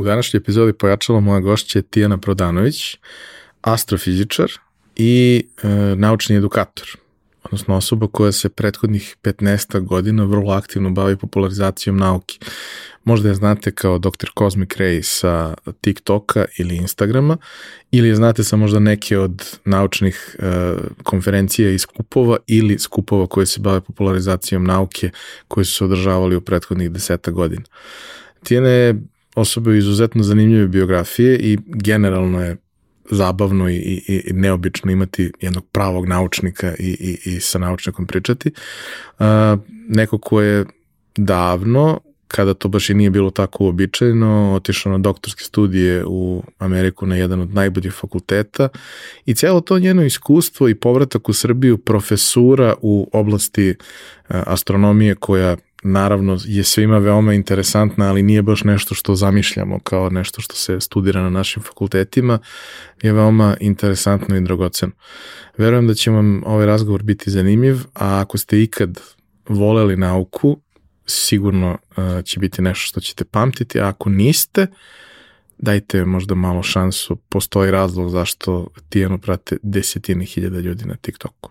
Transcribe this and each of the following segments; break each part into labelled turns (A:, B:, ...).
A: U današnjoj epizodi pojačala moja gošća je Tijana Prodanović, astrofizičar i e, naučni edukator, odnosno osoba koja se prethodnih 15 godina vrlo aktivno bavi popularizacijom nauke. Možda je znate kao Dr. Cosmic Ray sa TikToka ili Instagrama, ili je znate sa možda neke od naučnih e, konferencija i skupova ili skupova koje se bave popularizacijom nauke koji su se održavali u prethodnih deseta godina. Tijena je osoba izuzetno zanimljive biografije i generalno je zabavno i, i, i neobično imati jednog pravog naučnika i, i, i sa naučnikom pričati. Uh, neko ko je davno, kada to baš i nije bilo tako uobičajeno, otišao na doktorske studije u Ameriku na jedan od najboljih fakulteta i cijelo to njeno iskustvo i povratak u Srbiju profesura u oblasti astronomije koja naravno je svima veoma interesantna, ali nije baš nešto što zamišljamo kao nešto što se studira na našim fakultetima, je veoma interesantno i dragoceno. Verujem da će vam ovaj razgovor biti zanimljiv, a ako ste ikad voleli nauku, sigurno uh, će biti nešto što ćete pamtiti, a ako niste, dajte možda malo šansu, postoji razlog zašto Tijanu prate desetine hiljada ljudi na TikToku.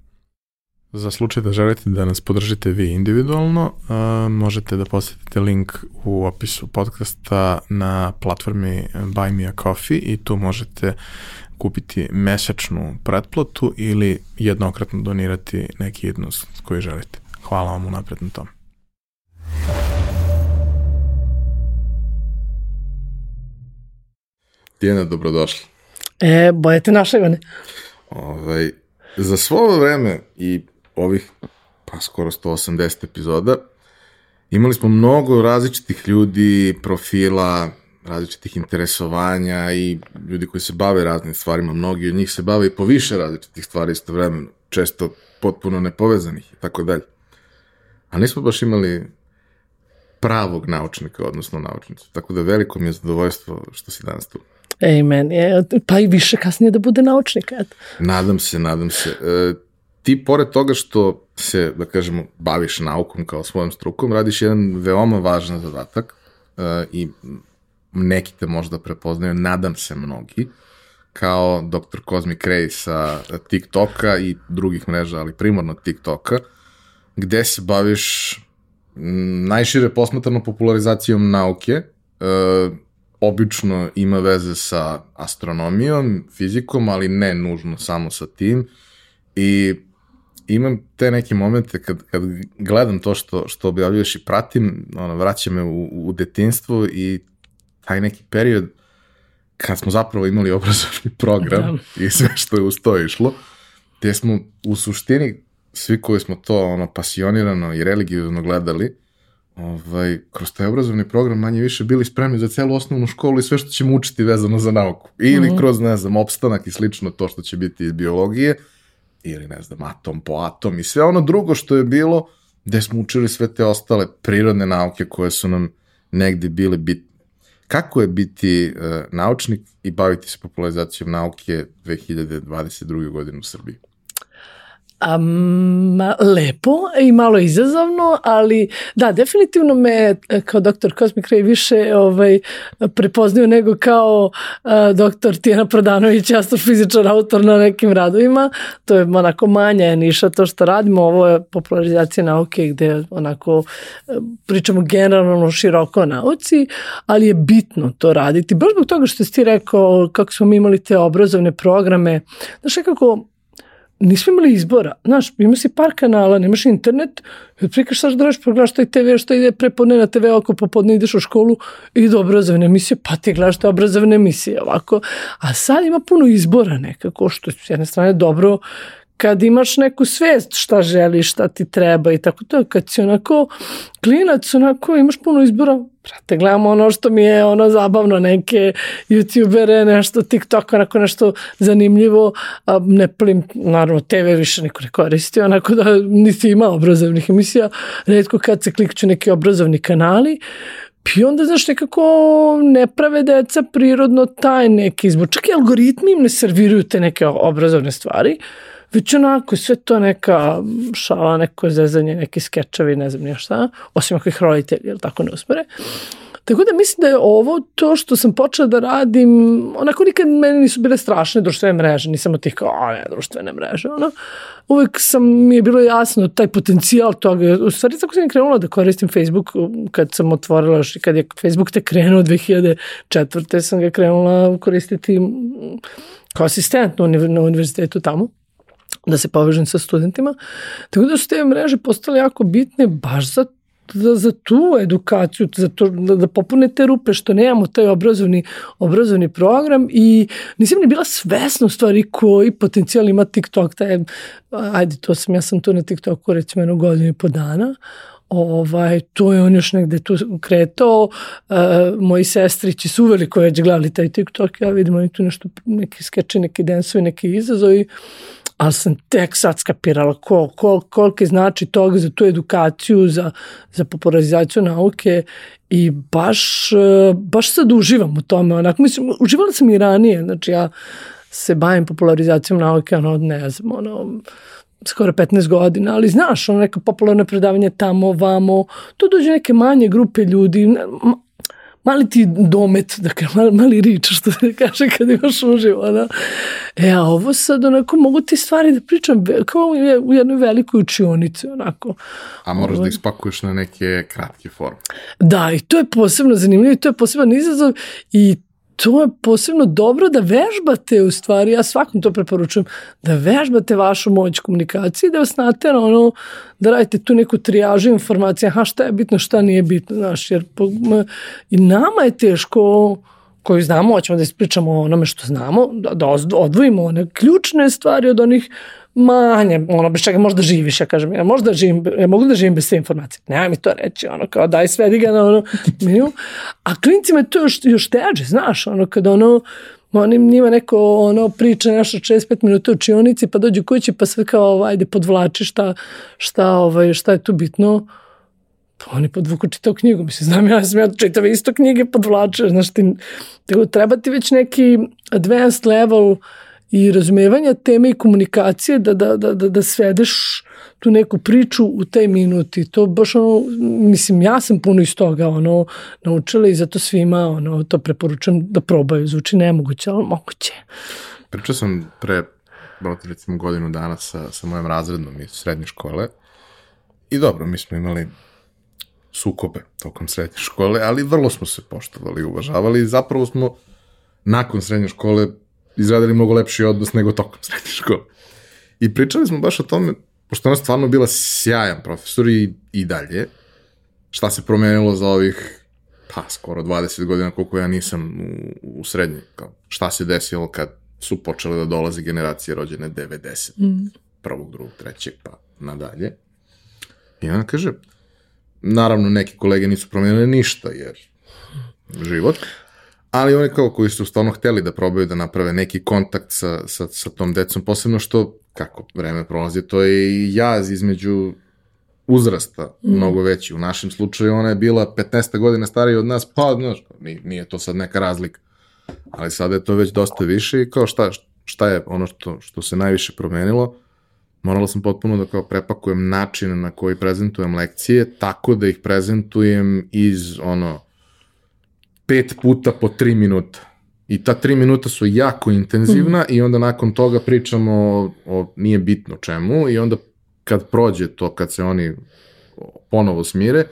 A: Za slučaj da želite da nas podržite vi individualno, uh, možete da posetite link u opisu podcasta na platformi Buy Me a Coffee i tu možete kupiti mesečnu pretplatu ili jednokratno donirati neki jednost koji želite. Hvala vam unapred na tom. Tijena, dobrodošla.
B: E, bojete našega, ne?
A: Ovaj, za svo vreme i ovih pa skoro 180 epizoda imali smo mnogo različitih ljudi, profila, različitih interesovanja i ljudi koji se bave raznim stvarima, mnogi od njih se bave i po više različitih stvari istovremeno, često potpuno nepovezanih i tako dalje. A nismo baš imali pravog naučnika, odnosno naučnicu. Tako da veliko mi je zadovoljstvo što si danas tu.
B: Amen. Je, pa i više kasnije da bude naučnik. Eto.
A: Nadam se, nadam se. E, ti pored toga što se, da kažemo, baviš naukom kao svojom strukom, radiš jedan veoma važan zadatak uh, i neki te možda prepoznaju, nadam se mnogi, kao Dr. Cosmic Ray sa TikToka i drugih mreža, ali primorno TikToka, gde se baviš najšire posmatrano popularizacijom nauke, uh, obično ima veze sa astronomijom, fizikom, ali ne nužno samo sa tim. I imam te neke momente kad, kad gledam to što, što objavljuješ i pratim, ono, vraća me u, u detinstvo i taj neki period kad smo zapravo imali obrazovni program da. i sve što je uz to išlo, gde smo u suštini svi koji smo to ono pasionirano i religiozno gledali, ovaj, kroz taj obrazovni program manje više bili spremni za celu osnovnu školu i sve što ćemo učiti vezano za nauku. Ili mm -hmm. kroz, ne znam, opstanak i slično to što će biti iz biologije, ili ne znam, atom po atom i sve ono drugo što je bilo, gde smo učili sve te ostale prirodne nauke koje su nam negde bile bitne. Kako je biti uh, naučnik i baviti se popularizacijom nauke 2022. godine u Srbiji?
B: Um, lepo i malo izazovno, ali da, definitivno me e, kao doktor Cosmic Ray više ovaj, prepoznaju nego kao uh, doktor Tijena Prodanović, astrofizičar, autor na nekim radovima. To je onako manja je niša to što radimo. Ovo je popularizacija nauke gde onako e, pričamo generalno široko o nauci, ali je bitno to raditi. Baš zbog toga što si ti rekao kako smo imali te obrazovne programe. Znaš kako nismo imali izbora. Znaš, ima si par kanala, nemaš internet, i otprilike šta da radiš, pogledaš taj TV, što ide prepodne na TV, ako popodne ideš u školu, ide obrazovne emisije, pa ti gledaš te obrazovne emisije, ovako. A sad ima puno izbora nekako, što je s jedne strane dobro, kad imaš neku svest šta želiš, šta ti treba i tako to, kad si onako klinac, onako imaš puno izbora, brate, gledamo ono što mi je ono zabavno, neke youtubere, nešto TikTok, onako nešto zanimljivo, a ne plim, naravno, TV više niko ne koristi, onako da nisi ima obrazovnih emisija, redko kad se klikću neki obrazovni kanali, I onda, znaš, nekako ne prave deca prirodno taj neki izbor. Čak i algoritmi im ne serviraju te neke obrazovne stvari, već onako sve to neka šala, neko zezanje, neki skečevi, ne znam nije šta, osim ako ih roditelji, jel tako ne uspore. Tako da mislim da je ovo to što sam počela da radim, onako nikad meni nisu bile strašne društvene mreže, nisam od tih kao, a ne, društvene mreže, ono. Uvek sam, mi je bilo jasno taj potencijal toga. U stvari, tako sam krenula da koristim Facebook kad sam otvorila, kad je Facebook te krenuo 2004. sam ga krenula koristiti kao asistent na univerzitetu tamo da se povežem sa studentima. Tako da su te mreže postale jako bitne baš za za, za tu edukaciju, za to, da, da popune te rupe što nemamo taj obrazovni, obrazovni program. I nisam ni bila svesna u stvari koji potencijal ima TikTok, taj, ajde to sam, ja sam tu na TikToku recimo jednu godinu i po dana, ovaj, to je on još negde tu kretao, uh, moji sestrići su uveliko već gledali taj TikTok, ja vidim oni tu nešto, neki skeče, neki densovi, neki izazovi, ali sam tek sad skapirala kol, kol, kolike znači toga za tu edukaciju, za, za popularizaciju nauke i baš, baš sad uživam u tome. Onako, mislim, uživala sam i ranije, znači ja se bavim popularizacijom nauke, ono, ne znam, ono, skoro 15 godina, ali znaš, ono neka popularno predavanje tamo, vamo, tu dođe neke manje grupe ljudi, mali ti domet, dakle, mali, mali rič, što se kaže kad imaš uživo, da. E, a ovo sad, onako, mogu ti stvari da pričam kao u jednoj velikoj učionici, onako.
A: A moraš ovo, da ovaj. ispakuješ na neke kratke forme.
B: Da, i to je posebno zanimljivo i to je poseban izazov i to je posebno dobro da vežbate u stvari, ja svakom to preporučujem, da vežbate vašu moć komunikacije, da vas natera ono, da radite tu neku trijažu informacija, aha šta je bitno, šta nije bitno, znaš, jer po, i nama je teško koju znamo, hoćemo da ispričamo o onome što znamo, da, da odvojimo one ključne stvari od onih manje, ono, bez čega možda živiš, ja kažem, ja možda živim, ja mogu da živim bez sve informacije, nema mi to reći, ono, kao daj svedi ga na ono minimum, a klincima je to još, još teđe, znaš, ono, kada ono, oni njima neko ono priča nešto 65 minuta u čionici pa dođu kući pa sve kao ajde podvlači šta, šta, ovaj, šta je tu bitno. Pa oni podvuku čitao knjigu, mislim, znam ja, sam ja čitav isto knjige podvlače, znaš ti, treba ti već neki advanced level i razumevanja teme i komunikacije da, da, da, da, da svedeš tu neku priču u taj minut. I to baš ono, mislim, ja sam puno iz toga ono, naučila i zato svima ono, to preporučam da probaju, zvuči nemoguće, ali moguće.
A: Pričao sam pre, recimo godinu dana sa, sa mojom razrednom iz srednje škole. I dobro, mi smo imali sukobe tokom srednje škole, ali vrlo smo se poštovali i uvažavali. I zapravo smo nakon srednje škole izradili mnogo lepši odnos nego tokom srednje škole. I pričali smo baš o tome, pošto ona stvarno bila sjajan profesor i, i dalje, šta se promenilo za ovih, pa, skoro 20 godina koliko ja nisam u, u srednje, kao, šta se desilo kad su počele da dolaze generacije rođene 90, mm. prvog, drugog, trećeg, pa nadalje. I ona kaže, naravno neki kolege nisu promenili ništa, jer život, ali oni kao koji su stvarno hteli da probaju da naprave neki kontakt sa, sa, sa tom decom, posebno što, kako vreme prolazi, to je i jaz između uzrasta mm. mnogo veći. U našem slučaju ona je bila 15 godina starija od nas, pa, znaš, nije, to sad neka razlika. Ali sada je to već dosta više i kao šta, šta je ono što, što se najviše promenilo, morala sam potpuno da kao prepakujem način na koji prezentujem lekcije, tako da ih prezentujem iz ono, pet puta po tri minuta. I ta tri minuta su jako intenzivna mm. i onda nakon toga pričamo o, o nije bitno čemu i onda kad prođe to, kad se oni ponovo smire,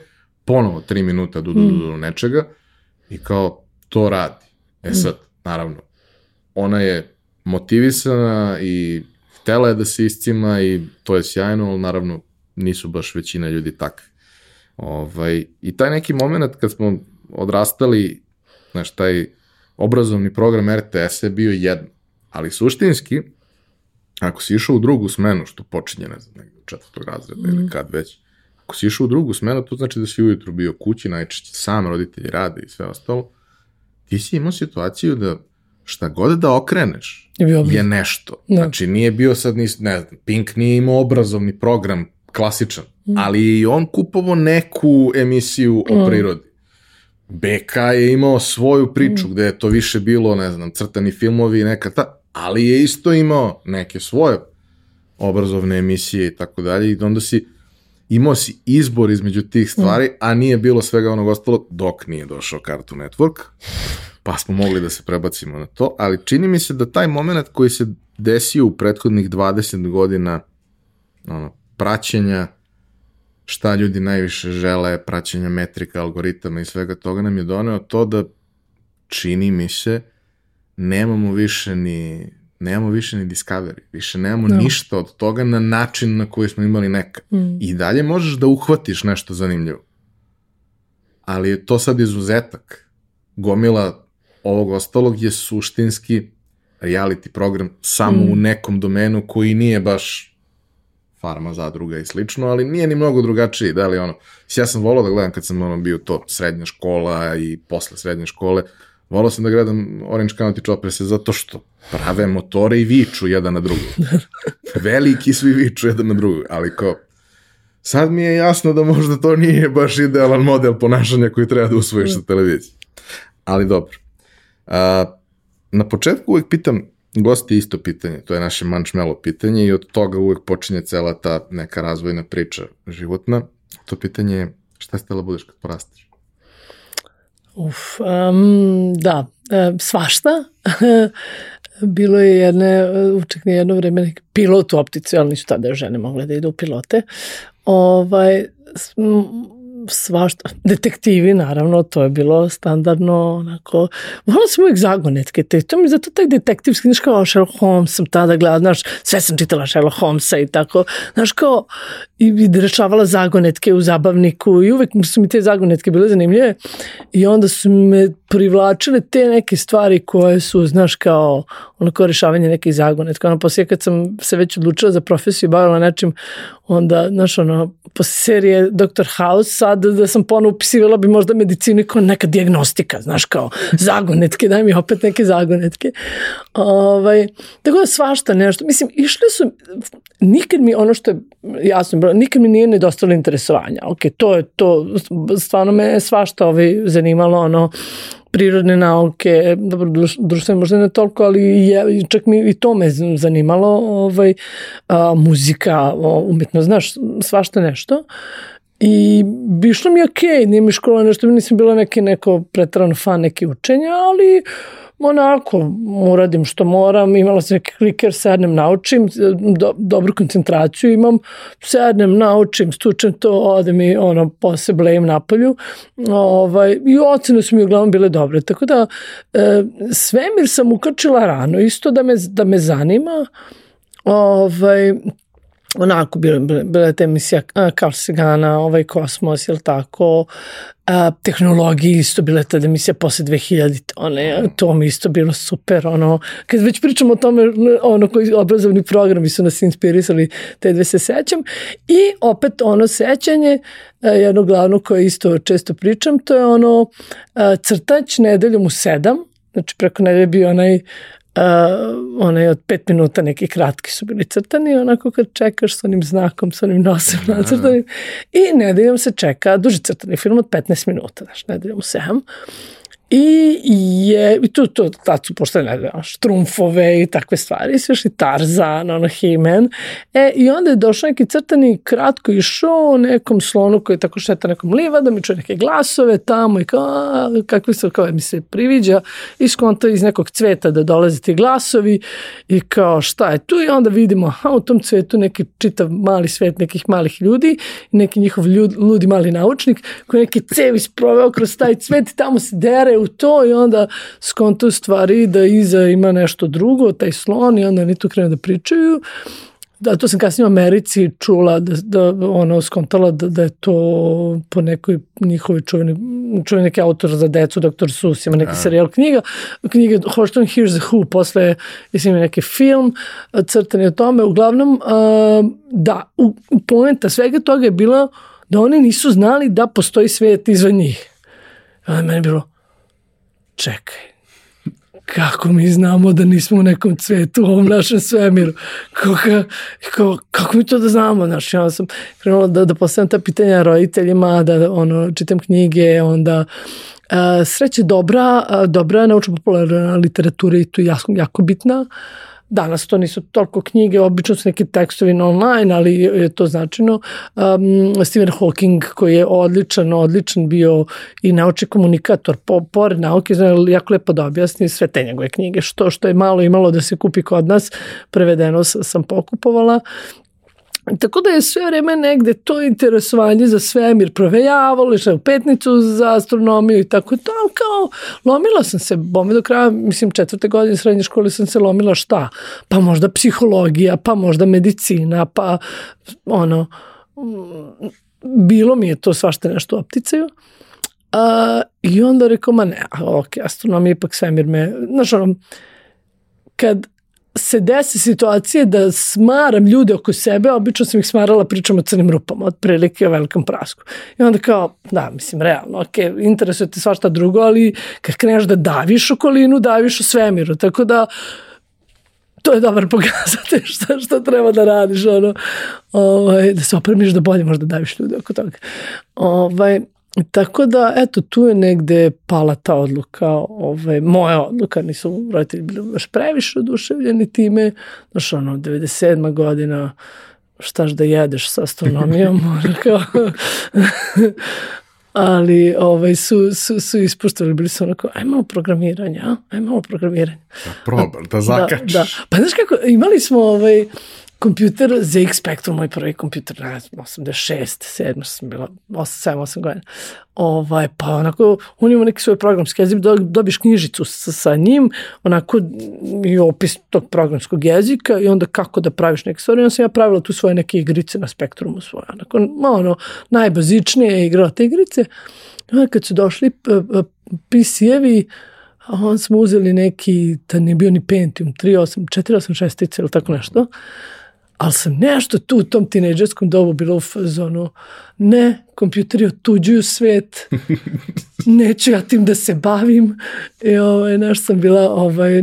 A: ponovo tri minuta do, do, do, do nečega i kao to radi. E sad, naravno, ona je motivisana i htela je da se iscima i to je sjajno, ali naravno nisu baš većina ljudi takvi. Ovaj, I taj neki moment kad smo odrastali, znaš, taj obrazovni program RTS je bio jedno, ali suštinski, ako si išao u drugu smenu, što počinje, ne znam, nekde četvrtog razreda mm. ili kad već, ako si išao u drugu smenu, to znači da si ujutru bio kući, najčešće sam roditelji rade i sve ostalo, ti si imao situaciju da šta god da okreneš je nešto. Da. Znači nije bio sad, ni, ne znam, Pink nije imao obrazovni program klasičan, mm. ali i on kupovo neku emisiju o mm. prirodi. BK je imao svoju priču mm. gde je to više bilo, ne znam, crtani filmovi i neka ta, ali je isto imao neke svoje obrazovne emisije i tako dalje i onda si imao si izbor između tih stvari, mm. a nije bilo svega onog ostalo dok nije došao Cartoon Network, pa smo mogli da se prebacimo na to, ali čini mi se da taj moment koji se desio u prethodnih 20 godina ono, praćenja šta ljudi najviše žele, praćenja metrika, algoritama i svega toga nam je doneo to da čini mi se nemamo više ni nemamo više ni Discovery, više nemamo no. Da. ništa od toga na način na koji smo imali nekad. Mm. I dalje možeš da uhvatiš nešto zanimljivo. Ali je to sad izuzetak. Gomila ovog ostalog je suštinski reality program samo mm. u nekom domenu koji nije baš farma, zadruga i slično, ali nije ni mnogo drugačiji, da li ono, ja sam volao da gledam kad sam ono bio to srednja škola i posle srednje škole, volao sam da gledam Orange County Choppers zato što prave motore i viču jedan na drugu. Veliki svi viču jedan na drugu, ali ko, sad mi je jasno da možda to nije baš idealan model ponašanja koji treba da usvojiš sa televizije. Ali dobro. A, na početku uvijek pitam gosti isto pitanje, to je naše mančmelo pitanje i od toga uvek počinje cela ta neka razvojna priča životna. To pitanje je šta ste da budeš kad porasteš?
B: Uf, um, da, e, svašta. Bilo je jedne, uček nije jedno vreme pilot u optici, ali nisu tada žene mogle da idu u pilote. Ovaj, svašta, detektivi naravno, to je bilo standardno onako, volala sam uvijek zagonetke, te, to mi zato taj detektivski, znaš kao Sherlock Holmes sam tada gledala, znaš, sve sam čitala Sherlock Holmesa i tako, znaš kao, i, i rešavala zagonetke u zabavniku i uvek su mi te zagonetke bile zanimljive i onda su me privlačile te neke stvari koje su, znaš, kao ono kao rešavanje nekih zagonetka. Ono, poslije kad sam se već odlučila za profesiju i bavila nečim, onda, znaš, ono, posle serije Dr. House, sad da sam ponovo upisivala bi možda medicinu kao neka diagnostika, znaš, kao zagonetke, daj mi opet neke zagonetke. Ovaj, tako da svašta nešto. Mislim, išle su, nikad mi ono što je jasno, nikad mi nije nedostalo interesovanja. Ok, to je to, stvarno me svašta ovaj, zanimalo, ono, prirodne nauke, dobro, društvene možda ne toliko, ali je, čak mi i to me zanimalo, ovaj, a, muzika, umetno, znaš, svašta nešto. I bišlo mi je okej, okay, nije mi škola nešto, nisam bila neki neko pretrano fan neki učenja, ali onako, uradim što moram, imala sam neki kliker, sednem, naučim, do, dobru koncentraciju imam, sednem, naučim, stučem to, ode mi ono, posle blejem napolju, ovaj, i ocene su mi uglavnom bile dobre, tako da e, svemir sam ukrčila rano, isto da me, da me zanima, ovaj, onako bila, bila je ta emisija Carl Sagana, ovaj Kosmos, jel tako, a, tehnologiji isto bila je tada emisija posle 2000, one, to mi isto bilo super, ono, kad već pričamo o tome, ono, koji obrazovni programi su nas inspirisali, te dve se sećam, i opet ono sećanje, jedno glavno koje isto često pričam, to je ono crtać nedeljom u sedam, znači preko nedelje bio onaj uh, onaj od pet minuta neki kratki su bili crtani, onako kad čekaš s onim znakom, s onim nosom nacrtanim. I nedeljom se čeka duži crtani film od 15 minuta, znaš, nedeljom u 7. I je, i tu, tu tad su pošto ne znam, štrumfove i takve stvari, sve što Tarzan, ono He-Man. E, i onda je došao neki crtani kratko išao nekom slonu koji tako šeta nekom liva, da mi čuje neke glasove tamo i kao, a, kakvi su, kao mi se priviđa, i skonta iz nekog cveta da dolaze ti glasovi i kao šta je tu i onda vidimo, aha, u tom cvetu neki čitav mali svet nekih malih ljudi i neki njihov ljud, ludi mali naučnik koji neki cevi sproveo kroz taj cvet i tamo se dere u to i onda skonto stvari da iza ima nešto drugo, taj slon i onda oni tu krenu da pričaju da to sam kasnije u Americi čula da, da ono skontala da, da je to po nekoj njihovoj čuveni, čuveni neki autor za decu, doktor Sus, ima neki A. serijal knjiga, knjiga Horton Here's the Who, posle ima neki film crtani o tome, uglavnom uh, da, u, poenta svega toga je bilo da oni nisu znali da postoji svet izvan njih. A meni je bilo, čekaj, kako mi znamo da nismo u nekom cvetu u ovom našem svemiru? Kako, kako, kako mi to da znamo? Znaš, ja sam krenula da, da postavljam ta pitanja roditeljima, da ono, čitam knjige, onda Uh, sreće dobra, uh, dobra naučno popularna literatura i tu jako, jako bitna. Uh, Danas to nisu toliko knjige, obično su neki tekstovi online, ali je to značajno. Um, Stephen Hawking koji je odličan, odličan bio i naučni komunikator, po, pored nauke, zna jako lepo da objasni sve te njegove knjige, što, što je malo imalo da se kupi kod nas, prevedeno sam pokupovala Tako da je sve vreme negde to interesovanje za svemir provejavalo, išla u petnicu za astronomiju i tako to, ali kao lomila sam se, bome do kraja, mislim četvrte godine srednje škole sam se lomila šta? Pa možda psihologija, pa možda medicina, pa ono, bilo mi je to svašta nešto opticaju. A, I onda rekao, ma ne, ok, astronomija ipak svemir me, znaš ono, kad se desi situacije da smaram ljude oko sebe, obično sam ih smarala pričam o crnim rupama, otprilike o velikom prasku. I onda kao, da, mislim, realno, ok, interesuje te svašta drugo, ali kad kreneš da daviš okolinu, daviš u svemiru, tako da to je dobar pokazatelj šta, šta treba da radiš, ono, ovaj, da se opremiš da bolje možda daviš ljude oko toga. Ovaj, Tako da, eto, tu je negde pala ta odluka, ovaj, moja odluka, nisu roditelji bili baš previše oduševljeni time, znaš, ono, 97. godina, štaš da jedeš sa astronomijom, kao, ali ovaj, su, su, su ispuštali, bili su onako, aj malo programiranja, aj malo programiranja.
A: Da probar, da zakačiš. Da, da.
B: Pa znaš kako, imali smo ovaj, kompjuter ZX Spectrum, moj prvi kompjuter, ne znam, 86, 7 sam bila, 7, 8 godina. Ovaj, pa onako, on ima neki svoj programski jezik, dobiš knjižicu sa, sa njim, onako i opis tog programskog jezika i onda kako da praviš neke stvari. Onda sam ja pravila tu svoje neke igrice na Spektrumu svoje, onako, ono, najbazičnije igrala te igrice. Onda kad su došli PC-evi, a on smo uzeli neki, da nije bio ni Pentium, 3.8, 4.8 ili tako nešto ali sam nešto tu u tom tinejdžerskom dobu bilo u fazonu, ne, kompjuteri otuđuju svet, neću ja tim da se bavim i ovaj, naš sam bila ovaj,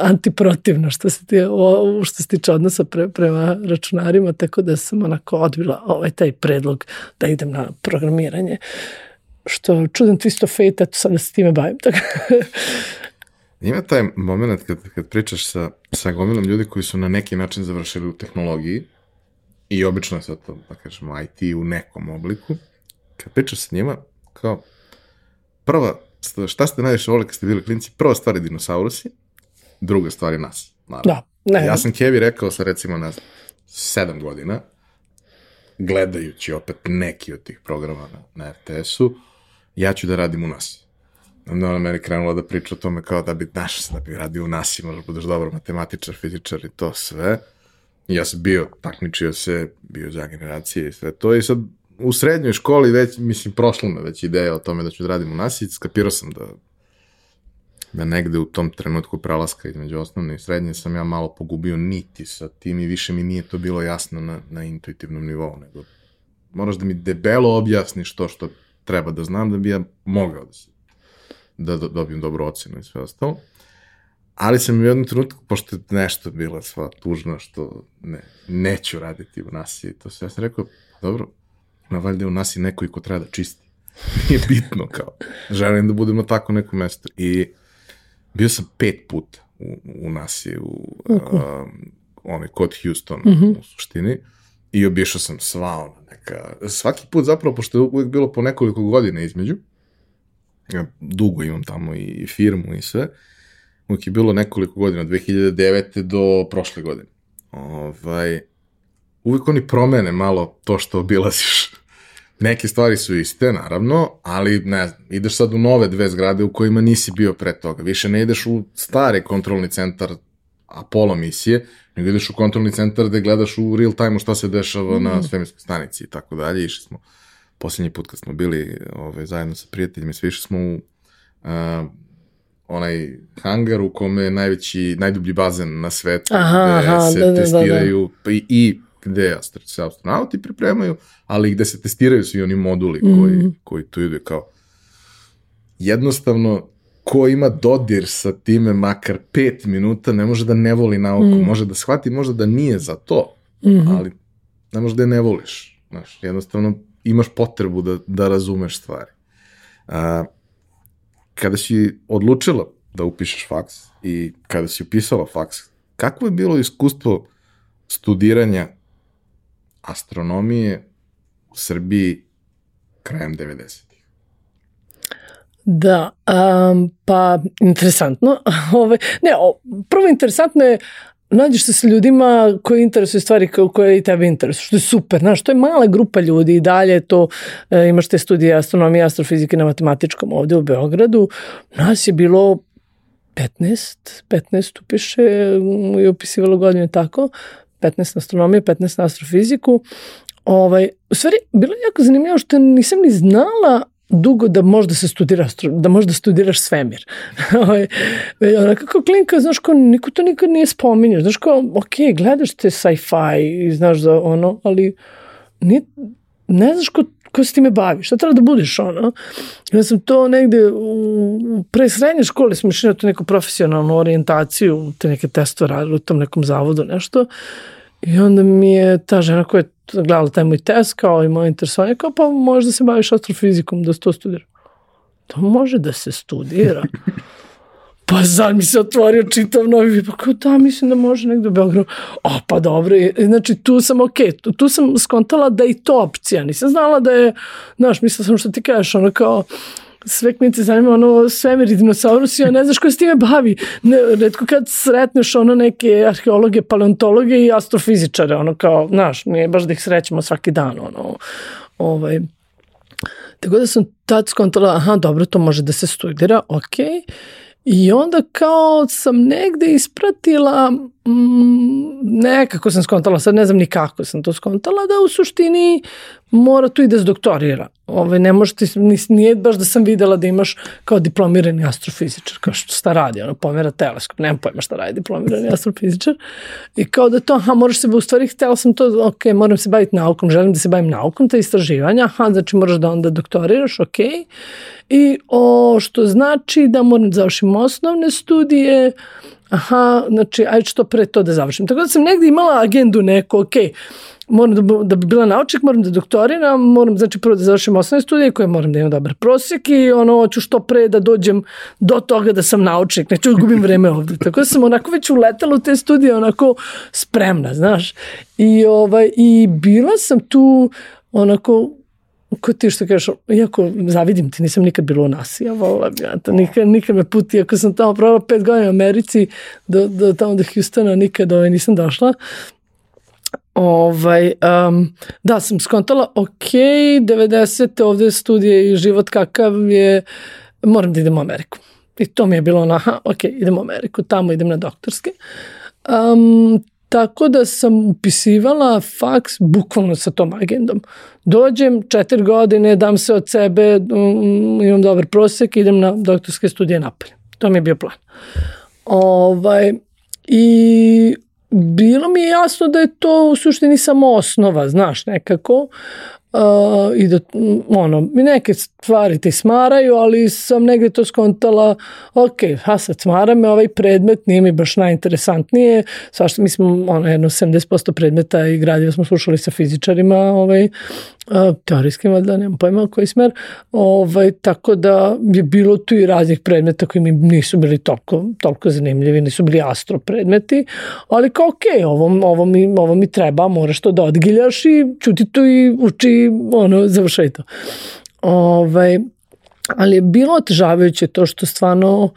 B: antiprotivna što se, ti, o, što se tiče odnosa pre, prema računarima, tako da sam onako odbila ovaj taj predlog da idem na programiranje što čudan twist of fate, eto sad da se time bavim. Tako.
A: Ima taj moment kad, kad pričaš sa, sa gomilom ljudi koji su na neki način završili u tehnologiji i obično je sad to, da kažemo, IT u nekom obliku, kad pričaš sa njima, kao, prva, šta ste najviše volili kad ste bili klinci, prva stvar je dinosaurusi, druga stvar je nas.
B: Naravno. Da, ne.
A: Ja sam Kevi rekao sa recimo na sedam godina, gledajući opet neki od tih programa na, na RTS-u, ja ću da radim u nas onda ona meni krenula da priča o tome kao da bi, znaš, da bi radio u nas i možda budeš dobar matematičar, fizičar i to sve. I ja sam bio, takmičio se, bio za generacije i sve to. I sad u srednjoj školi već, mislim, prošla me već ideja o tome da ću da radim u nas i skapirao sam da da negde u tom trenutku prelaska između osnovne i srednje sam ja malo pogubio niti sa tim i više mi nije to bilo jasno na, na intuitivnom nivou, nego moraš da mi debelo objasniš to što treba da znam da bi ja mogao da se da dobijem dobru ocenu i sve ostalo. Ali sam u jednom trenutku, pošto je nešto bila sva tužna što ne, neću raditi u nasi i to sve, ja sam rekao, dobro, na valjda u nasi neko i ko treba da čisti. Nije bitno kao, želim da budem na tako nekom mestu. I bio sam pet puta u, u nasi, u okay. um, onaj kod Houston mm -hmm. u suštini. I obišao sam sva ona neka, svaki put zapravo, pošto je uvijek bilo po nekoliko godina između, ja dugo imam tamo i firmu i sve, uvijek je bilo nekoliko godina, od 2009. do prošle godine. Ovaj, uvijek oni promene malo to što obilaziš. Neke stvari su iste, naravno, ali ne znam, ideš sad u nove dve zgrade u kojima nisi bio pre toga. Više ne ideš u stare kontrolni centar Apollo misije, nego ideš u kontrolni centar gde gledaš u real time šta se dešava mm. na svemirskoj stanici i tako dalje. Išli smo, poslednji put kad smo bili ove, zajedno sa prijateljima, svi išli smo u uh, onaj hangar u kome je najveći, najdublji bazen na svetu, aha, gde aha, se da, testiraju da, da. i, i gde se astronauti pripremaju, ali gde se testiraju svi oni moduli mm. koji, mhm. koji tu idu kao jednostavno ko ima dodir sa time makar pet minuta ne može da ne voli nauku, mm. može da shvati možda da nije za to, mm -hmm. ali ne može da je ne voliš. Znaš, jednostavno imaš potrebu da, da razumeš stvari. A, kada si odlučila da upišeš faks i kada si upisala faks, kakvo je bilo iskustvo studiranja astronomije u Srbiji krajem 90.
B: Da, um, pa interesantno. Ove, ne, o, prvo interesantno je nađeš se sa ljudima koji interesuju stvari koje i tebe interesuju, što je super, znaš, to je mala grupa ljudi i dalje to, e, imaš te studije astronomije, astrofizike na matematičkom ovde u Beogradu, nas je bilo 15, 15 upiše i upisivalo godine tako, 15 na astronomiju, 15 na astrofiziku. Ovaj, u stvari, bilo je jako zanimljivo što nisam ni znala dugo da možda se studira, da možda studiraš svemir. Ovaj, ona kako klinka, znaš ko, niko to nikad nije spominjao. Znaš ko, ok, gledaš te sci-fi i znaš za ono, ali nije, ne znaš ko, ko se time bavi, šta treba da budeš ono. Ja sam to negde u, pre srednje škole smo išli na tu neku profesionalnu orijentaciju, te neke testove radili u tom nekom zavodu, nešto. I onda mi je ta žena koja je gledala taj moj test kao i moje interesovanje, kao pa možda se baviš astrofizikom da se to studira. To može da se studira. Pa sad mi se otvorio čitav novi, pa kao da, mislim da može negde u Beogradu. O, pa dobro, znači tu sam ok, tu, tu sam skontala da i to opcija, nisam znala da je, znaš, mislila sam što ti kažeš, ono kao, sve klinice zanima ono svemir i dinosaurusi, a ne znaš ko se time bavi. Ne, redko kad sretneš ono neke arheologe, paleontologe i astrofizičare, ono kao, znaš, nije baš da ih srećemo svaki dan, ono, ovaj, Tako da sam tad skontala, aha, dobro, to može da se studira, okej. Okay. I onda kao sam negde ispratila, mm, nekako sam skontala, sad ne znam ni kako sam to skontala, da u suštini mora tu i da se doktorira. Ove, ne možete, nije baš da sam videla da imaš kao diplomirani astrofizičar, kao što sta radi, ono, pomera teleskop, nemam pojma šta radi diplomirani astrofizičar. I kao da to, aha, moraš se, u stvari htela sam to, ok, moram se baviti naukom, želim da se bavim naukom, ta istraživanja, aha, znači moraš da onda doktoriraš, ok. I o, što znači da moram da završim osnovne studije, aha, znači, ajde što pre to da završim. Tako da sam negde imala agendu neku, ok, moram da, da bi bila naučnik, moram da doktoriram, moram znači prvo da završim osnovne studije koje moram da imam dobar prosjek i ono, hoću što pre da dođem do toga da sam naučnik, neću da gubim vreme ovde. Tako da sam onako već uletala u te studije onako spremna, znaš. I, ovaj, i bila sam tu onako ko ti što kažeš, iako zavidim ti, nisam nikad bila u nas, ja volila bi ja to, nikad, nikad me puti, ako sam tamo probala pet godina u Americi, do, do tamo do Houstona nikad ovaj, nisam došla, Ovaj, um, da, sam skontala, ok, 90. ovde studije i život kakav je, moram da idem u Ameriku. I to mi je bilo ono, aha, ok, idem u Ameriku, tamo idem na doktorske. Um, tako da sam upisivala faks bukvalno sa tom agendom. Dođem, četiri godine, dam se od sebe, um, imam dobar prosek, idem na doktorske studije napolje. To mi je bio plan. Ovaj, I bilo mi je jasno da je to u suštini samo osnova, znaš, nekako. Uh, i da, ono, neke stvari te smaraju, ali sam negde to skontala, ok, ha sad smara me ovaj predmet, nije mi baš najinteresantnije, svašta mi smo, ono, jedno 70% predmeta i gradiva smo slušali sa fizičarima, ovaj, teorijskim, valjda, nemam pojma koji smer, ovaj, tako da je bilo tu i raznih predmeta koji mi nisu bili toliko, toliko zanimljivi, nisu bili astro predmeti, ali kao ok, ovo, ovo, mi, ovo mi treba, moraš to da odgiljaš i čuti to i uči, ono, završaj to. Ovaj, ali je bilo otežavajuće to što stvarno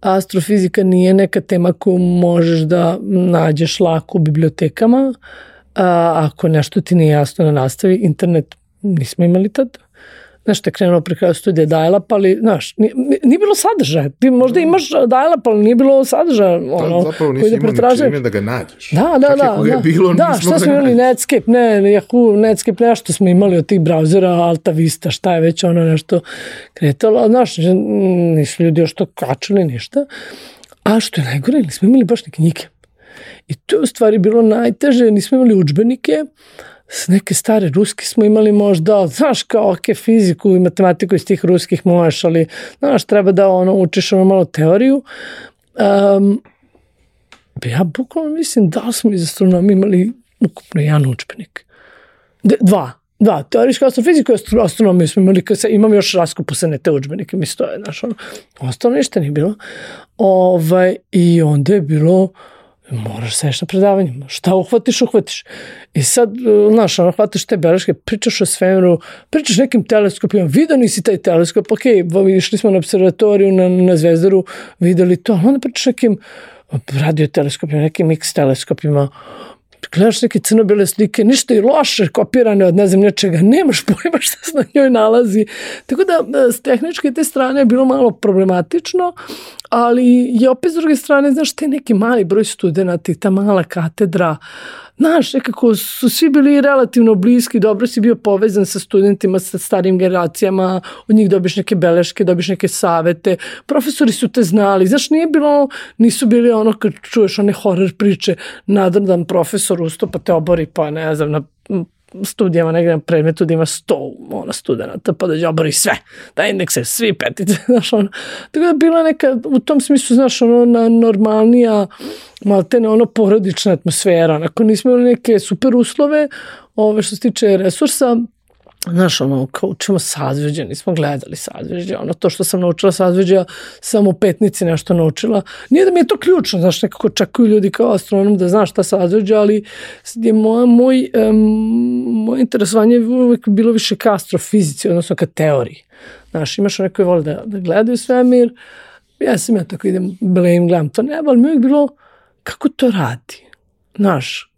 B: astrofizika nije neka tema koju možeš da nađeš lako u bibliotekama, a, ako nešto ti nije jasno na nastavi, internet nismo imali tad znaš, te krenuo pri kraju studija dial-up, ali, znaš, nije, nije bilo sadržaja. Ti možda
A: Da.
B: imaš dial-up, ali nije bilo sadržaja. Ono,
A: Da, zapravo nisi
B: koji da
A: imao čime da ga nađeš.
B: Da, da,
A: Čak
B: da.
A: ga je
B: da,
A: bilo,
B: da
A: nismo
B: šta smo imali. Netscape, ne, Yahoo, Netscape, nešto smo imali od tih brauzera, Alta Vista, šta je već ono nešto kretalo, znaš, nisu ljudi još to kačili ništa. A što je najgore, nismo imali baš ni knjige. I to je u stvari bilo najteže, nismo imali učbenike, s neke stare ruski smo imali možda, znaš kao, ok, fiziku i matematiku iz tih ruskih možeš, ali, znaš, treba da ono, učiš ono malo teoriju. Um, ja bukvalno mislim da smo iz astronomije imali ukupno jedan učbenik. De, dva. Da, teorijska astrofiziku i astro- astronomiju smo imali, kad se, imam još raskupusane te učbenike, mi stoje, znaš, ono, ostalo ništa nije bilo. Ovaj, I onda je bilo, moraš seš na predavanjima, šta uhvatiš, uhvatiš. I sad, uh, znaš, ono, hvataš te beleške, pričaš o svemiru, pričaš nekim teleskopima, vidio nisi taj teleskop, ok, išli smo na observatoriju na, na Zvezdaru, videli to, onda pričaš nekim radioteleskopima, nekim X teleskopima, gledaš neke crno-bele slike, ništa i loše kopirane od ne znam nečega, nemaš pojma šta se na njoj nalazi. Tako da, e, s tehničke te strane je bilo malo problematično, ali je opet s druge strane, znaš, te neki mali broj studenta i ta mala katedra, znaš, nekako su svi bili relativno bliski, dobro si bio povezan sa studentima, sa starim generacijama, od njih dobiš neke beleške, dobiš neke savete, profesori su te znali, znaš, nije bilo, nisu bili ono kad čuješ one horror priče, nadrdan profesor usto pa te obori, pa ne znam, na studijama negde na predmetu da ima 100 ona studenta, pa da obori sve, da indekse, svi petice, znaš, ono. Tako da bila neka, u tom smislu, znaš, ono, na normalnija, maltene, ono, porodična atmosfera, onako, nismo imali neke super uslove, ove, što se tiče resursa, Znaš, ono, kao učimo sazveđe, nismo gledali sazveđe, ono, to što sam naučila sazveđa, samo u petnici nešto naučila. Nije da mi je to ključno, znaš, nekako čekuju ljudi kao astronom da znaš šta sazveđa, ali je moja, moj, um, moje interesovanje je uvek bilo više ka astrofizici, odnosno ka teoriji. Znaš, imaš one koji vole da, da gledaju svemir, ja sam ja tako idem, blame, gledam to nebo, ali mi je uvijek bilo kako to radi. Znaš,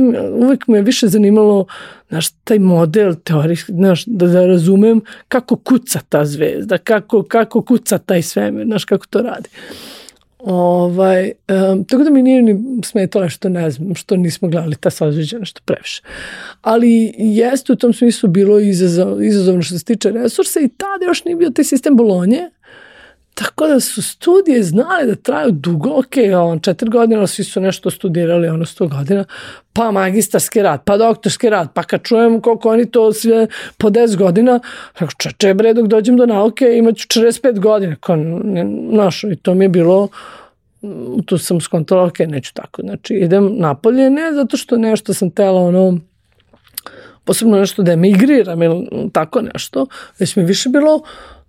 B: mi, uvek me više zanimalo znaš, taj model teorijski, znaš, da, da razumem kako kuca ta zvezda, kako, kako kuca taj svemir, znaš, kako to radi. Ovaj, um, tako da mi nije ni smetalo što ne znam, što nismo gledali ta sazveđa nešto previše. Ali jeste u tom smislu bilo izazov, izazovno što se tiče resursa i tada još nije bio taj sistem Bolonje, Tako da su studije znali da traju dugo, ok, on četiri godine, ali svi su nešto studirali, ono sto godina, pa magistarski rad, pa doktorski rad, pa kad čujem koliko oni to sve po 10 godina, rekao, čeče bre, dok dođem do nauke, imaću 45 godina, kao, znaš, i to mi je bilo, tu sam skontrola, ok, neću tako, znači idem napolje, ne zato što nešto sam tela, ono, posebno nešto da emigriram ili tako nešto, već mi više bilo,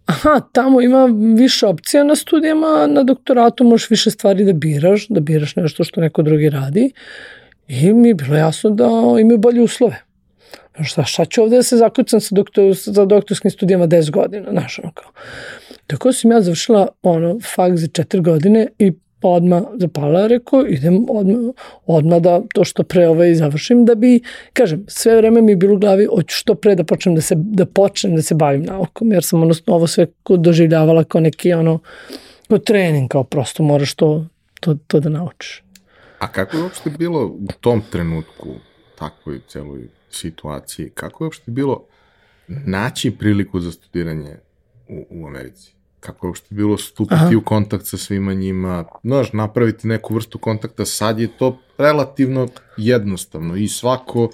B: aha, tamo ima više opcija na studijama, na doktoratu možeš više stvari da biraš, da biraš nešto što neko drugi radi i mi je bilo jasno da imaju bolje uslove. Šta, šta ću ovde da se zakucam sa, doktor, sa doktorskim studijama 10 godina, znaš, ono kao. Tako sam ja završila ono, fakt za 4 godine i odmah zapala, rekao, idem odmah, odmah da to što pre ovaj završim, da bi, kažem, sve vreme mi je bilo u glavi, hoću što pre da počnem da se, da počnem da se bavim naukom, jer sam ono, ovo sve doživljavala kao neki ono, kao trening, kao prosto moraš to, to, to da naučiš.
A: A kako je uopšte bilo u tom trenutku, takvoj celoj situaciji, kako je uopšte bilo naći priliku za studiranje u, u Americi? Kako je uopšte bilo stupiti Aha. u kontakt sa svima njima, znaš, napraviti neku vrstu kontakta, sad je to relativno jednostavno i svako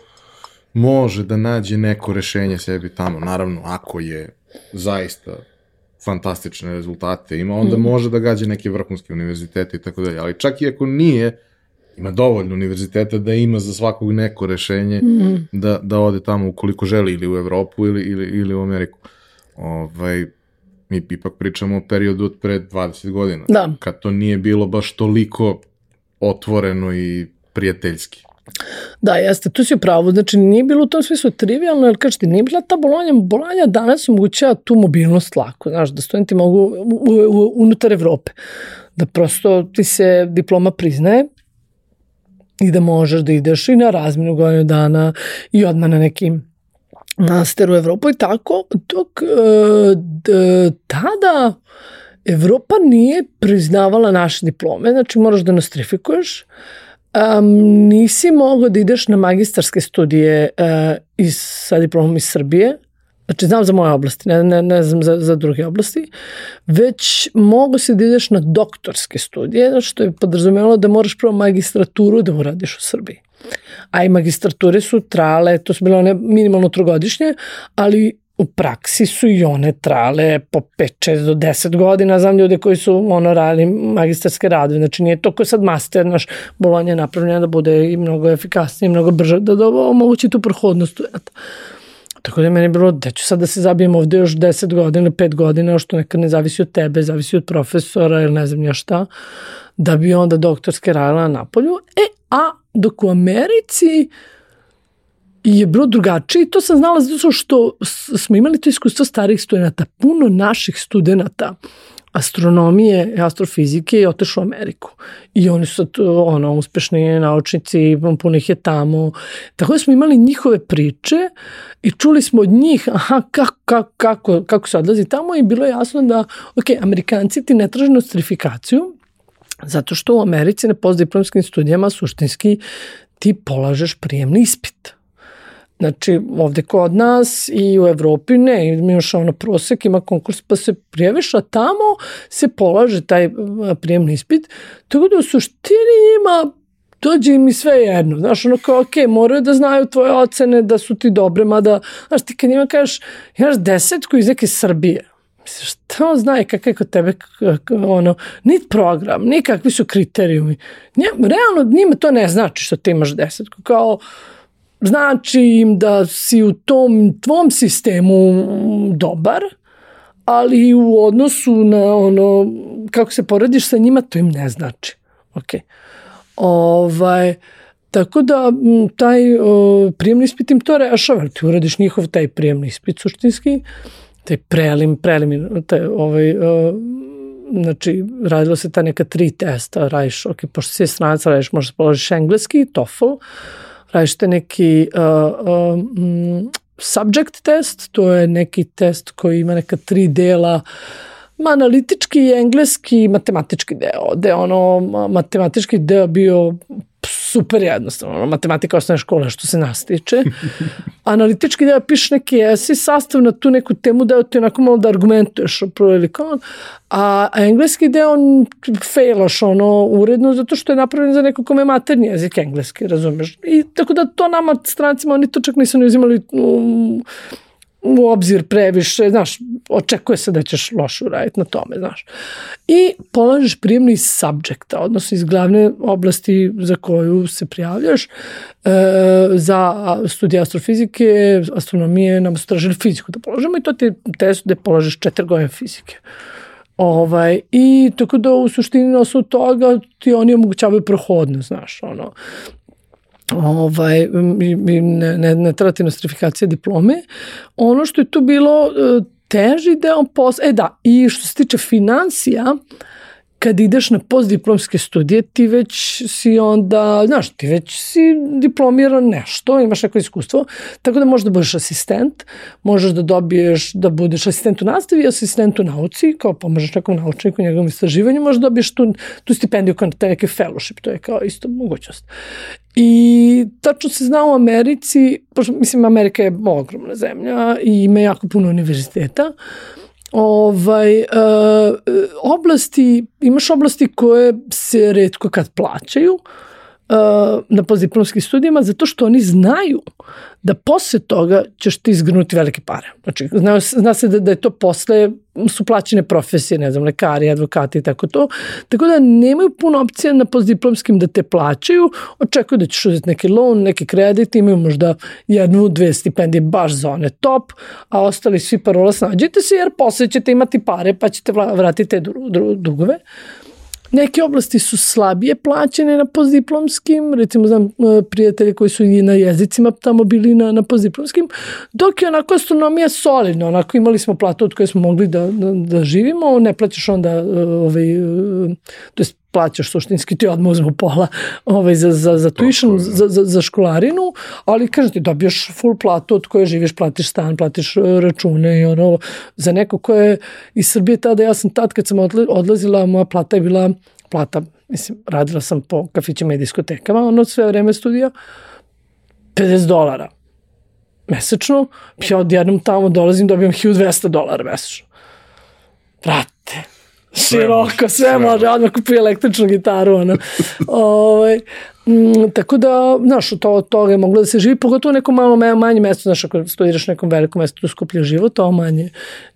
A: može da nađe neko rešenje sebi tamo, naravno, ako je zaista fantastične rezultate ima, onda mm. može da gađe neke vrhunske univerzitete i tako dalje, ali čak i ako nije, ima dovoljno univerziteta da ima za svakog neko rešenje mm. da, da ode tamo ukoliko želi ili u Evropu ili, ili, ili u Ameriku. Ovaj, mi ipak pričamo o periodu od pre 20 godina.
B: Da.
A: Kad to nije bilo baš toliko otvoreno i prijateljski.
B: Da, jeste, tu si u pravu, znači nije bilo u tom smislu trivialno, jer kažete, nije bila ta bolonja, bolonja danas omogućava tu mobilnost lako, znaš, da studenti mogu u, u, unutar Evrope, da prosto ti se diploma priznaje, i da možeš da ideš i na razminu godinu dana i odmah na nekim master u i tako, dok e, tada Evropa nije priznavala naše diplome, znači moraš da nostrifikuješ, um, nisi mogao da ideš na magistarske studije uh, iz, sa diplomom iz Srbije, znači znam za moje oblasti, ne, ne, ne znam za, za druge oblasti, već mogu se da ideš na doktorske studije, što je podrazumelo da moraš prvo magistraturu da uradiš u Srbiji. A i magistrature su trale, to su bile one minimalno trogodišnje, ali u praksi su i one trale po 5, 6 do 10 godina, znam ljude koji su ono radili magistarske radove, znači nije to kao sad master, naš bolonja je napravljena da bude i mnogo efikasnije, mnogo brže, da, da omogući tu prohodnost. Tako da je meni bilo, da ću sad da se zabijem ovde još 10 godina, 5 godina, što nekad ne zavisi od tebe, zavisi od profesora ili ne znam nja šta, da bi onda doktorske radila na napolju. E, a dok u Americi je bilo drugačije i to sam znala zato što smo imali to iskustvo starih studenta. Puno naših studenta astronomije i astrofizike je otišao u Ameriku. I oni su ono, uspešni naučnici, puno ih je tamo. Tako da smo imali njihove priče i čuli smo od njih aha, kako, kako, kako, kako se odlazi tamo i bilo je jasno da, ok, Amerikanci ti ne traže nostrifikaciju, zato što u Americi na postdiplomskim studijama suštinski ti polažeš prijemni ispit Znači, ovde kod nas i u Evropi ne, imaš ono prosek, ima konkurs pa se prijaviš, a tamo se polaže taj prijemni ispit, tako da u suštini njima dođe im i sve jedno. Znaš, ono kao, ok, moraju da znaju tvoje ocene, da su ti dobre, mada, znaš, ti kad njima kažeš, imaš desetku iz neke Srbije, Misliš, šta on zna je kod tebe, ono, ni program, ni kakvi su kriterijumi. Njima, realno, njima to ne znači što ti imaš desetku. Kao, znači im da si u tom tvom sistemu dobar, ali u odnosu na ono, kako se porediš sa njima, to im ne znači. Ok. Ovaj, tako da taj o, prijemni ispit im to rešava, ti uradiš njihov taj prijemni ispit suštinski, taj prelim, prelim, taj, ovaj, o, znači radilo se ta neka tri testa, radiš, ok, pošto si stranac, radiš, možeš da položiš engleski, TOEFL, radite neki uh, um, subject test, to je neki test koji ima neka tri dela analitički, engleski matematički deo, gde ono matematički deo bio super jednostavno, matematika osnovne škole što se nas tiče. Analitički deo pišeš neki esi, sastav na tu neku temu deo ti onako malo da argumentuješ pro ili kon, a, a engleski deo on failaš ono uredno zato što je napravljen za neko kome je materni jezik engleski, razumeš? I tako da to nama strancima oni to čak nisu ne uzimali um, u obzir previše, znaš, očekuje se da ćeš loše uraditi na tome, znaš. I polažeš prijemni subjekta, odnosno iz glavne oblasti za koju se prijavljaš, e, za studije astrofizike, astronomije, nam su tražili fiziku da položimo i to ti test gde polažeš četiri godine fizike. Ovaj, I tako da u suštini na osnovu toga ti oni omogućavaju prohodno, znaš, ono, ovaj, ne, ne, ne trebati nostrifikacije diplome. Ono što je tu bilo e, teži deo posla, e da, i što se tiče financija, kad ideš na postdiplomske studije, ti već si onda, znaš, ti već si diplomiran nešto, imaš neko iskustvo, tako da možeš da budeš asistent, možeš da dobiješ da budeš asistent u nastavi, asistent u nauci, kao pomožeš nekom naučniku u njegovom istraživanju, možeš da dobiješ tu, tu stipendiju kao taj neki fellowship, to je kao isto mogućnost. I tačno se zna u Americi, pošto, mislim, Amerika je ogromna zemlja i ima jako puno univerziteta, ovaj, uh, oblasti, imaš oblasti koje se redko kad plaćaju, uh, na postdiplomskim studijama zato što oni znaju da posle toga ćeš ti izgrnuti velike pare. Znači, zna, zna se da, da je to posle su plaćene profesije, ne znam, lekari, advokati i tako to. Tako da nemaju puno opcija na postdiplomskim da te plaćaju, očekuju da ćeš uzeti neki loan, neki kredit, imaju možda jednu, dve stipendije baš za one top, a ostali svi parola snađite se jer posle ćete imati pare pa ćete vratiti te dugove. Neke oblasti su slabije plaćene na postdiplomskim, recimo znam e, prijatelje koji su i na jezicima tamo bili na, na postdiplomskim, dok je onako astronomija solidna, onako imali smo platu od koje smo mogli da, da, da živimo, ne plaćaš onda e, ovaj, e, to je plaćaš suštinski, ti odmah uzmu pola ovaj, za, za, za tuition, za, za, za školarinu, ali kažem ti, dobiješ full platu od koje živiš, platiš stan, platiš uh, račune i ono, za neko ko je iz Srbije tada, ja sam tad kad sam odlazila, moja plata je bila plata, mislim, radila sam po kafićima i diskotekama, ono sve vreme studija, 50 dolara mesečno, ja odjednom tamo dolazim, dobijam 1200 dolara mesečno. Brate, široko, sve može, odmah kupi električnu gitaru, ono. Ove, ovaj, m, tako da, znaš, to, od toga je moglo da se živi, pogotovo u nekom malo manje mesto, znaš, ako studiraš u nekom velikom mestu, tu skuplja život, to manje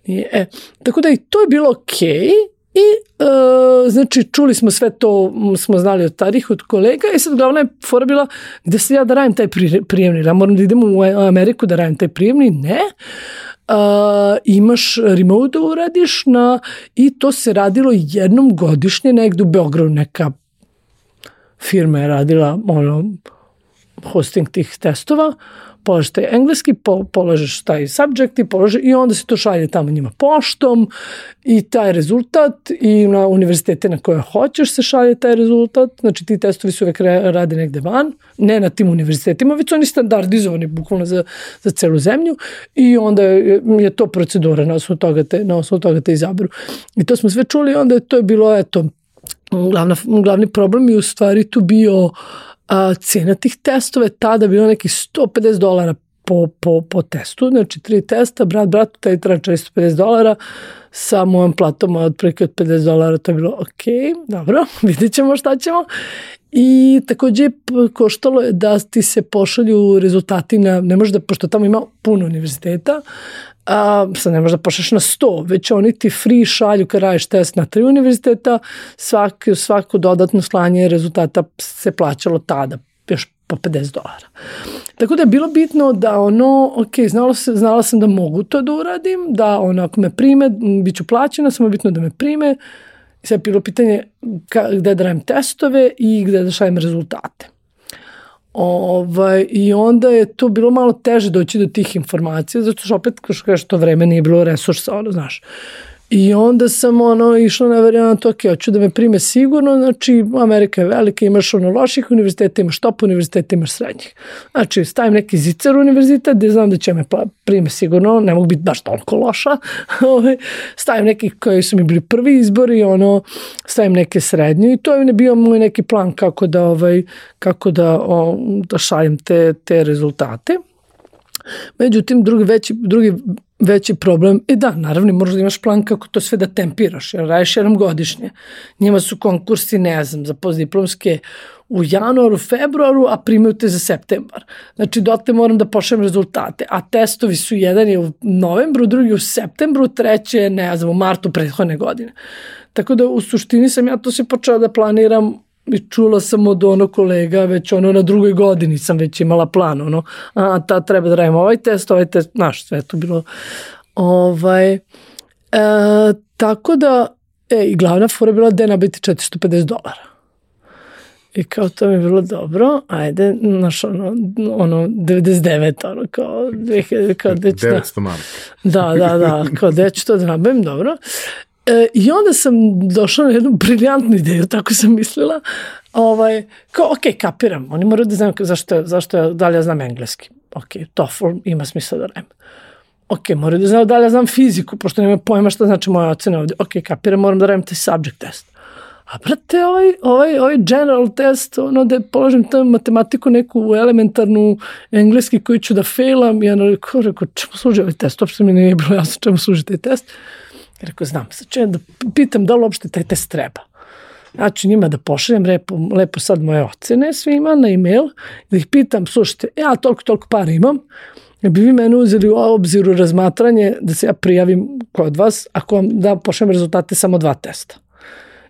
B: nije. E, tako da i to je bilo okej, okay, I, e, znači, čuli smo sve to, smo znali od starih, od kolega i sad glavna je fora bila gde se ja da radim taj prijemni, ja moram da idem u Ameriku da radim taj prijemni, ne. Uh, imaš remote da uradiš na, i to se radilo jednom godišnje negde u Beogradu, neka firma je radila ono, hosting tih testova, polažeš taj engleski, po, polažeš taj subject i, polažeš, i onda se to šalje tamo njima poštom i taj rezultat i na univerzitete na koje hoćeš se šalje taj rezultat, znači ti testovi su uvek rade negde van, ne na tim univerzitetima, već su oni standardizovani bukvalno za, za celu zemlju i onda je, to procedura na osnovu toga te, na osnovu toga te izaberu. I to smo sve čuli, onda je to je bilo, eto, glavna, glavni problem je u stvari tu bio a, cena tih testova je tada bila nekih 150 dolara po, po, po testu, znači tri testa, brat, brat, taj treba 450 dolara, sa mojom platom od prilike od 50 dolara, to je bilo ok, dobro, vidjet ćemo šta ćemo. I takođe koštalo je da ti se pošalju rezultati na, ne može da, pošto tamo ima puno univerziteta, a, sad ne možda pošaš na 100, već oni ti free šalju kad radiš test na tri univerziteta, svaki, svako dodatno slanje rezultata se plaćalo tada, još po 50 dolara. Tako da je bilo bitno da ono, ok, znala, se, znala sam da mogu to da uradim, da ono, ako me prime, bit ću plaćena, samo je bitno da me prime. I sad je bilo pitanje ka, gde da radim testove i gde da šajem rezultate. Ovaj, I onda je to bilo malo teže doći do tih informacija, zato što opet, kao što to vreme nije bilo resursa, ono, znaš. I onda sam ono išla na varijant, ok, hoću da me prime sigurno, znači Amerika je velika, imaš ono loših univerziteta, imaš top univerziteta, imaš srednjih. Znači stavim neki zicer univerzitet gde znam da će me prime sigurno, ne mogu biti baš toliko loša, ovaj, stavim neki koji su mi bili prvi izbori, ono, stavim neke srednje i to je bio moj neki plan kako da, ovaj, kako da, o, da šaljem te, te rezultate. Međutim, drugi veći, drugi veći problem, i da, naravno moraš da imaš plan kako to sve da tempiraš, jer radiš jednom godišnje. Njima su konkursi, ne znam, za postdiplomske u januaru, februaru, a primaju te za septembar. Znači, dotle moram da pošaljem rezultate, a testovi su jedan je u novembru, drugi u septembru, treće je, ne znam, u martu prethodne godine. Tako da u suštini sam ja to se počela da planiram čula sam od ono kolega, već ono na drugoj godini sam već imala plan, ono, a ta treba da radim ovaj test, ovaj test, znaš, sve to bilo, ovaj, e, tako da, e, i glavna fora bila da je nabiti 450 dolara. I kao to mi je bilo dobro, ajde, znaš, ono, ono 99, ono, kao, 2000, kao,
A: 900 da, marka.
B: Da, da, da, kao, ću to da nabavim, dobro. E, I onda sam došla na jednu briljantnu ideju, tako sam mislila. Ovaj, kao, ok, kapiram, oni moraju da znaju zašto, zašto da li ja znam engleski. Ok, TOEFL ima smisla da radim. Ok, moraju da znaju da li ja znam fiziku, pošto nema pojma šta znači moja ocena ovde. Ok, kapiram, moram da radim taj subject test. A brate, ovaj, ovaj, ovaj general test, ono da položim tu matematiku neku elementarnu engleski koji ću da failam, ja rekao, rekao, čemu služi ovaj test? Uopšte mi nije bilo jasno čemu služi taj test. Rekao, znam, sad ću da pitam da li uopšte taj test treba. Znači njima da pošaljem lepo, lepo sad moje ocene svima na e-mail, da ih pitam, slušajte, ja toliko, toliko para imam, da bi vi mene uzeli u obziru razmatranje da se ja prijavim kod vas, ako vam da pošaljem rezultate samo dva testa.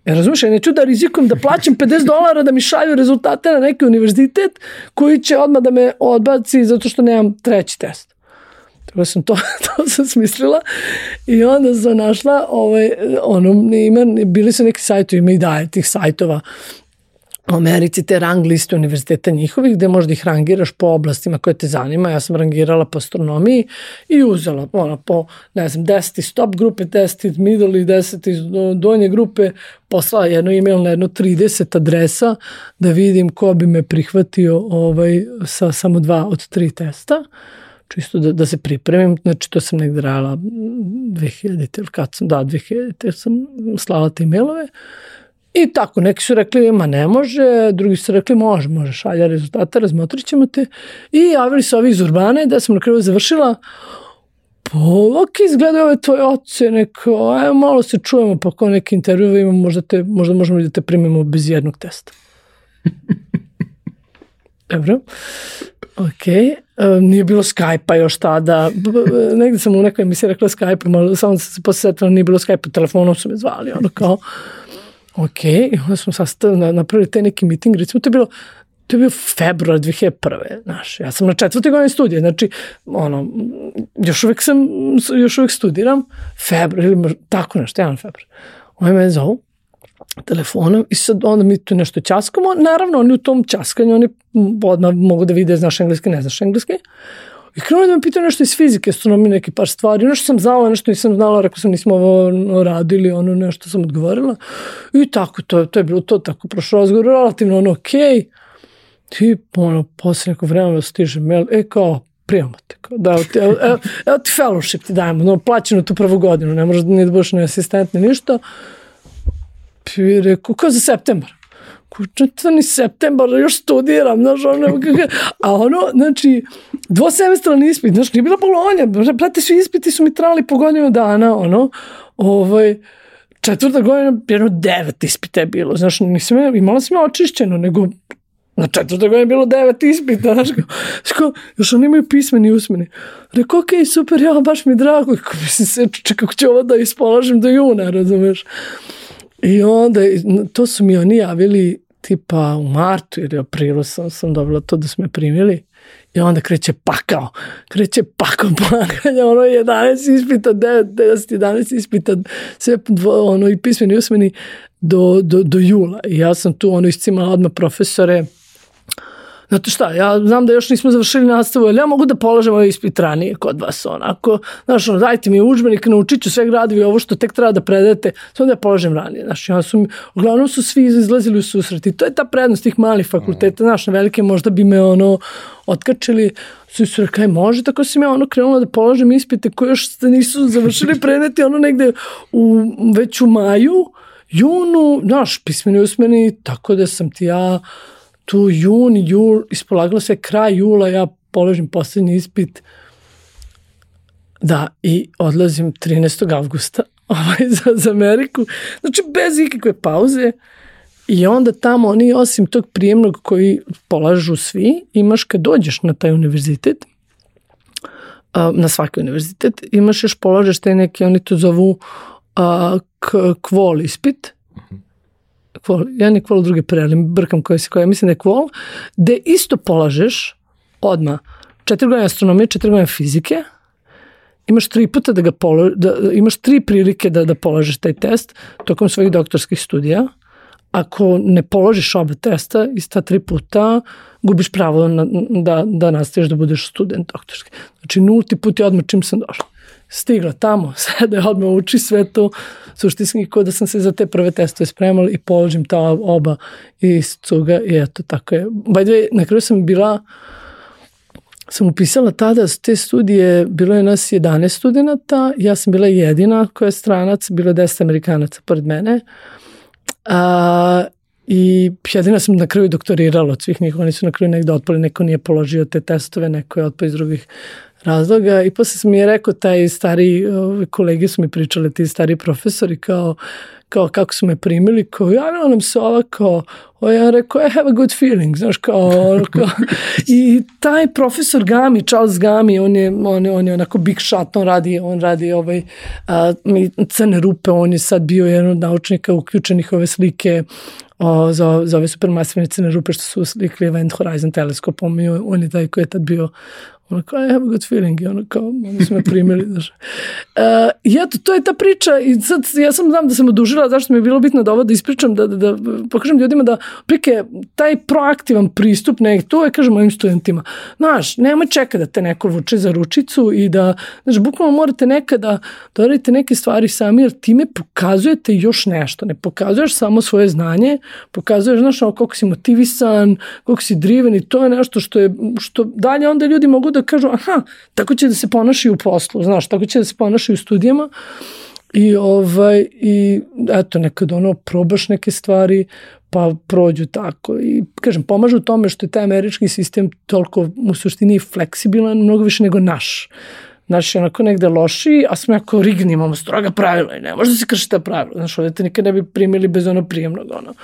B: Ja razumiješ, ja neću da rizikujem da plaćam 50 dolara da mi šalju rezultate na neki univerzitet koji će odmah da me odbaci zato što nemam treći test. Tako sam to, to sam smislila i onda sam našla ovaj, ono, ima, bili su neki sajtovi, ima i daje tih sajtova u Americi te rang liste univerziteta njihovih gde možda ih rangiraš po oblastima koje te zanima. Ja sam rangirala po astronomiji i uzela ona, po, ne znam, 10 stop grupe, 10 middle i 10 donje grupe, poslala jedno email na jedno 30 adresa da vidim ko bi me prihvatio ovaj, sa samo dva od tri testa čisto da, da se pripremim, znači to sam negde radila 2000 ili kad sam, da, 2000 sam slala te emailove I tako, neki su rekli, ma ne može, drugi su rekli, može, može, šalja rezultata, razmotrit ćemo te. I javili se ovi iz Urbane da sam na kraju završila, pa ok, izgledaju ove tvoje ocene, kao, ajmo malo se čujemo, pa kao neki intervju imamo, možda, te, možda možemo da te primimo bez jednog testa. Dobro. Ok, um, nije bilo Skype-a još tada, negde sam u nekoj emisiji rekla Skype, samo sam se posjetila, nije bilo Skype-a, telefonom su me zvali, ono kao, Ok, i onda smo sastavili, napravili te neki miting, recimo to je bilo, to je bio februar 2001. Znaš, ja sam na četvrtoj godini studija, znači, ono, još uvek sam, još uvek studiram, februar, ili tako nešto, jedan februar. Oni me zovu, telefonom i sad onda mi tu nešto časkamo, naravno oni u tom časkanju, oni odmah mogu da vide znaš engleski, ne znaš engleski, I krenuo da me pitao nešto iz fizike, astronomije, neke par stvari. Nešto sam znala, nešto nisam znala, rekao sam nismo ovo radili, ono nešto sam odgovorila. I tako, to, to je bilo to, tako prošlo razgovor, relativno ono okej. Okay. I ono, posle neko vremena stiže mail, e kao, prijamo te, kao, da, ti, evo, evo, evo ti fellowship ti dajemo, no, plaćeno tu prvu godinu, ne možeš ni da budeš ni asistent ni ništa. I rekao, kao za septembar ni septembar, još studiram, znaš, ono, a ono, znači, dvosemestralni ispit, znaš, nije bila bolonja, brate, svi ispiti su mi trali po godinu dana, ono, ovaj, četvrta godina, jedno devet ispita je bilo, znaš, nisam, imala sam je očišćeno, nego na četvrta godina je bilo devet ispita, znaš, kao, još oni imaju pismeni usmeni. Rekao, okej, okay, super, ja, baš mi drago, mislim se, kako ću ovo da ispolažem do juna, razumeš? I onda, to su mi oni javili tipa u martu ili aprilu sam, sam dobila to da su me primili. I onda kreće pakao, kreće pakao polaganja, ono 11 ispita, 9, 10, 11 ispita, sve ono i pismeni i usmeni do, do, do jula. I ja sam tu ono iscimala odmah profesore, Znate šta, ja znam da još nismo završili nastavu, ali ja mogu da polažem ovaj ispit ranije kod vas, onako, znaš, ono, dajte mi učbenik, naučit ću sve gradovi, ovo što tek treba da predate, samo da ja polažem ranije, znaš, ja su, uglavnom su svi izlazili u susret i to je ta prednost tih malih fakulteta, znaš, na velike možda bi me, ono, otkačili, su su rekli, može, tako sam ja ono krenula da polažem ispite koje još nisu završili predmeti, ono negde u, već u maju, junu, znaš, pismeni usmeni, tako da sam ti ja, tu jun, jul, ispolagalo se kraj jula, ja položim poslednji ispit, da, i odlazim 13. avgusta ovaj, za, za Ameriku, znači bez ikakve pauze, I onda tamo oni osim tog prijemnog koji polažu svi, imaš kad dođeš na taj univerzitet, na svaki univerzitet, imaš još polažeš te neke, oni to zovu kvol ispit, kvol, jedan je kvol, drugi prelim, brkam koje se koje, mislim da je kvol, gde isto polažeš odma četiri godine astronomije, četiri godine fizike, imaš tri puta da ga polo, da, imaš tri prilike da, da polažeš taj test tokom svojih doktorskih studija. Ako ne položiš oba testa iz ta tri puta, gubiš pravo na, da, da nastaviš da budeš student doktorski. Znači, nulti put je odmah čim sam došla stigla tamo, sede, odmah uči sve to, suštinski kod da sam se za te prve testove spremala i položim ta oba iz cuga i eto, tako je. By the way, na kraju sam bila, sam upisala tada te studije, bilo je nas 11 studenta, ja sam bila jedina koja je stranac, bilo je 10 amerikanaca pored mene, a, I jedina sam na kraju doktorirala od svih njih, oni su na kraju negde otpali, neko nije položio te testove, neko je otpao iz drugih razloga. I posle sam mi je rekao taj stari, kolege su mi pričali, ti stari profesori kao, kao kako su me primili, kao javila nam se ova kao, o ja rekao, I have a good feeling, znaš, kao, kao. I taj profesor Gami, Charles Gami, on je, on je, on je onako big shot, on radi, on radi ovaj, a, mi, crne rupe, on je sad bio jedan od naučnika uključenih ove slike o, za, za ove supermasivne crne rupe što su slikli Event Horizon teleskopom i on je taj koji je tad bio Ono kao, I have a good feeling. I ono kao, oni su me primili. Znaš. Uh, I eto, to je ta priča. I sad, ja sam znam da sam odužila, zašto mi je bilo bitno da ovo da ispričam, da, da, da pokažem ljudima da, prike, taj proaktivan pristup, ne, to je, kažem mojim studentima. Znaš, nemoj čekati da te neko vuče za ručicu i da, znaš, bukvalno morate nekada da radite neke stvari sami, jer time pokazujete još nešto. Ne pokazuješ samo svoje znanje, pokazuješ, znaš, ono, koliko si motivisan, koliko si driven i to je nešto što je, što dalje onda ljudi mogu da kažu, aha, tako će da se ponašaju u poslu, znaš, tako će da se ponašaju u studijama i ovaj i eto nekad ono probaš neke stvari pa prođu tako i kažem pomaže u tome što je taj američki sistem toliko u suštini fleksibilan mnogo više nego naš Naš je onako negde lošiji, a smo jako rigni, imamo stroga pravila i ne može da se krši ta pravila. Znaš, ovdje te nikad ne bi primili bez ono prijemnog. Ono.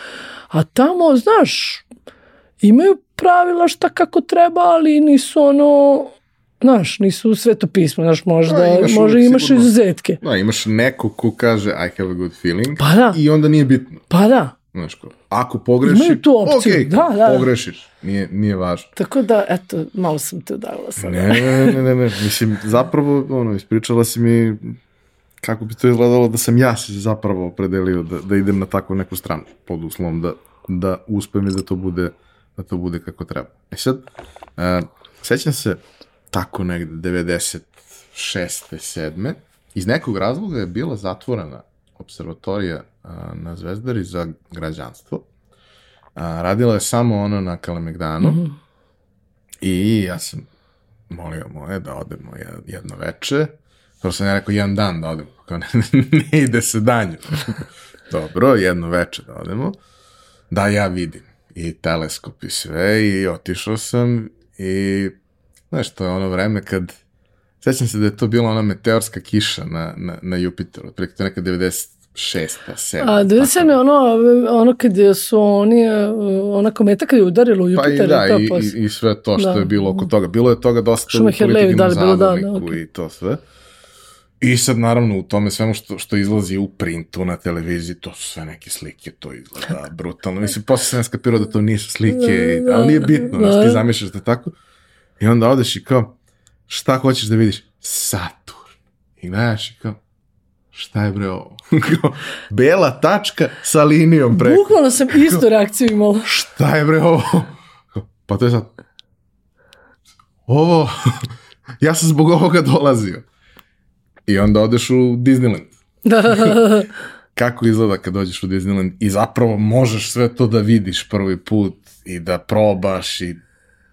B: A tamo, znaš, imaju pravila šta kako treba, ali nisu ono, znaš, nisu sveto pismo, znaš, možda, da, imaš možda imaš sigurno, izuzetke.
A: Da, imaš neko ko kaže I have a good feeling
B: pa da.
A: i onda nije bitno.
B: Pa da.
A: Znaš ko, ako pogreši,
B: Imaju tu opciju,
A: okay,
B: da, da.
A: pogrešiš, nije, nije važno.
B: Tako da, eto, malo sam te udavila sada.
A: Ne, ne, ne, ne, ne, mislim, zapravo, ono, ispričala si mi kako bi to izgledalo da sam ja se zapravo opredelio da, da idem na takvu neku stranu, pod uslovom da, da uspem i da to bude da to bude kako treba. E sad, uh, sećam se tako negde 96. 7. Iz nekog razloga je bila zatvorena observatorija uh, na Zvezdari za građanstvo. Uh, radila je samo ono na Kalemegdanu mm -hmm. i ja sam molio moje da odemo jedno veče. Prvo sam ja rekao jedan dan da odemo, kao ne, ne ide se danju. Dobro, jedno veče da odemo, da ja vidim i teleskop i sve i otišao sam i znaš, to je ono vreme kad sećam se da je to bila ona meteorska kiša na, na, na Jupiteru, otprilike to neka 96. 7.
B: A 97. je ono, ono kad su oni, ona kometa kad je udarila u Jupiter.
A: Pa i da, i, to i, i, sve to što da. je bilo oko toga. Bilo je toga dosta
B: Šumacher
A: u politikim
B: da, da, da, okay.
A: i to sve. I sad naravno u tome svemu što, što izlazi u printu na televiziji, to su sve neke slike, to izgleda brutalno. Mislim, posle sam skapirao da to nisu slike, da, ali nije bitno, da, ti zamišljaš da tako. I onda odeš i kao, šta hoćeš da vidiš? Saturn. I gledaš i kao, šta je bre ovo? Bela tačka sa linijom preko.
B: Bukvalno sam istu reakciju imala.
A: Šta je bre ovo? Pa to je sad, ovo, ja sam zbog ovoga dolazio. I onda odeš u Disneyland. Da. Kako izgleda kad dođeš u Disneyland i zapravo možeš sve to da vidiš prvi put i da probaš i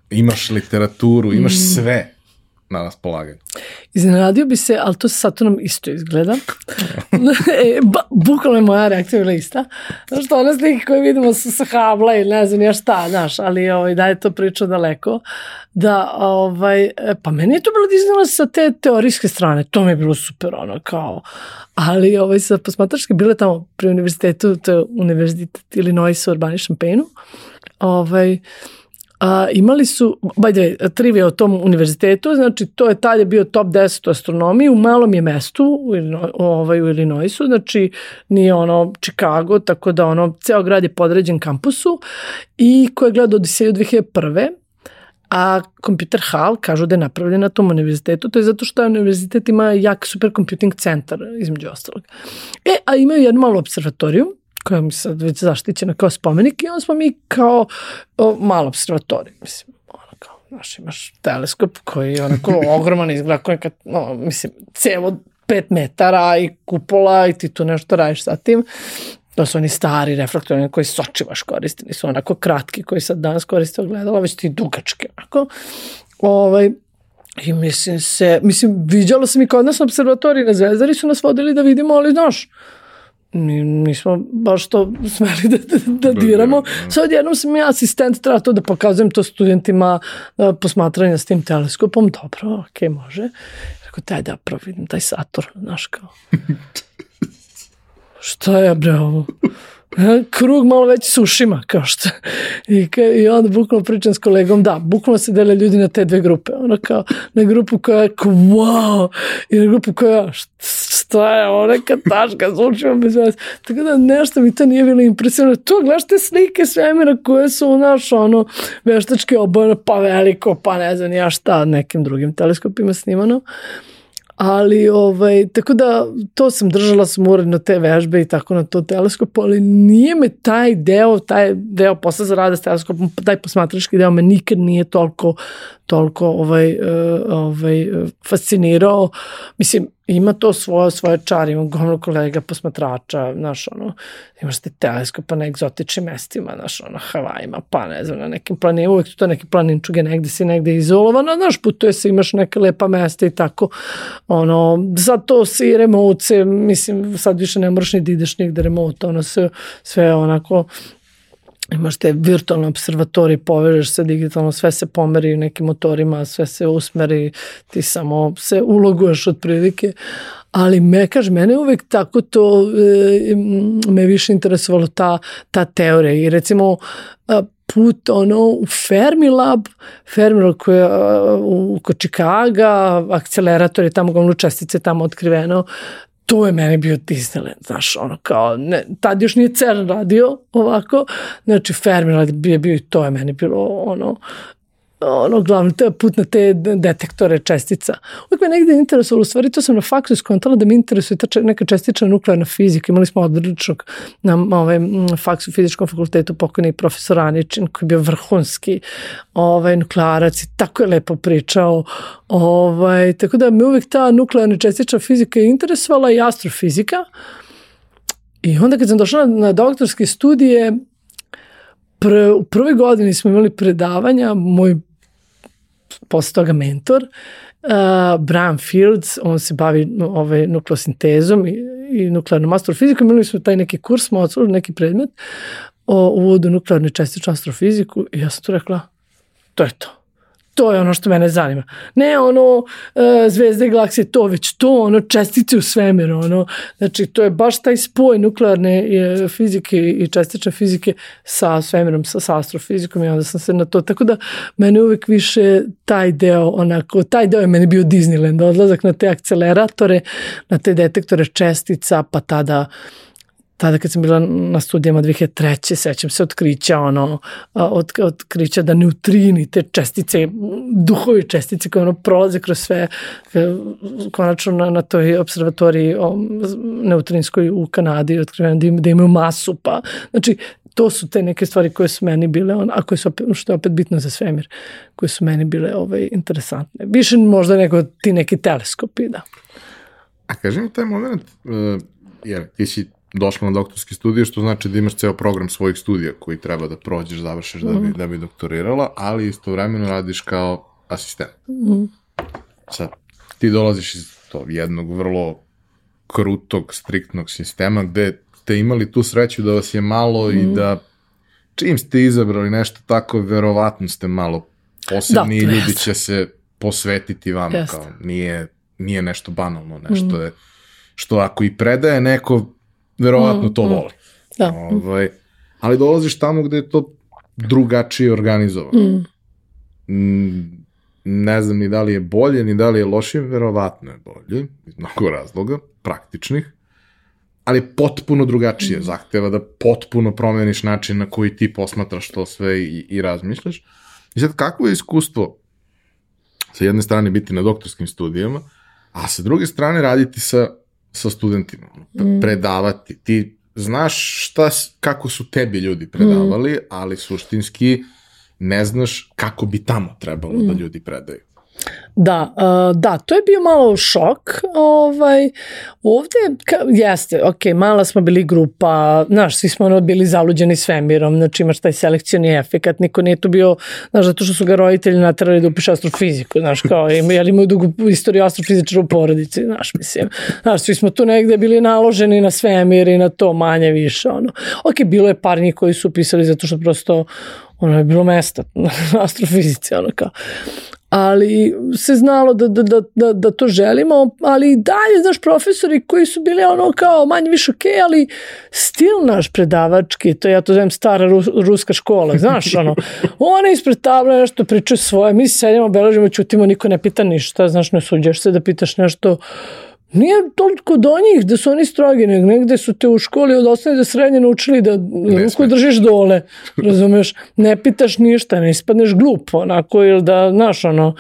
A: imaš literaturu, imaš mm. sve na raspolaganju.
B: Iznenadio bi se, ali to sa Saturnom isto izgleda. e, bukvalno je moja reakcija bila ista. Znaš što, one slike koje vidimo sa, sa Habla ili ne znam ja šta, znaš, ali ovaj, da je to priča daleko. Da, ovaj, pa meni je to bilo Disneyland sa te teorijske strane, to mi je bilo super, ono, kao, ali ovaj, sa posmatračke bile tamo pri univerzitetu, to je univerzitet Illinois u Urbani Šampenu, ovaj, A, imali su, by the way, trivia o tom univerzitetu, znači to je tad je bio top 10 u astronomiji, u malom je mestu u, ovaj, u Illinoisu, znači nije ono Chicago, tako da ono, ceo grad je podređen kampusu i ko je gledao Odiseju 2001 a Computer Hall kažu da je napravljen na tom univerzitetu, to je zato što univerzitet ima jak supercomputing centar, između ostalog. E, a imaju jednu malu observatoriju, koja mi sad već zaštićena kao spomenik i onda smo mi kao o, malo observatorij, mislim, ono kao, znaš, imaš teleskop koji je onako ogroman izgleda, koji kad, no, mislim, cevo 5 metara i kupola i ti tu nešto radiš sa tim. To su oni stari reflektori koji sočivaš koristi, nisu onako kratki koji sad danas koriste ogledala, već ti dugački onako. Ovaj, I mislim se, mislim, viđala sam i kod nas na observatoriji na Zvezdari su nas vodili da vidimo, ali znaš, nismo baš to smeli da, da, da, da diramo. Da. Sad jednom sam ja asistent, treba to da pokazujem to studentima uh, posmatranja s tim teleskopom. Dobro, okej, okay, može. Rekao, daj da providim taj Saturn, znaš kao. Šta je bre ovo? E, krug malo već sušima, kao što. I, ka, I onda bukvalno pričam s kolegom, da, bukvalno se dele ljudi na te dve grupe. Ono kao, na grupu koja je kao, wow, i na grupu koja, šta, šta je ovo neka taška, zvučimo bez veze. Tako da nešto mi to nije bilo impresivno. Tu gledaš te slike svemira koje su, naš, ono, veštačke obojene, pa veliko, pa ne znam ja šta, nekim drugim teleskopima snimano. Ali ovaj, tako da to sam držala sam uredno te vežbe i tako na to teleskopu, ali nije me taj deo, taj deo posla za rada s teleskopom, taj posmatrački deo me nikad nije toliko toliko ovaj, uh, ovaj, fascinirao. Mislim, ima to svoje, svoje čar, ima gomno kolega posmatrača, znaš, ono, imaš te teleskopa na egzotičnim mestima, znaš, ono, Havajima, pa ne znam, na nekim planinima, uvek to neki planinčuge, negde si negde izolovano, znaš, putuje se, imaš neke lepa mesta i tako, ono, zato si remote, mislim, sad više ne moraš ni da ideš nigde remote, ono, sve, sve onako, imaš te virtualne observatorije, povežeš se digitalno, sve se pomeri nekim motorima, sve se usmeri, ti samo se uloguješ od prilike, ali me, kaž, mene uvek tako to e, me više interesovalo ta, ta teorija. I recimo put ono u Fermilab, Fermilab koji je u, kod Čikaga, akcelerator je tamo gomlu čestice tamo otkriveno, to je meni bio Disneyland, znaš, ono kao, ne, tad još nije CERN radio ovako, znači Fermi je bio i to je meni bilo ono, ono glavno, to je put na te detektore čestica. Uvijek me negde interesovalo, u stvari to sam na faksu iskontala da me interesuje ta neka čestična nuklearna fizika. Imali smo odličnog na ovaj, faksu fizičkom fakultetu pokojni profesor Aničin koji je bio vrhunski ovaj, nuklearac i tako je lepo pričao. Ovaj, tako da me uvijek ta nuklearna čestična fizika interesovala i astrofizika. I onda kad sam došla na, na doktorske studije, pr, u prvoj godini smo imali predavanja, moj posle toga mentor, uh, Brian Fields, on se bavi ovaj, nukleosintezom i, i nuklearnom astrofizikom, imali smo taj neki kurs, smo otvorili neki predmet o uvodu nuklearne čestičnu astrofiziku i ja sam tu rekla, to je to To je ono što mene zanima. Ne ono zvezde i galaksije, to već to, ono čestice u svemiru, ono, znači to je baš taj spoj nuklearne je, fizike i čestične fizike sa svemirom, sa, sa astrofizikom i onda sam se na to, tako da mene uvek više taj deo, onako, taj deo je meni bio Disneyland, odlazak na te akceleratore, na te detektore čestica, pa tada uh, tada kad sam bila na studijama 2003. sećam se otkrića ono, od, otkrića da neutrini, te čestice, duhovi čestice koje ono prolaze kroz sve, konačno na, na toj observatoriji o, neutrinskoj u Kanadi otkriveno da, im, da imaju masu, pa znači to su te neke stvari koje su meni bile, on, a koje su, opet, što je opet bitno za svemir, koje su meni bile ovaj, interesantne. Više možda nego ti neki teleskopi, da.
A: A kaži mi taj moment, uh, jer ti si došla na doktorske studije, što znači da imaš ceo program svojih studija koji treba da prođeš, završiš mm -hmm. da, bi, mhm. da bi doktorirala, ali istovremeno radiš kao asistent. Mm -hmm. Sad, ti dolaziš iz to jednog vrlo krutog, striktnog sistema gde ste imali tu sreću da vas je malo mm -hmm. i mhm. da čim ste izabrali nešto tako, verovatno ste malo posebni da, i ljudi će se posvetiti vama, jest. kao nije, nije nešto banalno, nešto mm. je, što ako i predaje neko, verovatno mm, to mm. Da. Ovaj, ali dolaziš tamo gde je to drugačije organizovano. Mm. mm. Ne znam ni da li je bolje, ni da li je lošije, verovatno je bolje, iz mnogo razloga, praktičnih, ali potpuno drugačije, mm. zahteva da potpuno promeniš način na koji ti posmatraš to sve i, i razmišljaš. I sad, kakvo je iskustvo sa jedne strane biti na doktorskim studijama, a sa druge strane raditi sa sa studentima, mm. predavati. Ti znaš šta, kako su tebi ljudi predavali, mm. ali suštinski ne znaš kako bi tamo trebalo da mm. da ljudi predaju.
B: Da, uh, da, to je bio malo šok. Ovaj, ovde ka, jeste, ok, mala smo bili grupa, znaš, svi smo ono bili zaluđeni svemirom, znači imaš taj selekcioni efekat, niko nije tu bio, znaš, zato što su ga roditelji natrali da upiše astrofiziku, znaš, kao, ima, jel imaju dugu istoriju astrofizičara u porodici, znaš, mislim, znaš, svi smo tu negde bili naloženi na svemir i na to manje više, ono. Ok, bilo je par njih koji su upisali zato što prosto ono je bilo mesta na astrofizici, ono kao ali se znalo da, da, da, da, da to želimo, ali i dalje, znaš, profesori koji su bili ono kao manje više okej, okay, ali stil naš predavački, to ja to zovem stara rus, ruska škola, znaš, ono, one ispred tabla nešto pričaju svoje, mi sedimo, beležimo, ćutimo, niko ne pita ništa, znaš, ne suđaš se da pitaš nešto, nije toliko do njih da su oni strogi, nego negde su te u školi od osnovne do srednje naučili da ruku držiš dole, razumeš, ne pitaš ništa, ne ispadneš glup, onako, ili da, znaš, ono,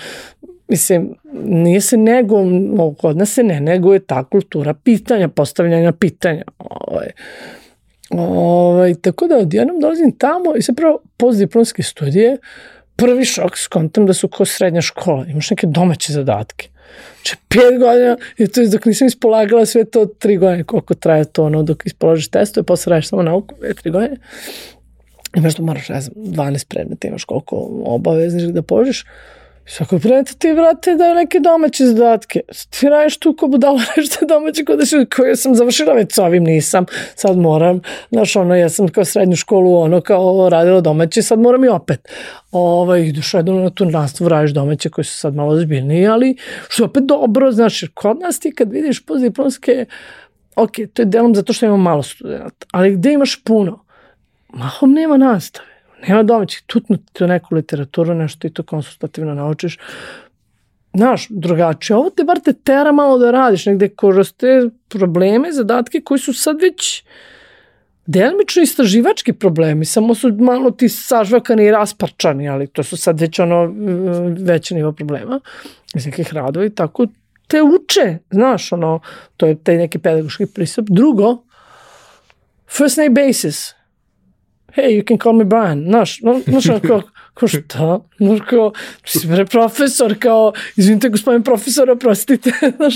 B: mislim, nije se nego, kod nas se ne nego je ta kultura pitanja, postavljanja pitanja. Ovaj. Ovaj, tako da odjednom dolazim tamo i prvo postdiplomske studije, prvi šok skontam da su ko srednja škola, imaš neke domaće zadatke. Znači, pet godina, i to je dok nisam ispolagala sve to, tri godine, koliko traje to, ono, dok ispolažiš testove, posle radiš samo nauku, dve, tri godine. Imaš da moraš, ne znam, 12 predmeta, imaš koliko obavezniš da položiš. Svako predmeta ti, brate, daju neke domaće zadatke. Ti radiš tu ko budala nešto domaće kod si, koje sam završila već s ovim nisam, sad moram, znaš, ono, ja sam kao srednju školu, ono, kao radila domaće, sad moram i opet. Ovaj, ideš jedno na tu nastavu, radiš domaće koje su sad malo zbiljnije, ali što je opet dobro, znaš, kod nas ti kad vidiš postdiplomske, ok, to je delom zato što imamo malo studenta, ali gde imaš puno? Mahom nema nastave Nema domaćih, tutnuti to neku literaturu, nešto ti to konsultativno naučiš. Znaš, drugačije. Ovo te bar te tera malo da radiš negde kroz te probleme, zadatke koji su sad već delimično istraživački problemi, samo su malo ti sažvakani i rasparčani, ali to su sad već ono veće nivo problema iz nekih radova i tako te uče, znaš, ono, to je taj neki pedagoški pristup. Drugo, first name basis, hey, you can call me Brian, znaš, znaš, kao, kao šta, znaš, kao, si bre profesor, kao, izvinite gospodin profesor, oprostite, znaš,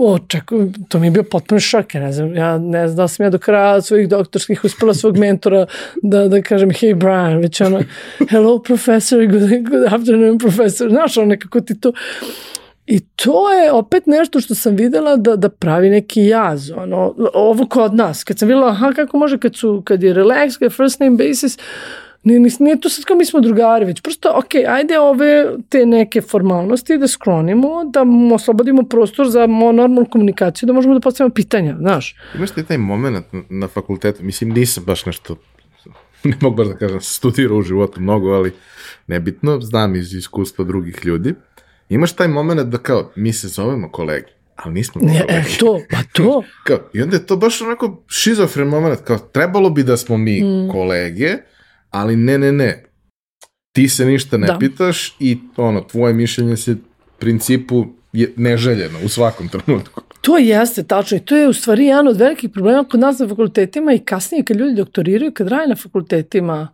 B: o, čekaj, to mi je bio potpuno šok, ja ne znam, ja ne znam da sam ja do kraja svojih doktorskih uspela svog mentora da, da kažem, hey Brian, već ono, hello professor, good, good afternoon professor, znaš, ono, nekako ti to, I to je opet nešto što sam videla da, da pravi neki jaz, ono, ovo kod nas, kad sam videla, aha, kako može kad, su, kad je relax, kad je first name basis, nije, nije, to sad kao mi smo drugari, već prosto, ok, ajde ove te neke formalnosti da sklonimo, da oslobodimo prostor za normalnu komunikaciju, da možemo da postavimo pitanja, znaš.
A: Imaš ti taj moment na fakultetu, mislim, nisam baš nešto, ne mogu baš da kažem, studirao u životu mnogo, ali nebitno, znam iz iskustva drugih ljudi imaš taj moment da kao, mi se zovemo kolege, ali nismo
B: kolege. E, to, pa to.
A: kao, I onda je to baš onako šizofren moment, kao, trebalo bi da smo mi mm. kolege, ali ne, ne, ne. Ti se ništa ne da. pitaš i ono, tvoje mišljenje se principu je neželjeno u svakom trenutku.
B: To jeste tačno i to je u stvari jedan od velikih problema kod nas na fakultetima i kasnije kad ljudi doktoriraju, kad rade na fakultetima,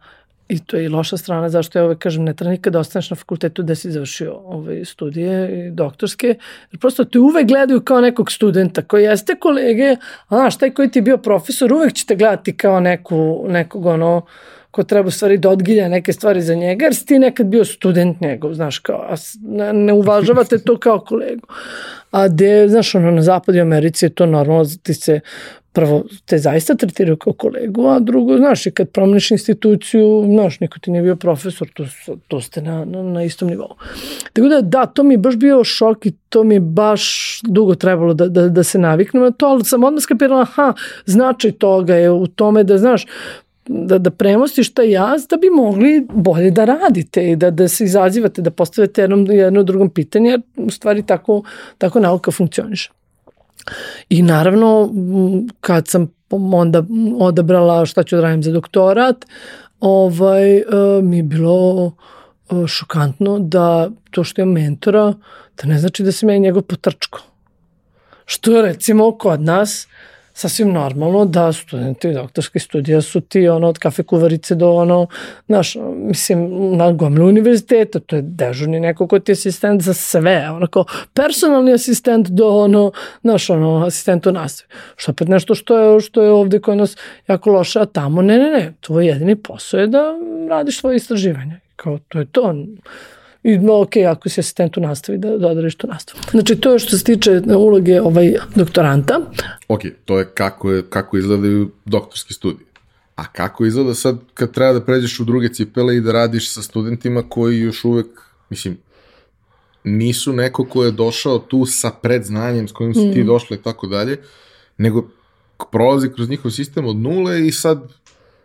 B: I to je i loša strana zašto ja uvek kažem ne treba nikada da ostaneš na fakultetu da si završio ove studije i doktorske, jer prosto te uvek gledaju kao nekog studenta koji jeste kolege, a znaš, taj koji ti je bio profesor uvek će te gledati kao neku, nekog ono, ko treba stvari da odgilja neke stvari za njega, jer si ti nekad bio student njegov, znaš, kao, a ne uvažavate to kao kolegu. A gde, znaš, ono, na zapadu Americi je to normalno, ti se prvo te zaista tretiraju kao kolegu, a drugo, znaš, i kad promeniš instituciju, znaš, niko ti nije bio profesor, to, to ste na, na, na istom nivou. Tako da, da, to mi je baš bio šok i to mi je baš dugo trebalo da, da, da se naviknem na to, ali sam odmah skapirala, aha, značaj toga je u tome da, znaš, da, da premostiš taj jaz da bi mogli bolje da radite i da, da se izazivate, da postavite jednom, jedno drugom pitanje, jer u stvari tako, tako nauka funkcioniše. I naravno, kad sam onda odabrala šta ću da radim za doktorat, ovaj, e, mi je bilo e, šokantno da to što je mentora, da ne znači da sam ja njegov potrčko. Što je recimo kod nas sasvim normalno da studenti doktorske studija su ti ono od kafe kuvarice do ono, znaš, mislim, na gomilu univerziteta, to je dežurni neko ko ti je asistent za sve, onako, personalni asistent do ono, znaš, ono, asistent u nastavi. Što opet nešto što je, što je ovde kod nas jako loše, a tamo, ne, ne, ne, tvoj jedini posao je da radiš svoje istraživanje. Kao, to je to i no, ok, ako si asistent u nastavi, da, da odreš tu nastavu. Znači, to je što se tiče uloge ovaj, doktoranta.
A: Ok, to je kako, je, kako izgledaju doktorski studiji. A kako izgleda sad kad treba da pređeš u druge cipele i da radiš sa studentima koji još uvek, mislim, nisu neko ko je došao tu sa predznanjem s kojim su mm. ti došli i tako dalje, nego prolazi kroz njihov sistem od nule i sad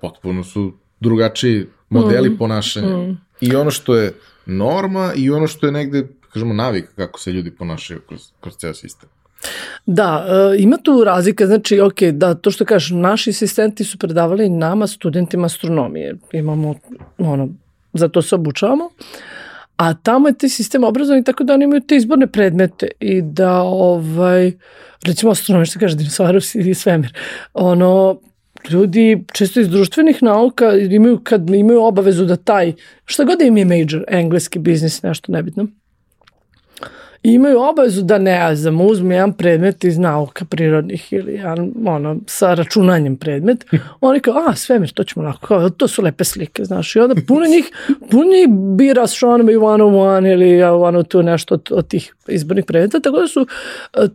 A: potpuno su drugačiji modeli mm. ponašanja. Mm. I ono što je norma i ono što je negde, kažemo, navik kako se ljudi ponašaju kroz, kroz ceo sistem.
B: Da, e, ima tu razlika, znači, ok, da, to što kažeš, naši asistenti su predavali nama, studentima astronomije. Imamo, ono, za to se obučavamo. A tamo je taj sistem obrazovan tako da oni imaju te izborne predmete i da, ovaj, recimo astronomija, što kaže, dinosaurus i svemir, ono, ljudi često iz društvenih nauka imaju, kad imaju obavezu da taj, šta god da im je major, engleski biznis, nešto nebitno, I imaju obavezu da ne znam, uzme jedan predmet iz nauka prirodnih ili jedan, ono, sa računanjem predmet. Oni kao, a, svemir, to ćemo lako, kao, to su lepe slike, znaš. I onda puno njih, puno njih bira astronomy 101 ili 102 nešto od, od tih izbornih predmeta, tako da su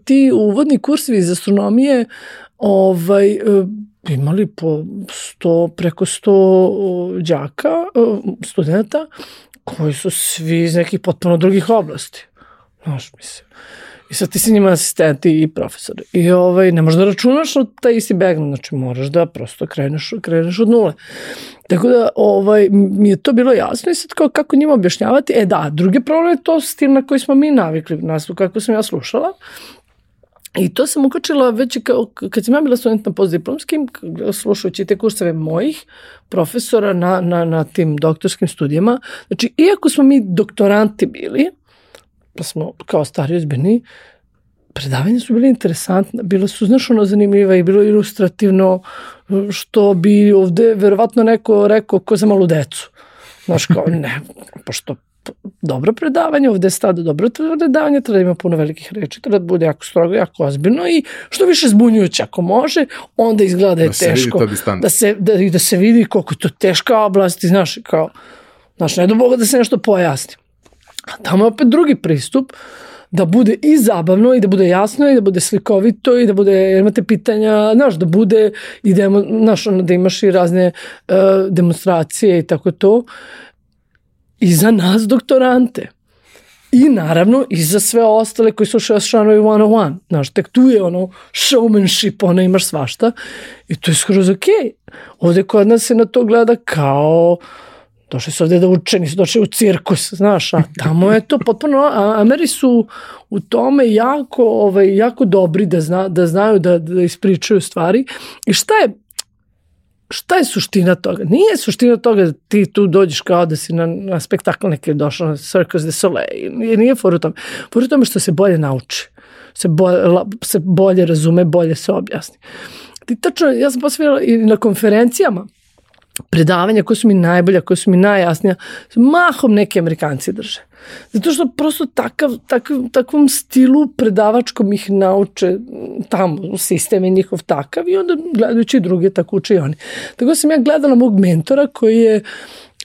B: ti uvodni kursevi iz astronomije ovaj, imali po 100, preko 100 đaka, studenta, koji su svi iz nekih potpuno drugih oblasti. Znaš, mislim. I sad ti si njima asistenti i profesori. I ovaj, ne možeš da računaš od taj isti background, znači moraš da prosto kreneš, kreneš od nule. Tako da ovaj, mi je to bilo jasno i sad kao kako njima objašnjavati. E da, drugi problem je to stil na koji smo mi navikli, nas kako sam ja slušala. I to sam ukačila već kao, kad sam ja bila student na postdiplomskim, slušajući te kurseve mojih profesora na, na, na tim doktorskim studijama. Znači, iako smo mi doktoranti bili, pa smo kao stari ozbiljni, predavanja su bile interesantne, bilo su, znaš, ono zanimljiva i bilo ilustrativno, što bi ovde verovatno neko rekao ko za malu decu. Znaš, kao, ne, pošto dobro predavanje, ovde je stada dobro predavanje, treba da ima puno velikih reči, treba da bude jako strogo, jako ozbiljno i što više zbunjujuće ako može, onda izgleda da je da teško. Da se, da, da se vidi koliko je to teška oblast i znaš, kao, znaš, ne do Boga da se nešto pojasni. A tamo je opet drugi pristup, da bude i zabavno i da bude jasno i da bude slikovito i da bude, imate pitanja, znaš, da bude i da, znaš, da imaš i razne uh, demonstracije i tako to. I za nas doktorante. I naravno i za sve ostale koji su šanovi 101. Znaš, tek tu je ono showmanship, ono imaš svašta. I to je skroz okej. Okay. Ovde kod nas se na to gleda kao došli su ovde da uče, nisu došli u cirkus, znaš, a tamo je to potpuno, a Ameri su u tome jako, ovaj, jako dobri da, zna, da znaju da, da ispričaju stvari. I šta je šta je suština toga? Nije suština toga da ti tu dođeš kao da si na, na spektakl neki došao na Circus de Soleil. Nije, nije for u tome. For u tome što se bolje nauči. Se bolje, se bolje razume, bolje se objasni. Ti tačno, ja sam posvijela i na konferencijama predavanja koje su mi najbolja, koje su mi najjasnija, mahom neki Amerikanci drže. Zato što prosto takav, takav, takvom stilu predavačkom ih nauče tamo, sistem je njihov takav i onda gledajući druge tako uče i oni. Tako da sam ja gledala mog mentora koji je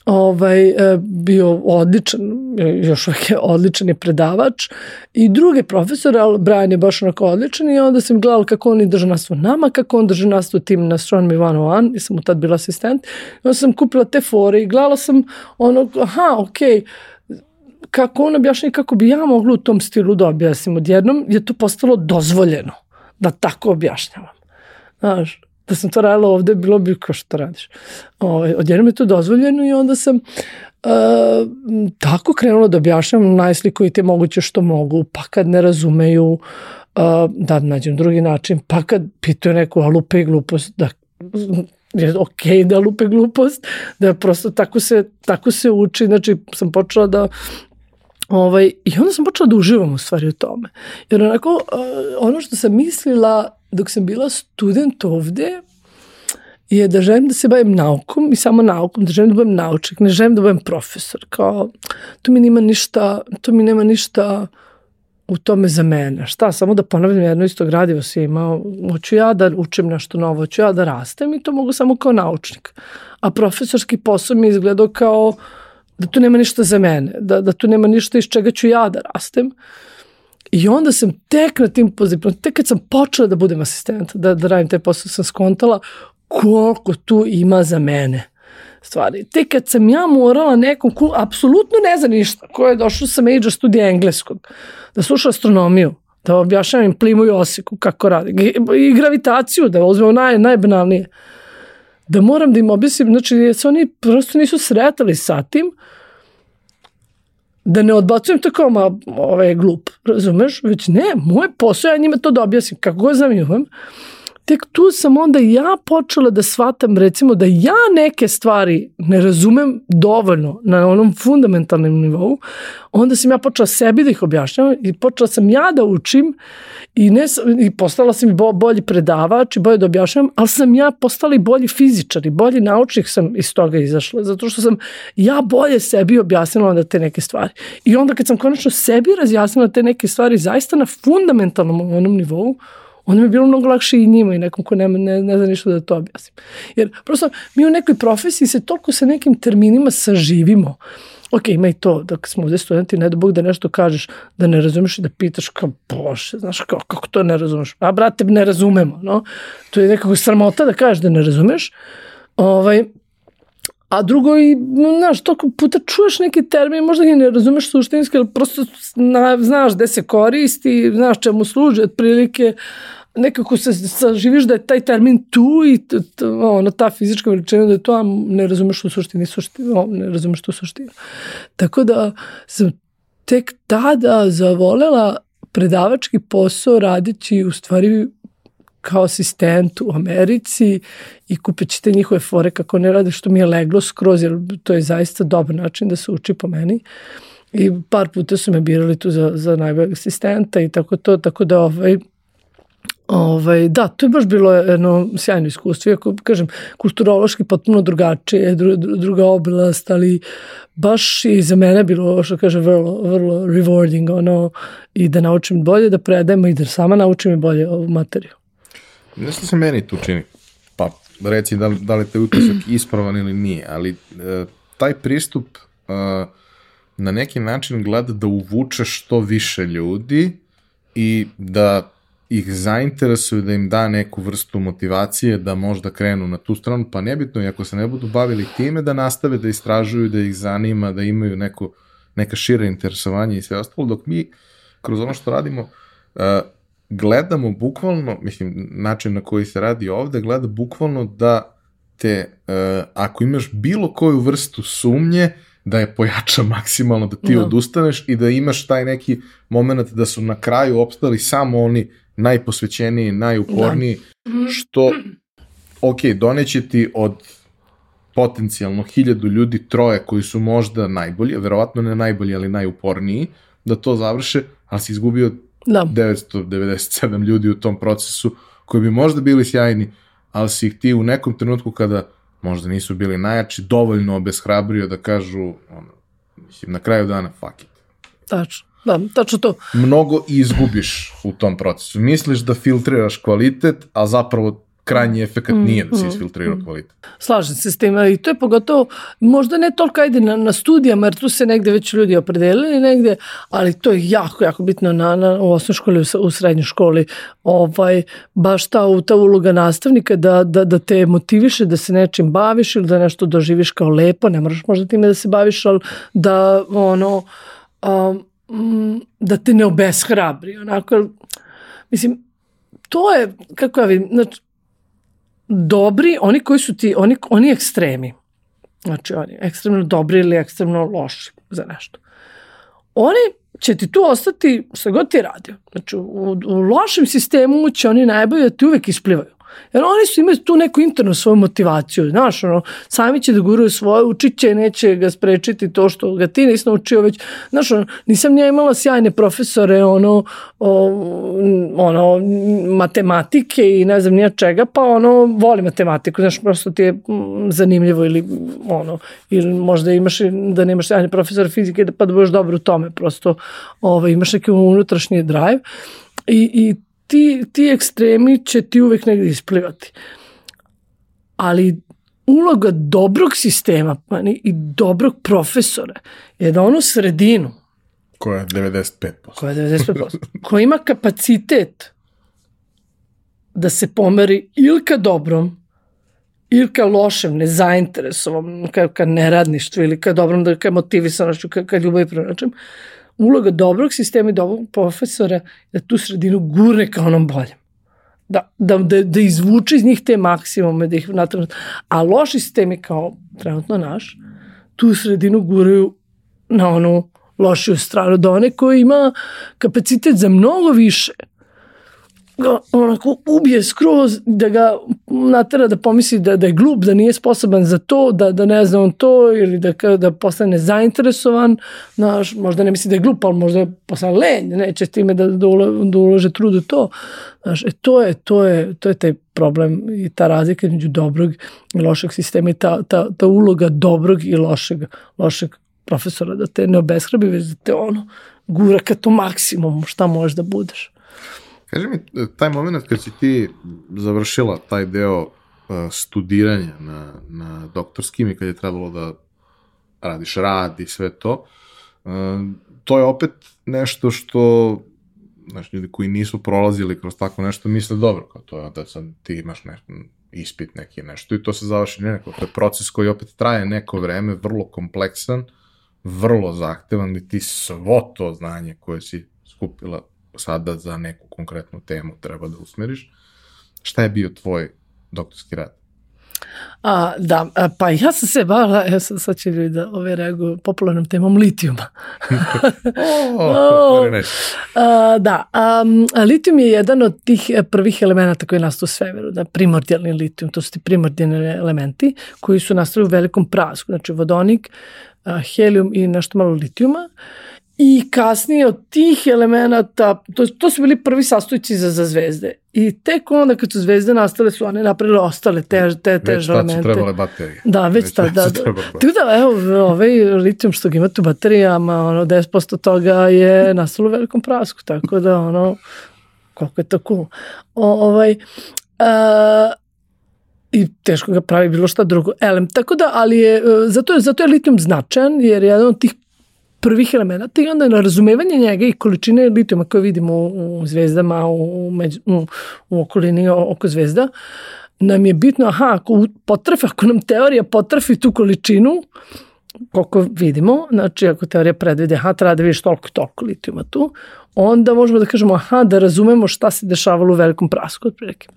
B: ovaj, e, bio odličan, još uvijek je odličan je predavač i druge profesore, ali Brian je baš onako odličan i onda sam gledala kako oni drže nastavu nama, kako on drže nastavu tim na Astronomy 101, ja sam mu tad bila asistent, i onda sam kupila te fore i gledala sam ono, aha, okej, okay, kako on objašnja kako bi ja mogla u tom stilu da objasnim. Odjednom je to postalo dozvoljeno da tako objašnjavam. Znaš, da sam to radila ovde, bilo bi kao što radiš. Ovaj, odjednom je to dozvoljeno i onda sam Uh, tako krenula da objašnjam najslikovite moguće što mogu, pa kad ne razumeju, uh, da nađem drugi način, pa kad pitaju neku, a lupe glupost, da je ok da lupe glupost, da prosto tako se, tako se uči, znači sam počela da Ovaj, I onda sam počela da uživam u stvari u tome. Jer onako, uh, ono što sam mislila dok sam bila student ovde, je da želim da se bavim naukom i samo naukom, da želim da budem naučnik, ne želim da budem profesor. Kao, to mi nema ništa, to mi nema ništa u tome za mene. Šta, samo da ponavljam jedno isto gradivo svima, hoću ja da učim nešto novo, hoću ja da rastem i to mogu samo kao naučnik. A profesorski posao mi izgledao kao da tu nema ništa za mene, da, da tu nema ništa iz čega ću ja da rastem. I onda sam tek na tim pozitivima, tek kad sam počela da budem asistent, da, da radim taj posao, sam skontala koliko tu ima za mene stvari. Tek kad sam ja morala nekom ko apsolutno ne zna ništa, ko je došao sa major studija engleskog, da sluša astronomiju, da objašnjam im plimu i osiku kako radi, i gravitaciju, da uzmemo naj, najbanalnije, da moram da im objasnim, znači, se oni prosto nisu sretali sa tim, da ne odbacujem to kao, ma, ovaj je glup, razumeš? Već ne, moj posao, ja njima to da objasnim, kako god znam imam tek tu sam onda ja počela da shvatam recimo da ja neke stvari ne razumem dovoljno na onom fundamentalnom nivou, onda sam ja počela sebi da ih objašnjavam i počela sam ja da učim i, ne, i postala sam i bolji predavač i bolje da objašnjavam, ali sam ja postala i bolji fizičar i bolji naučnik sam iz toga izašla, zato što sam ja bolje sebi objasnila onda te neke stvari. I onda kad sam konačno sebi razjasnila te neke stvari zaista na fundamentalnom onom nivou, onda mi bilo mnogo lakše i njima i nekom ko nema, ne, ne zna ništa da to objasnim. Jer prosto mi u nekoj profesiji se toliko sa nekim terminima saživimo. Ok, ima i to, dok smo ovde studenti, ne da Bog da nešto kažeš, da ne razumeš i da pitaš kao, bože, znaš, kao, kako to ne razumeš? A, brate, ne razumemo, no? To je nekako sramota da kažeš da ne razumeš. Ovaj, A drugo i, znaš, toliko puta čuješ neki termin, možda ga ne razumeš suštinski, ali prosto na, znaš gde se koristi, znaš čemu služi, otprilike, nekako se saživiš da je taj termin tu i ono, ta fizička veličina da je to, a ne razumeš u suštini, suštini o, ne razumeš tu suštinu. Tako da sam tek tada zavolela predavački posao radići u stvari kao asistent u Americi i kupeći te njihove fore kako ne rade što mi je leglo skroz jer to je zaista dobar način da se uči po meni i par puta su me birali tu za, za najboljeg asistenta i tako to, tako da ovaj, Ovaj, da, to je baš bilo jedno sjajno iskustvo, iako, kažem, kulturološki potpuno drugačije, dru, druga oblast, ali baš i za mene bilo, što kaže, vrlo, vrlo rewarding, ono, i da naučim bolje da predajemo i da sama naučim i bolje ovu materiju.
A: Nešto se meni tu čini, pa reci da, da li te utisak ispravan ili nije, ali e, taj pristup e, na neki način gleda da uvuče što više ljudi i da ih zainteresuje da im da neku vrstu motivacije da možda krenu na tu stranu, pa nebitno i ako se ne budu bavili time da nastave da istražuju, da ih zanima, da imaju neko, neka šira interesovanje i sve ostalo, dok mi kroz ono što radimo uh, gledamo bukvalno, mislim, način na koji se radi ovde, gleda bukvalno da te, uh, ako imaš bilo koju vrstu sumnje, da je pojača maksimalno, da ti no. Da. odustaneš i da imaš taj neki moment da su na kraju opstali samo oni najposvećeniji, najuporniji, da. što, ok, doneće ti od potencijalno hiljadu ljudi troje koji su možda najbolji, verovatno ne najbolji, ali najuporniji, da to završe, ali si izgubio da. 997 ljudi u tom procesu koji bi možda bili sjajni, ali si ih ti u nekom trenutku kada možda nisu bili najjači, dovoljno obeshrabrio da kažu, ono, mislim, na kraju dana, fuck it.
B: Tačno. Da, tačno to.
A: Mnogo izgubiš u tom procesu. Misliš da filtriraš kvalitet, a zapravo krajnji efekt mm, nije da se mm, isfiltrira mm, kvalitet.
B: Slažem se s tim i to je pogotovo, možda ne toliko ajde na, na studijama, jer tu se negde već ljudi opredelili negde, ali to je jako, jako bitno na, na, u osnovnoj školi, u, u srednjoj školi, ovaj, baš ta, ta uloga nastavnika da, da, da te motiviše da se nečim baviš ili da nešto doživiš kao lepo, ne moraš možda time da se baviš, ali da ono, um, da te ne obeshrabri, onako, mislim, to je, kako ja vidim, znači, dobri, oni koji su ti, oni, oni ekstremi, znači oni ekstremno dobri ili ekstremno loši za nešto, oni će ti tu ostati sve god ti radio. Znači, u, u lošem sistemu će oni najbolje da ti uvek isplivaju. Jer oni su imaju tu neku internu svoju motivaciju, znaš, ono, sami će da guruju svoje, učit će, neće ga sprečiti to što ga ti nisi naučio već, znaš, ono, nisam nija imala sjajne profesore, ono, o, ono, matematike i ne znam nija čega, pa ono, voli matematiku, znaš, prosto ti je zanimljivo ili ono, ili možda imaš da nemaš sjajne profesore fizike da pa da budeš dobro u tome, prosto ovaj, imaš neki unutrašnji drive i, i ti, ti ekstremi će ti uvek negde isplivati. Ali uloga dobrog sistema pa i dobrog profesora je da onu sredinu
A: koja je 95%.
B: Koja je 95%. koja ima kapacitet da se pomeri ili ka dobrom, ili ka lošem, nezainteresovom, ka, ka neradništvu ili ka dobrom, da ka motivisanošću, ka, ka ljubavi prema nečem, uloga dobrog sistema i dobrog profesora da tu sredinu gurne ka onom boljem. Da, da, da, da izvuče iz njih te maksimume, da ih natrano. A loši sistemi kao trenutno naš, tu sredinu guraju na onu lošiju stranu od one koji ima kapacitet za mnogo više ga onako ubije skroz, da ga natera da pomisli da, da je glup, da nije sposoban za to, da, da ne zna on to ili da, da postane zainteresovan, znaš, možda ne misli da je glup, ali možda je postane lenj, neće s time da, da, da ulože trud u to. Znaš, e, to je, to je, to je taj problem i ta razlika između dobrog i lošeg sistema i ta, ta, ta uloga dobrog i lošeg, lošeg profesora, da te ne obeshrabi, već da te ono gura ka to maksimum šta možeš da budeš.
A: Kaži mi, taj moment kad si ti završila taj deo uh, studiranja na, na doktorskim i kad je trebalo da radiš rad i sve to, uh, to je opet nešto što znaš, ljudi koji nisu prolazili kroz tako nešto misle dobro, kao to je da sad ti imaš nešto, ispit neki nešto i to se završi neko. To je proces koji opet traje neko vreme, vrlo kompleksan, vrlo zahtevan i ti svo to znanje koje si skupila sada za neku konkretnu temu treba da usmeriš. Šta je bio tvoj doktorski rad?
B: A, da, a, pa ja sam se bavila, ja sam sad će ljudi da ove reaguju popularnom temom litijuma.
A: oh, nice.
B: a, da, a, litijum je jedan od tih prvih elemenata koji nastaju u svemiru, da, primordijalni litijum, to su ti primordijalni elementi koji su nastali u velikom prasku, znači vodonik, a, helium i nešto malo litijuma. I kasnije od tih elemenata, to, to su bili prvi sastojci za, za zvezde. I tek onda kad su zvezde nastale su one napravile ostale te, te, te
A: već elemente. Već tad su trebale baterije.
B: Da, već, već tad, da. da. Tako da, evo, ovaj litijum što ga imate u baterijama, ono, 10% toga je nastalo u velikom prasku, tako da, ono, koliko je to cool. O, ovaj, a, i teško ga pravi bilo šta drugo. Elem, tako da, ali je, zato je, zato je litijum značajan, jer je jedan od tih prvih elemenata i onda na razumevanje njega i količine litijuma koje vidimo u, zvezdama, u, među, u, u okolini oko zvezda, nam je bitno, aha, ako potrafi, ako nam teorija potrafi tu količinu, koliko vidimo, znači ako teorija predvide, aha, treba da vidiš toliko toliko litijuma tu, onda možemo da kažemo, aha, da razumemo šta se dešavalo u velikom prasku, otprilike.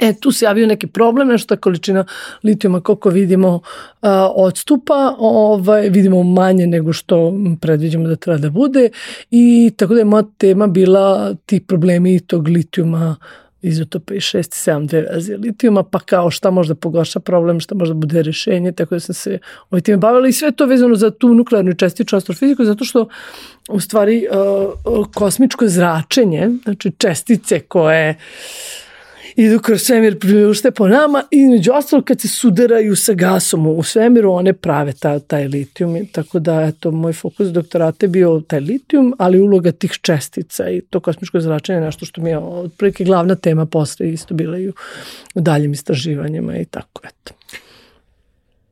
B: E, tu se javio neki problem, nešto količina litijuma, koliko vidimo, a, odstupa, ovaj, vidimo manje nego što predviđamo da treba da bude. I tako da je moja tema bila ti problemi tog litijuma izotopa i 6 i 7 dve verzije litijuma, pa kao šta možda pogorša problem, šta možda bude rešenje, tako da sam se ovaj time bavila. I sve to vezano za tu nuklearnu čestičnu astrofiziku, zato što u stvari uh, kosmičko zračenje, znači čestice koje uh, idu kroz svemir, pljušte po nama i među ostalo kad se sudaraju sa gasom u svemiru, one prave ta, taj litijum. Tako da, eto, moj fokus doktorata je bio taj litijum, ali uloga tih čestica i to kosmičko zračenje je nešto što mi je otprilike glavna tema posle isto bila i u, u daljim istraživanjima i tako, eto.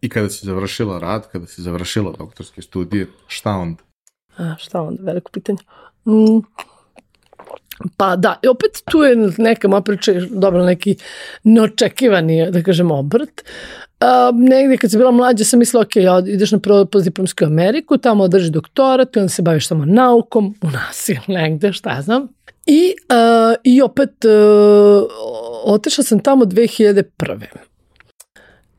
A: I kada si završila rad, kada si završila doktorske studije, šta onda?
B: A, šta onda, veliko pitanje. Mm, Pa da, i opet tu je neka moja priča dobro neki neočekivani, da kažem, obrt. Uh, negde kad sam bila mlađa sam mislila, ok, ja ideš na postdiplomsku Ameriku, tamo održi doktorat i onda se baviš samo naukom, u nas ili negde, šta ja znam. I, uh, i opet uh, otešla sam tamo 2001.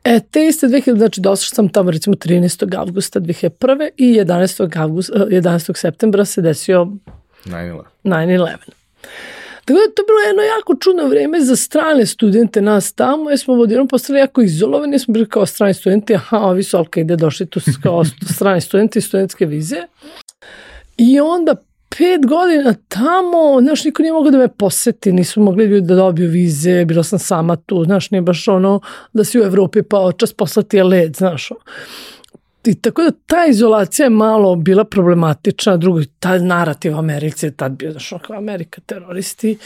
B: E, te iste 2000, znači došla sam tamo recimo 13. avgusta 2001. i 11. Avgust, 11. septembra se desio
A: 9-11.
B: 9-11. Tako da to bilo jedno jako čudno vreme za strane studente nas tamo, jer smo odjednom postali jako izolovani, smo bili kao strani studenti, aha, ovi su Alkaide došli tu kao strani studenti studentske vize. I onda pet godina tamo, znaš, niko nije mogao da me poseti, nisu mogli ljudi da dobiju vize, bila sam sama tu, znaš, nije baš ono da si u Evropi pa očas poslati je led, znaš. I tako da ta izolacija je malo bila problematična, drugo, taj narativ Americi je tad bio, znaš, Amerika teroristi,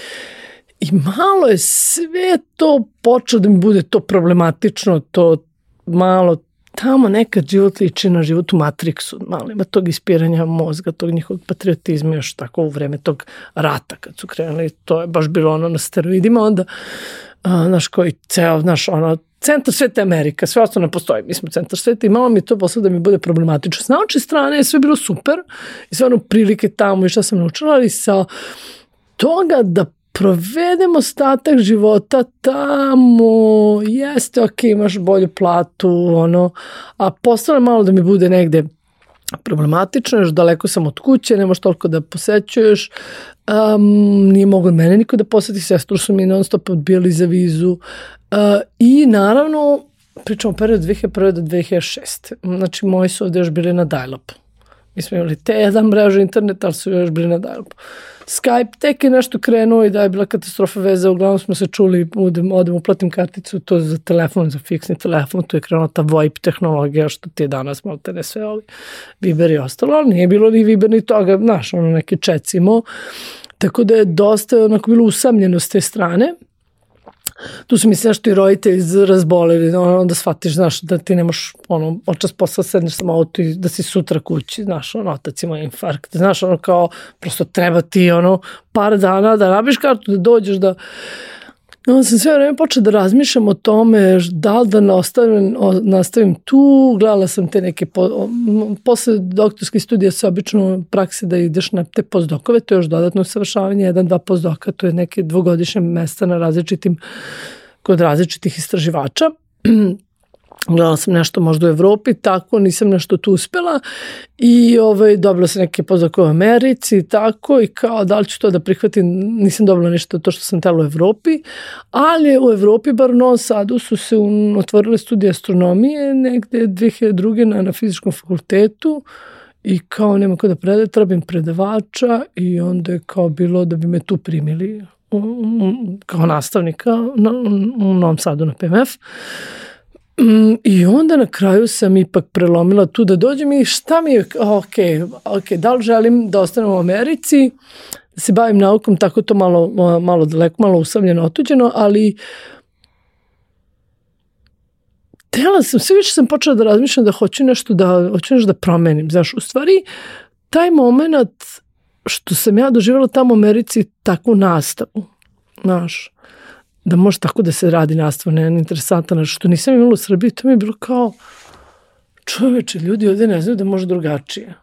B: i malo je sve to počelo da mi bude to problematično, to malo tamo nekad život liči na život u Matrixu, malo ima tog ispiranja mozga, tog njihovog patriotizma još tako u vreme tog rata kad su krenuli, to je baš bilo ono na steroidima, onda, a, znaš, koji ceo, znaš, ono, centar sveta Amerika, sve ostalo ne postoji, mi smo centar sveta i malo mi to posle da mi bude problematično. S naučne strane je sve bilo super i sve ono prilike tamo i šta sam naučila, ali sa toga da provedemo ostatak života tamo, jeste ok, imaš bolju platu, ono, a postalo malo da mi bude negde problematično, još daleko sam od kuće, nemaš toliko da posećuješ, um, nije mogo mene niko da poseti, sestru su mi non stop odbijali za vizu i naravno pričamo o periodu 2001. do 2006. Znači moji su ovde još bili na dial-upu. Mi smo imali te jedan mrežu interneta, ali su još bili na dial-upu. Skype tek je nešto krenuo i da je bila katastrofa veze, uglavnom smo se čuli, odem, odem uplatim karticu, to za telefon, za fiksni telefon, tu je krenula ta VoIP tehnologija, što ti je danas malo te ne sve ovi Viber i ostalo, ali nije bilo ni Viber ni toga, znaš, ono neki čecimo, tako da je dosta onako bilo usamljeno s te strane, tu su mi se nešto i roditelji razbolili, onda shvatiš, znaš, da ti nemaš, ono, očas posla sedneš sam auto i da si sutra kući, znaš, ono, otac ima infarkt, znaš, ono, kao, prosto treba ti, ono, par dana da nabiš kartu, da dođeš, da, Onda sam sve vreme počela da razmišljam o tome da li da nastavim, nastavim tu, gledala sam te neke, po, posle doktorske studije se obično praksi da ideš na te pozdokove, to je još dodatno usavršavanje, jedan, dva pozdoka, to je neke dvogodišnje mesta na različitim, kod različitih istraživača gledala sam nešto možda u Evropi, tako nisam nešto tu uspela i ovaj, dobila sam neke pozake u Americi i tako i kao da li ću to da prihvatim, nisam dobila ništa to što sam tela u Evropi, ali u Evropi, bar u Novom Sadu, su se otvorile studije astronomije negde 2002. na, na fizičkom fakultetu i kao nema ko da predaje, predavača i onda je kao bilo da bi me tu primili kao nastavnika na, u Novom Sadu na PMF. Mm, I onda na kraju sam ipak prelomila tu da dođem i šta mi je, ok, ok, da li želim da ostanem u Americi, da se bavim naukom, tako to malo, malo daleko, malo usamljeno, otuđeno, ali tela sam, sve više sam počela da razmišljam da hoću nešto da, hoću nešto da promenim. Znaš, u stvari, taj moment što sam ja doživjela tamo u Americi takvu nastavu, znaš, da može tako da se radi nastavno, jedan interesantan, što nisam imala u Srbiji, to mi je bilo kao, čoveče, ljudi ovde ne znaju da može drugačije.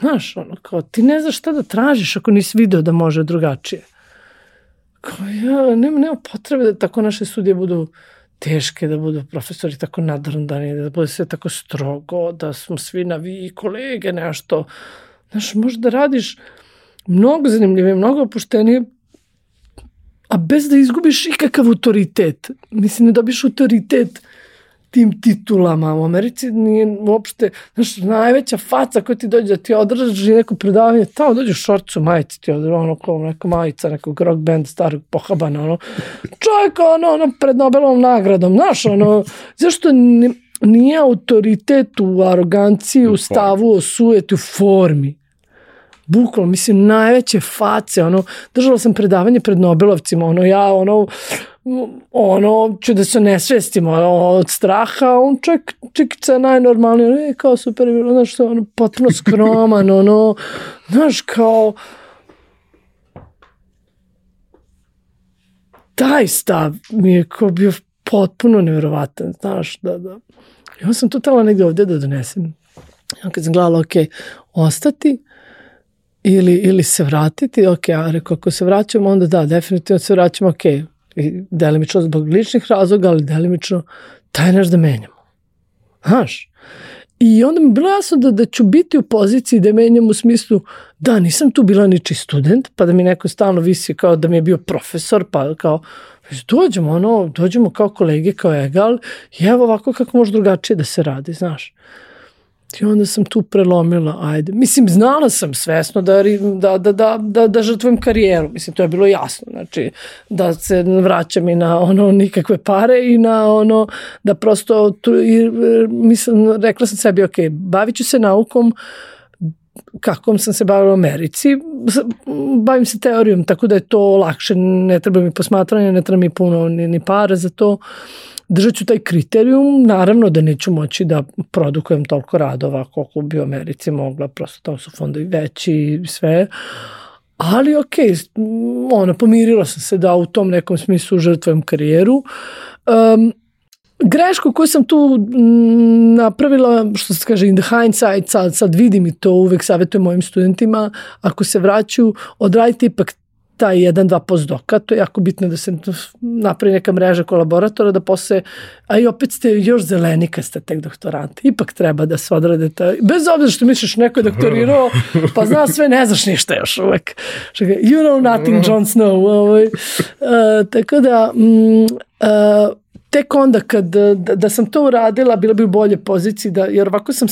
B: Znaš, ono, kao, ti ne znaš šta da tražiš ako nisi video da može drugačije. Kao, ja, nema, nema potrebe da tako naše sudije budu teške, da budu profesori tako nadrndani, da bude sve tako strogo, da smo svi na vi kolege, nešto. Znaš, možda radiš mnogo zanimljivije, mnogo opuštenije, a bez da izgubiš ikakav autoritet. Mislim, ne dobiš autoritet tim titulama. U Americi nije uopšte, znaš, najveća faca koja ti dođe da ti održi neko predavanje, tamo dođe u šorcu majici, ti održi ono kao neka majica, nekog rock band starog pohabana, ono, čovjek ono, ono, pred Nobelovom nagradom, znaš, ono, zašto nije autoritet u aroganciji, u stavu, u sujeti, u formi bukvalno, mislim, najveće face, ono, držala sam predavanje pred Nobelovcima, ono, ja, ono, ono, ću da se nesvestim, ono, od straha, on ček, čikica najnormalnije, ono, je kao super, bilo, znaš, ono, potpuno skroman, ono, znaš, kao, taj stav mi je kao bio potpuno nevjerovatan, znaš, da, da. I onda sam to tela negde ovde da donesem. Ja kad sam gledala, ok, ostati, ili, ili se vratiti, ok, a reko, ako se vraćamo, onda da, definitivno se vraćamo, ok, I delimično zbog ličnih razloga, ali delimično taj nešto da menjamo. Znaš? I onda mi bilo jasno da, da ću biti u poziciji da menjam u smislu da nisam tu bila niči student, pa da mi neko stalno visi kao da mi je bio profesor, pa kao dođemo, ono, dođemo kao kolege, kao egal i evo ovako kako može drugačije da se radi, znaš. I onda sam tu prelomila, ajde. Mislim, znala sam svesno da, da, da, da, da, da žrtvujem karijeru. Mislim, to je bilo jasno. Znači, da se vraćam i na ono nikakve pare i na ono da prosto, tu, i, mislim, rekla sam sebi, ok, bavit ću se naukom, kakvom sam se bavila u Americi, bavim se teorijom, tako da je to lakše, ne treba mi posmatranje, ne treba mi puno ni, ni para za to držat ću taj kriterijum, naravno da neću moći da produkujem toliko radova koliko bi u Americi mogla, prosto tamo su fondovi veći i sve, ali ok, ona, pomirila sam se da u tom nekom smislu žrtvujem karijeru. Um, grešku koju sam tu napravila, što se kaže in the hindsight, sad, sad vidim i to uvek savjetujem mojim studentima, ako se vraćaju, odradite ipak taj jedan, dva postdoka, to je jako bitno da se napravi neka mreža kolaboratora, da posle, a i opet ste još zeleni kad ste tek doktorant. Ipak treba da se odrade ta, bez obzira što misliš neko je doktorirao, pa zna sve, ne znaš ništa još uvek. You know nothing, Jon Snow. Ovaj. Uh, tako da, mm, uh, tek onda kad, da, da sam to uradila, bila bi u bolje poziciji, da, jer ovako sam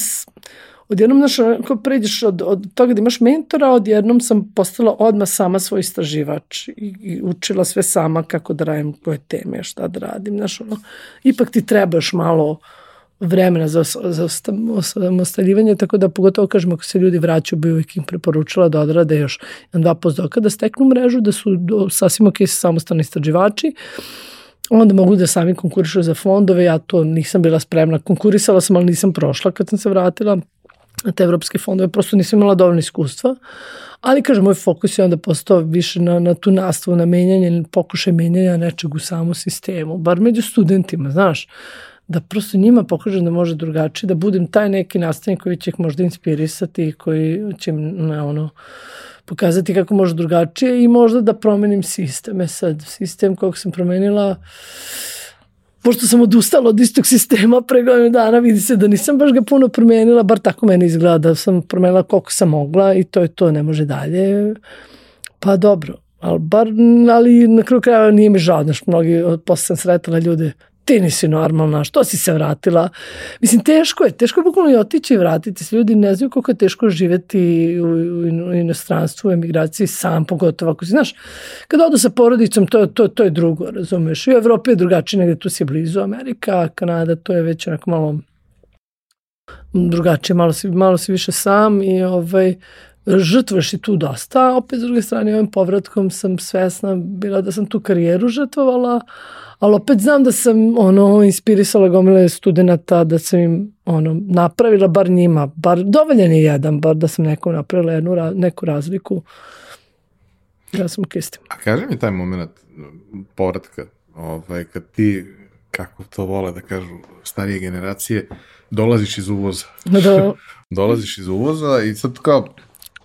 B: odjednom, znaš, ako pređeš od, od toga da imaš mentora, odjednom sam postala odmah sama svoj istraživač i, i učila sve sama kako da radim koje teme, šta da radim, znaš, ono, ipak ti treba još malo vremena za, za ostaljivanje, tako da pogotovo kažem ako se ljudi vraćaju bi uvijek im preporučila da odrade još jedan, dva postdoka, da steknu mrežu, da su do, sasvim ok samostalni istraživači, onda mogu da sami konkurišu za fondove, ja to nisam bila spremna, konkurisala sam, ali nisam prošla kad sam se vratila, te evropske fondove, prosto nisam imala dovoljno iskustva, ali kažem, moj fokus je onda postao više na, na tu nastavu, na menjanje, pokušaj menjanja nečeg u samom sistemu, bar među studentima, znaš, da prosto njima pokažem da može drugačije, da budem taj neki nastavnik koji će ih možda inspirisati i koji će im na ono, pokazati kako može drugačije i možda da promenim sistem. E sad, sistem kog sam promenila, pošto sam odustala od istog sistema pre godinu dana, vidi se da nisam baš ga puno promenila, bar tako meni izgleda, da sam promenila koliko sam mogla i to je to, ne može dalje. Pa dobro, ali, bar, ali na kraju kraja nije mi žao, znaš, mnogi, posle sam sretala ljude, ti nisi normalna, što si se vratila? Mislim, teško je, teško je bukvalno i otići i vratiti se. Ljudi ne znaju koliko je teško živeti u, u inostranstvu, u emigraciji sam, pogotovo ako si, znaš, kada odu sa porodicom, to, to, to je drugo, razumeš? I u Evropi je drugačije, negde tu si blizu Amerika, Kanada, to je već onako malo drugačije, malo si, malo si više sam i ovaj, žrtvuješ i tu dosta, opet s druge strane ovim povratkom sam svesna bila da sam tu karijeru žrtvovala, ali opet znam da sam ono inspirisala gomile studenta da sam im ono napravila bar njima, bar dovoljan je jedan, bar da sam nekom napravila jednu neku razliku. Ja sam kistim.
A: A kaže mi taj moment povratka, ovaj, kad ti, kako to vole da kažu starije generacije, dolaziš iz uvoza.
B: Da.
A: dolaziš iz uvoza i sad kao,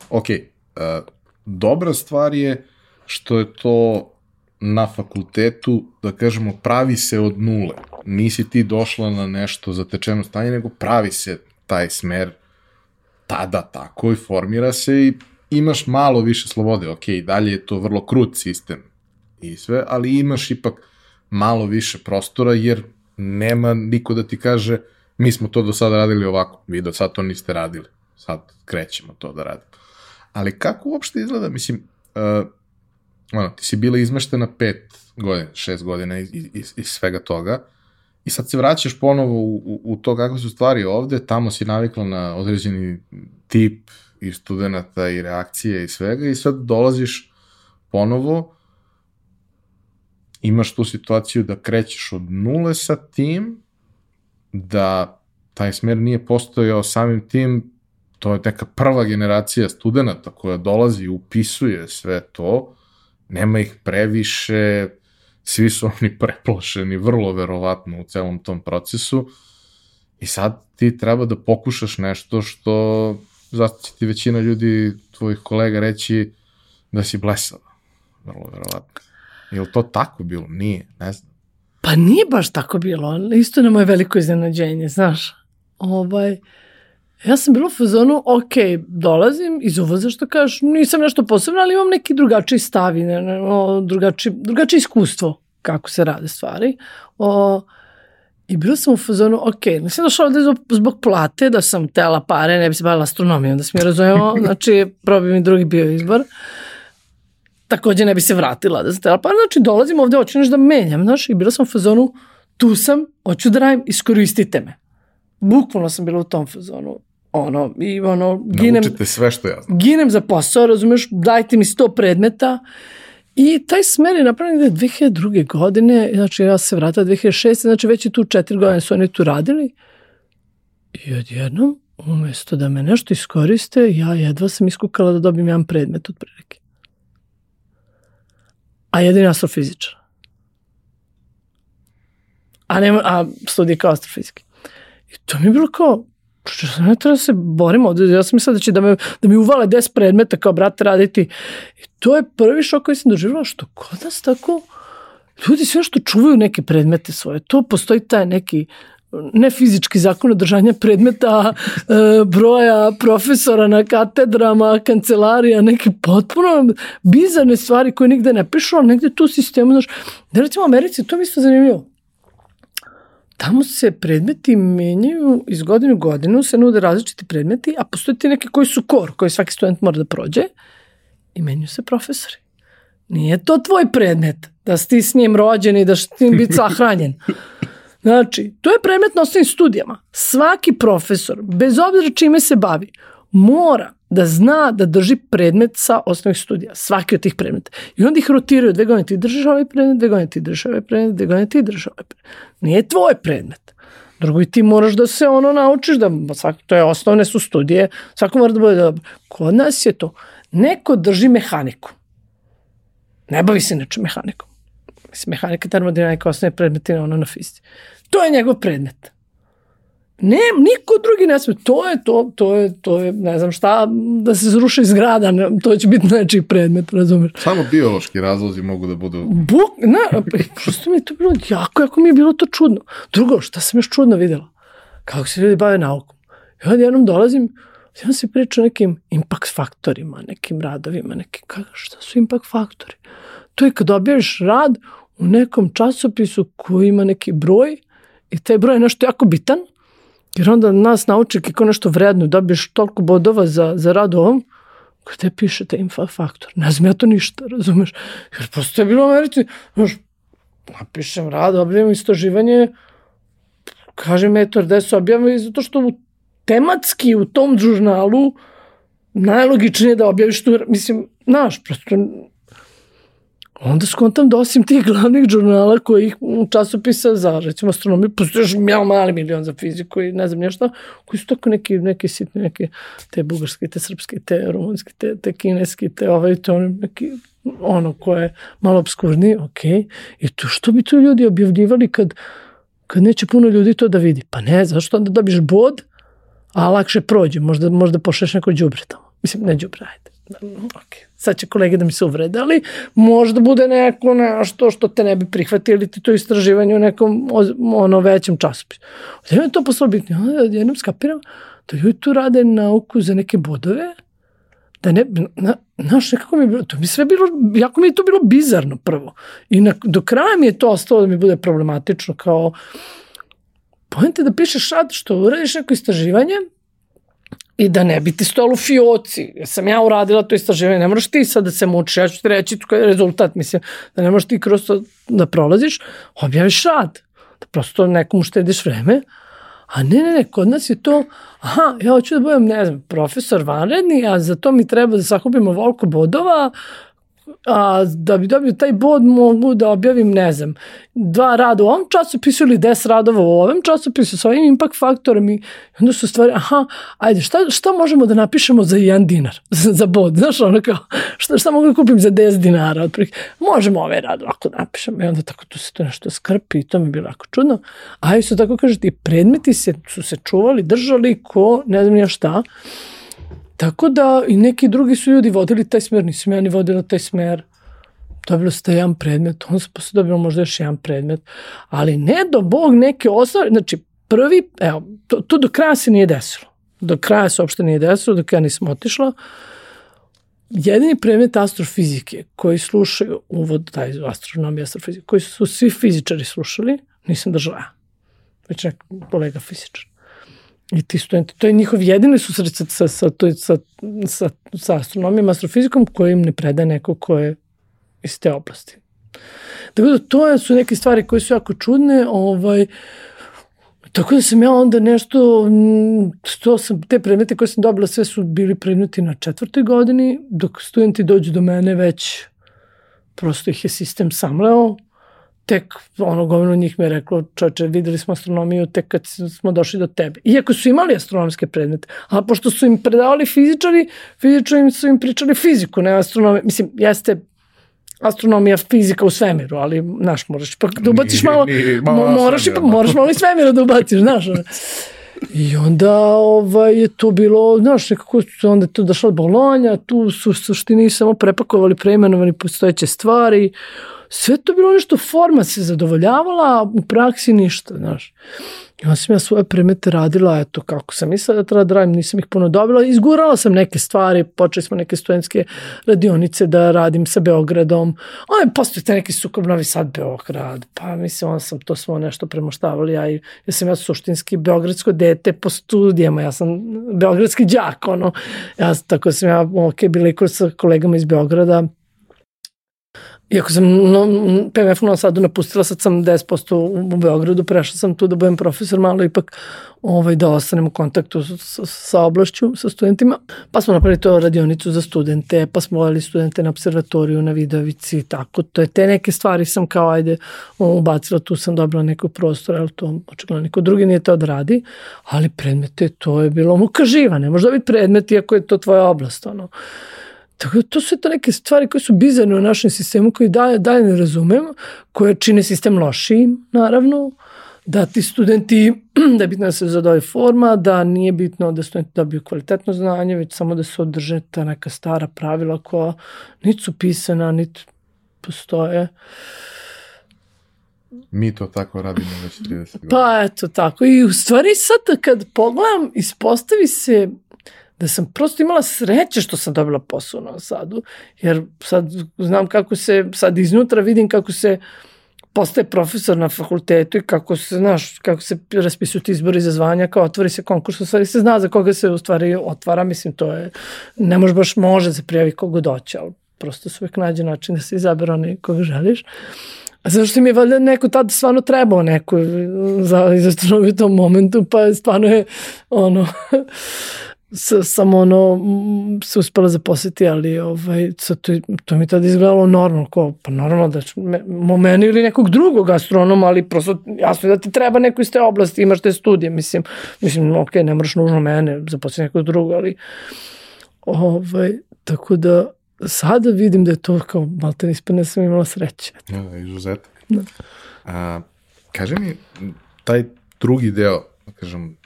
A: ok, uh, dobra stvar je što je to na fakultetu, da kažemo, pravi se od nule. Nisi ti došla na nešto zatečeno stanje, nego pravi se taj smer tada tako i formira se i imaš malo više slobode. Ok, dalje je to vrlo krut sistem i sve, ali imaš ipak malo više prostora jer nema niko da ti kaže mi smo to do sada radili ovako, vi do sada to niste radili, sad krećemo to da radimo. Ali kako uopšte izgleda, mislim, uh, ono, ti si bila izmeštena pet godina, šest godina iz, iz, iz svega toga i sad se vraćaš ponovo u, u, u to kakve su stvari ovde, tamo si navikla na određeni tip i studenta i reakcije i svega i sad dolaziš ponovo imaš tu situaciju da krećeš od nule sa tim, da taj smer nije postojao samim tim, to je neka prva generacija studenta koja dolazi i upisuje sve to, nema ih previše, svi su oni preplošeni, vrlo verovatno u celom tom procesu i sad ti treba da pokušaš nešto što zato će ti većina ljudi, tvojih kolega reći da si blesava, vrlo verovatno. Je li to tako bilo? Nije, ne znam.
B: Pa nije baš tako bilo, isto na moje veliko iznenađenje, znaš. Ovaj, Ja sam bila u fazonu, ok, dolazim iz uvoza što kažeš, nisam nešto posebno, ali imam neki drugačiji stav i ne, ne, o, drugačije, drugačije iskustvo kako se rade stvari. O, I bila sam u fazonu, ok, nisam došla ovde zbog, zbog plate, da sam tela pare, ne bi se bavila astronomijom, da se mi razumemo, znači probi mi drugi bio izbor. Takođe ne bi se vratila da sam tela pare, znači dolazim ovde, hoću nešto da menjam, znaš, i bila sam u fazonu, tu sam, hoću da radim, iskoristite me. Bukvalno sam bila u tom fazonu ono, i ono, ginem...
A: Naučite sve što ja znam.
B: Ginem za posao, razumeš, dajte mi sto predmeta. I taj smer je napravljen 2002. godine, znači ja se vratila 2006. Znači već je tu četiri godine su oni tu radili. I odjednom, umesto da me nešto iskoriste, ja jedva sam iskukala da dobijem jedan predmet od prilike. A jedini astrofizičar. A, nema, a studij kao astrofizike. I to mi je bilo kao, ne treba da se borimo, ja sam mislila da će da, me, da mi uvale 10 predmeta kao brate raditi. I to je prvi šok koji sam doživjela, što kod nas tako ljudi sve što čuvaju neke predmete svoje, to postoji taj neki ne fizički zakon održanja predmeta, e, broja profesora na katedrama, kancelarija, neke potpuno bizarne stvari koje nigde ne pišu, ali negde tu sistemu, znaš, da recimo u Americi, to mi isto zanimljivo. Tamo se predmeti menjaju iz godine u godinu, se nude različiti predmeti, a postoje ti neke koji su kor, koji svaki student mora da prođe i menjuju se profesori. Nije to tvoj predmet, da si ti s njim rođen i da si ti biti sahranjen. Znači, to je predmet na osnovnim studijama. Svaki profesor, bez obzira čime se bavi, mora da zna da drži predmet sa osnovnih studija, svaki od tih predmeta. I onda ih rotiraju, dve godine ti držiš ovaj predmet, dve godine ti držiš ovaj predmet, dve godine ti držiš ovaj predmet. Nije tvoj predmet. Drugo, ti moraš da se ono naučiš, da svaki, to je osnovne su studije, svako mora da bude dobro. Kod nas je to, neko drži mehaniku. Ne bavi se nečem mehanikom. Mislim, mehanika, termodinamika, osnovne predmeti, ono na fizici. To je njegov predmet. Ne, niko drugi ne sme. To je to, to je, to je, ne znam šta, da se zruši zgrada, ne, to će biti nečiji predmet, razumiješ?
C: Samo biološki razlozi mogu da budu...
B: Buk, ne, prosto mi je to bilo jako, jako mi je bilo to čudno. Drugo, šta sam još čudno videla? Kako se ljudi bave naukom. Ja jednom dolazim, ja se priča o nekim impact faktorima, nekim radovima, nekim, kako, šta su impact faktori? To je kad dobijaš rad u nekom časopisu koji ima neki broj i taj broj je nešto jako bitan, jer onda nas nauči kako nešto vredno, dobiješ toliko bodova za, za rad ovom, gde piše taj info faktor. Ne znam ja to ništa, razumeš? Jer prosto je bilo Americi, znaš, napišem rad, objavim istraživanje, kažem eto, da se objavim zato što tematski u tom žurnalu najlogičnije da objaviš tu, mislim, znaš, prosto onda skontam da osim tih glavnih žurnala koji časopisa za recimo astronomiju, postoji još mjel mali milion za fiziku i ne znam nešto, koji su tako neki, neki sitni, neke te bugarske, te srpske, te rumunske, te, te kineske, te ovaj, ono, neki, ono koje je malo obskurni, ok. I to što bi to ljudi objavljivali kad, kad neće puno ljudi to da vidi? Pa ne, zašto onda dobiš bod, a lakše prođe, možda, možda pošleš neko džubre tamo. Mislim, ne džubre, ajde ok, sad će kolege da mi se uvrede, ali možda bude neko nešto što te ne bi prihvatili ti to istraživanje u nekom ono većem časopisu. Odjedno je to poslao bitno. Odjednom skapiram da ljudi tu rade nauku za neke bodove, da ne, na, znaš, nekako mi je bilo, to mi sve bilo, jako mi je to bilo bizarno prvo. I na, do kraja mi je to ostalo da mi bude problematično kao, pojente da pišeš rad što uradiš neko istraživanje, i da ne bi ti stalo u fioci. Ja sam ja uradila to istraživanje, ne moraš ti sad da se mučiš, ja ću ti reći koji je rezultat, mislim, da ne možeš ti kroz to da prolaziš, objaviš rad, da prosto nekom uštediš vreme, a ne, ne, ne, kod nas je to, aha, ja hoću da budem, ne znam, profesor vanredni, a za to mi treba da sakupimo volko bodova, a, da bi dobio taj bod mogu da objavim, ne znam, dva rada u ovom časopisu ili des radova u ovom časopisu sa ovim impact faktorom i onda su stvari, aha, ajde, šta, šta možemo da napišemo za jedan dinar, za, za bod, znaš, ono kao, šta, šta mogu da kupim za 10 dinara, otprilike, možemo ovaj rad ovako napišemo i onda tako tu se to nešto skrpi i to mi je bilo jako čudno, a isto tako kažete, i predmeti se, su se čuvali, držali ko, ne znam ja šta, Tako da i neki drugi su ljudi vodili taj smer, nisam ja ni vodila taj smer. Dobilo ste jedan predmet, on se posle dobilo možda još jedan predmet, ali ne do Bog neke osnove, znači prvi, evo, to, to do kraja se nije desilo. Do kraja se uopšte nije desilo, dok ja nisam otišla. Jedini predmet astrofizike koji slušaju uvod, taj astronomija, astrofizike, koji su svi fizičari slušali, nisam držala ja. Već nek kolega fizičar. I ti studenti, to je njihov jedini susret sa, sa, sa, sa, sa, sa astronomijom, astrofizikom koji im ne predaje neko ko je iz te oblasti. Tako da to su neke stvari koje su jako čudne, ovaj, Tako da sam ja onda nešto, to sam, te predmete koje sam dobila, sve su bili predmeti na četvrtoj godini, dok studenti dođu do mene već, prosto ih je sistem samleo, tek ono gomilo njih mi je reklo, čoče, videli smo astronomiju tek kad smo došli do tebe. Iako su imali astronomske predmete, a pošto su im predavali fizičari, fizičari su im pričali fiziku, ne astronomiju. Mislim, jeste astronomija, fizika u svemiru, ali, znaš, moraš ipak da ubaciš malo, malo moraš, ipak, moraš malo i svemiru da ubaciš, znaš. I onda ovaj, je to bilo, znaš, nekako onda tu došla Bolonja, tu su suštini samo prepakovali preimenovani postojeće stvari, sve to bilo nešto, forma se zadovoljavala, u praksi ništa, znaš. Onda sam ja svoje predmete radila, eto kako sam mislila da treba da radim, nisam ih puno dobila. Izgurala sam neke stvari, počeli smo neke studentske radionice da radim sa Beogradom. Aj, postoji te neki sukob Novi Sad, Beograd. Pa mislim, onda sam to smo nešto premoštavali. Ja, ja sam ja suštinski beogradsko dete po studijama, ja sam beogradski đak, ono. Ja, tako sam ja, ok, bila i sa kolegama iz Beograda, Iako sam no, PMF u Novom Sadu napustila, sad sam 10% u, Beogradu, prešla sam tu da budem profesor, malo ipak ovaj, da ostanem u kontaktu sa, sa oblašću, sa studentima. Pa smo napravili to radionicu za studente, pa smo vodili studente na observatoriju, na Vidovici, tako. To je te neke stvari sam kao, ajde, ubacila, tu sam dobila neku prostor, ali to očigledno niko drugi nije to da radi, ali predmete, to je bilo živa, ne može da biti predmet, iako je to tvoja oblast, ono. Tako da to su to neke stvari koje su bizarne u našem sistemu koje dalje, dalje ne razumem, koje čine sistem lošijim, naravno, da ti studenti, da je bitno da se zadovi forma, da nije bitno da studenti dobiju kvalitetno znanje, već samo da se održe ta neka stara pravila koja niti su pisana, niti postoje.
C: Mi to tako radimo već 30 godina.
B: Pa eto tako. I u stvari sad kad pogledam, ispostavi se da sam prosto imala sreće što sam dobila posao u Novom Sadu, jer sad znam kako se, sad iznutra vidim kako se postaje profesor na fakultetu i kako se, znaš, kako se raspisuju ti izbori za zvanja, kao otvori se konkurs, u stvari se zna za koga se u stvari otvara, mislim, to je, ne može baš može se prijavi kogo doće, ali prosto se uvek nađe način da se izabere onaj koga želiš. A zašto mi je valjda neko tada stvarno trebao neko za izastronomiju u tom momentu, pa stvarno je ono, sam ono se uspela zaposliti, ali ovaj, to, to mi tada izgledalo normalno, ko, pa normalno da ću, me, meni ili nekog drugog astronoma, ali prosto jasno je da ti treba neko iz te oblasti, imaš te studije, mislim, mislim, ok, ne moraš nužno mene zaposliti nekog drugog, ali ovaj, tako da sada vidim da je to kao malte ispadne sam imala sreće.
C: Ja, da, izuzetak. Da. A, kaže mi, taj drugi deo, da kažem,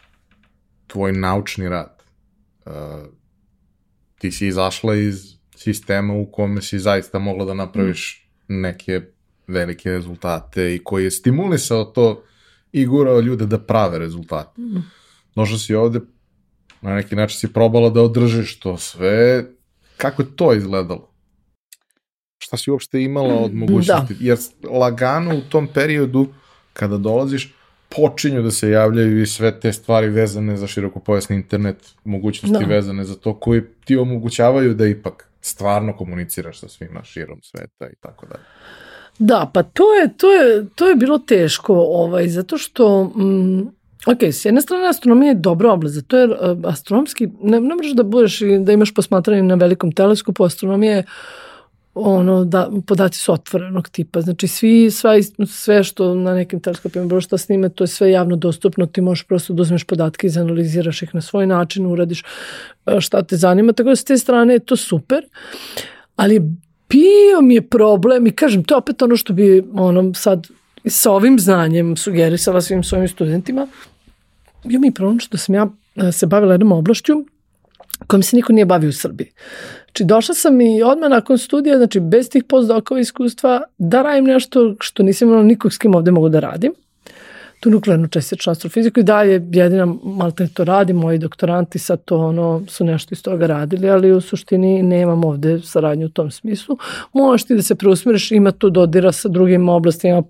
C: tvoj naučni rad, uh, ti si izašla iz sistema u kome si zaista mogla da napraviš neke velike rezultate i koji je stimulisao to i gurao ljude da prave rezultate. Mm. Došla si ovde, na neki način si probala da održiš to sve. Kako je to izgledalo? Šta si uopšte imala od mogućnosti? Da. Jer lagano u tom periodu, kada dolaziš, počinju da se javljaju i sve te stvari vezane za širokopojasni internet, mogućnosti da. vezane za to koji ti omogućavaju da ipak stvarno komuniciraš sa svima širom sveta i tako dalje.
B: Da, pa to je, to je, to je bilo teško, ovaj, zato što, mm, ok, s jedne strane astronomija je dobra oblast, zato je uh, astronomski, ne, ne možeš da budeš i da imaš posmatranje na velikom teleskopu, astronomija je ono, da, podaci su otvorenog tipa. Znači, svi, sva, sve što na nekim teleskopima bilo šta snime, to je sve javno dostupno, ti možeš prosto da uzmeš podatke i zanaliziraš ih na svoj način, uradiš e, šta te zanima, tako da s te strane je to super, ali bio mi je problem i kažem, to je opet ono što bi ono, sad sa ovim znanjem sugerisala svim svojim studentima, bio mi je problem što sam ja e, se bavila jednom oblašću kojom se niko nije bavio u Srbiji. Znači, došla sam i odmah nakon studija, znači, bez tih postdokova iskustva, da radim nešto što nisam imala nikog s kim ovde mogu da radim tu nuklearnu čestičnu astrofiziku i dalje jedina malte to radi, moji doktoranti sad to ono, su nešto iz toga radili, ali u suštini nemam ovde saradnju u tom smislu. Možeš ti da se preusmeriš, ima tu dodira sa drugim oblastima,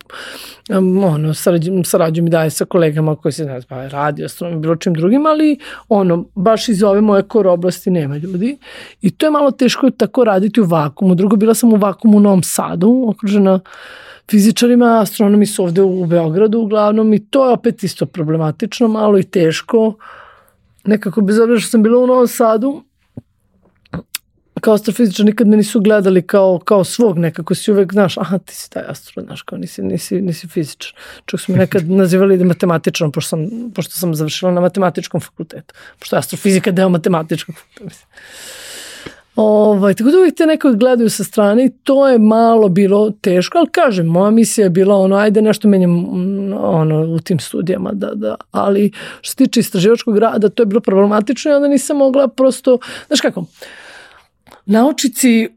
B: um, ono, sarađu, sarađu mi daje sa kolegama koji se ne znam, radi, astronomi, bilo čim drugim, ali ono, baš iz ove moje kor oblasti nema ljudi i to je malo teško tako raditi u vakumu. Drugo, bila sam u vakumu u Novom Sadu, okružena fizičarima, astronomi su ovde u Beogradu uglavnom i to je opet isto problematično, malo i teško. Nekako bez obzira što sam bila u Novom Sadu, kao astrofizičar nikad me nisu gledali kao, kao svog, nekako si uvek, znaš, aha, ti si taj astro, znaš, kao nisi, nisi, nisi fizičar. Čak su me nekad nazivali da matematičan, pošto sam, pošto sam završila na matematičkom fakultetu, pošto je astrofizika deo matematičkog fakulteta. Ovaj, tako da uvijek te neko gledaju sa strane i to je malo bilo teško, ali kažem, moja misija je bila ono, ajde nešto menjam mm, ono, u tim studijama, da, da, ali što se tiče istraživačkog rada, to je bilo problematično i onda nisam mogla prosto, znaš kako, naučici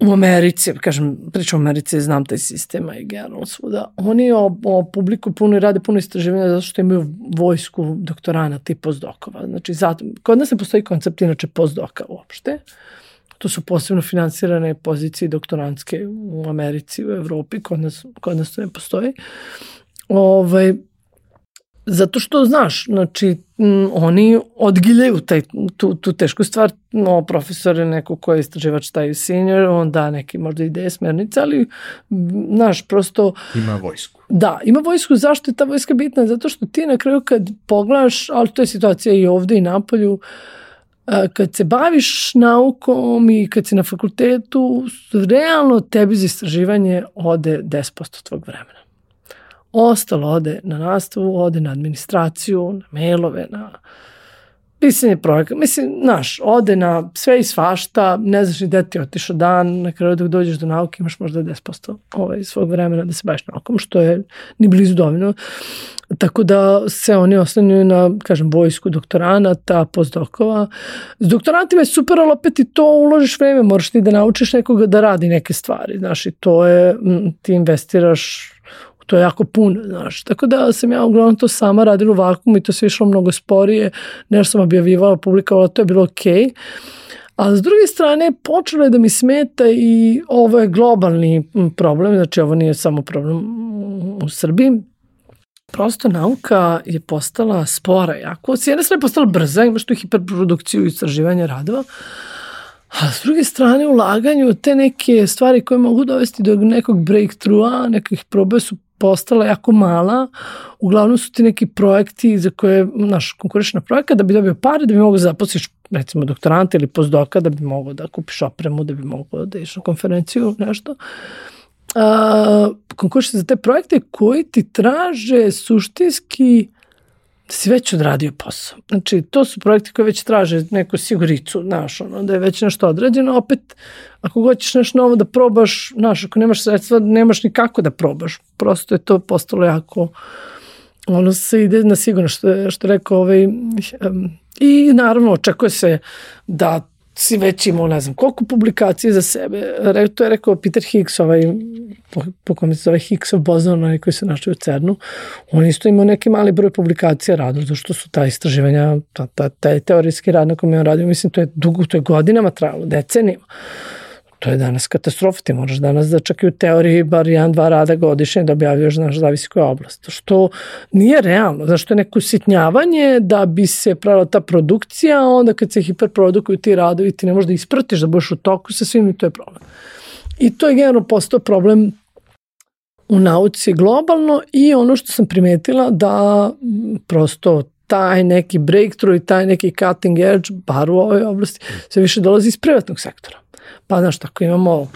B: u Americi, kažem, pričam u Americi, znam taj sistem i generalno svuda, oni o, o publiku puno i rade puno istraživanja zato što imaju vojsku doktorana i postdokova. Znači, zato, kod nas ne postoji koncept inače postdoka uopšte. To su posebno finansirane pozicije doktorantske u Americi, u Evropi, kod nas, kod nas to ne postoji. Ovaj, Zato što, znaš, znači, m, oni odgiljaju taj, tu, tu tešku stvar. No, profesor je neko ko je istraživač taj senior, on da neki možda ideje, smernice, ali, znaš, prosto...
C: Ima vojsku.
B: Da, ima vojsku. Zašto je ta vojska bitna? Zato što ti na kraju kad pogledaš, ali to je situacija i ovde i napolju, kad se baviš naukom i kad si na fakultetu, realno tebi za istraživanje ode 10% tvog vremena. Ostalo ode na nastavu, ode na administraciju, na mailove, na pisanje projekta. Mislim, znaš, ode na sve i svašta, ne znaš ni gde ti otišao dan, na kraju dok dođeš do nauke imaš možda 10% ovaj, svog vremena da se baviš naukom, što je ni blizu dovoljno. Tako da se oni oslanjuju na, kažem, vojsku doktoranata, postdokova. S doktorantima je super, ali opet i to uložiš vreme, moraš ti da naučiš nekoga da radi neke stvari, znaš, i to je, ti investiraš to je jako puno, znaš. Tako da sam ja uglavnom to sama radila u vakumu i to se išlo mnogo sporije, nešto sam objavljivala, publikovala, to je bilo okej. Okay. A s druge strane, počelo je da mi smeta i ovo je globalni problem, znači ovo nije samo problem u Srbiji, prosto nauka je postala spora jako. S jedne strane je postala brza, imaš tu hiperprodukciju i istraživanje radova, A s druge strane, ulaganju te neke stvari koje mogu dovesti do nekog breakthrougha, nekih probe su postala jako mala. Uglavnom su ti neki projekti za koje, naš, konkuriš projekat da bi dobio pare, da bi mogo da zaposliš recimo doktoranta ili postdoka, da bi mogo da kupiš opremu, da bi mogo da iš na konferenciju, nešto. A, konkuriš za te projekte koji ti traže suštinski da si već odradio posao. Znači, to su projekti koji već traže neku siguricu, znaš, ono, da je već nešto odrađeno, opet, ako hoćeš nešto novo da probaš, znaš, ako nemaš sredstva, nemaš ni kako da probaš. Prosto je to postalo jako, ono se ide na sigurno, što što rekao ovaj, um, i naravno očekuje se da si već imao, ne znam, koliko publikacije za sebe. Re, to je rekao Peter Higgs, ovaj, po, po kome se zove Higgsov bozon, onaj koji se našli u CERNu. On isto imao neki mali broj publikacija radu, zato što su ta istraživanja, ta, ta, taj teorijski rad na kojem je on radio, mislim, to je dugo, to je godinama trajalo, decenijama to je danas katastrofa. Ti moraš danas da čak i u teoriji bar jedan, dva rada godišnje da objavljaš, znaš, zavisi koja oblast. Što nije realno, znaš, to je neko sitnjavanje da bi se pravila ta produkcija, onda kad se hiperprodukuju ti radovi, ti ne možeš da ispratiš, da budeš u toku sa svim i to je problem. I to je generalno postao problem u nauci globalno i ono što sam primetila da prosto taj neki breakthrough i taj neki cutting edge, bar u ovoj oblasti, se više dolazi iz privatnog sektora. Pa znaš, tako imamo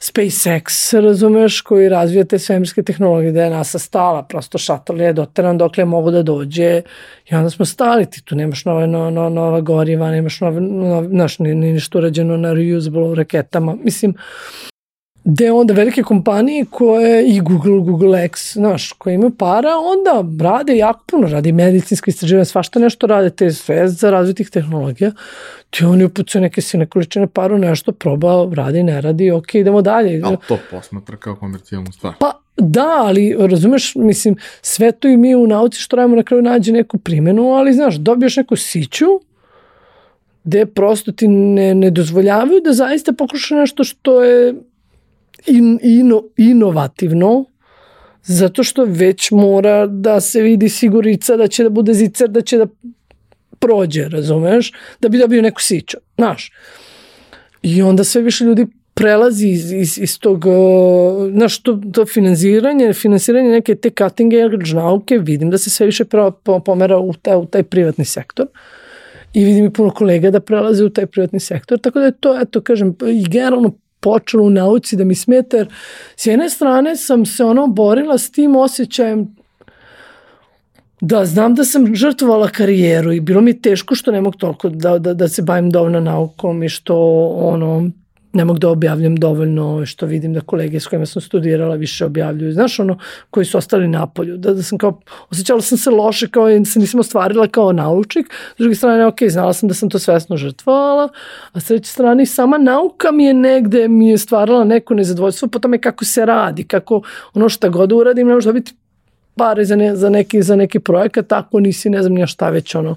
B: SpaceX, razumeš, koji razvija te svemirske tehnologije, da je NASA stala, prosto šatel je doteran dokle mogu da dođe. I onda smo stali, ti tu nemaš nove, no, no, nova goriva, nemaš nove, nove znaš, ni, ni ništa urađeno na reusable raketama, mislim, gde onda velike kompanije koje i Google, Google X, znaš, koje imaju para, onda rade jako puno, rade medicinsko istraživanje, svašta nešto rade, te sve za razvoj tih tehnologija, ti oni upucaju neke sine količine paru, nešto proba, radi, ne radi, ok, idemo dalje.
C: Ali to posmatra kao komercijalnu stvar.
B: Pa da, ali razumeš, mislim, sve to i mi u nauci što radimo na kraju nađe neku primenu, ali znaš, dobiješ neku siću, gde prosto ti ne, ne dozvoljavaju da zaista pokušaš nešto što je in, ino, inovativno, zato što već mora da se vidi sigurica da će da bude zicer, da će da prođe, razumeš, da bi dobio neku siću, znaš. I onda sve više ljudi prelazi iz, iz, iz tog, uh, znaš, to, to finansiranje, finansiranje neke te cutting edge nauke, vidim da se sve više pomera u taj, u taj privatni sektor i vidim i puno kolega da prelaze u taj privatni sektor, tako da je to, eto, kažem, i generalno počelo u nauci da mi smeta, jer s jedne strane sam se ono borila s tim osjećajem Da, znam da sam žrtvovala karijeru i bilo mi je teško što ne mogu toliko da, da, da se bavim dovoljno naukom i što ono, ne mogu da objavljam dovoljno, što vidim da kolege s kojima sam studirala više objavljuju, znaš ono, koji su ostali na polju, da, da sam kao, osjećala sam se loše kao da se nisam ostvarila kao naučnik, s druge strane, ok, znala sam da sam to svesno žrtvovala, a s treće strane, sama nauka mi je negde, mi je stvarala neko nezadovoljstvo po tome kako se radi, kako ono šta god uradim, ne može dobiti pare za, ne, za, neki, za neki projekat, tako nisi ne znam nija šta već ono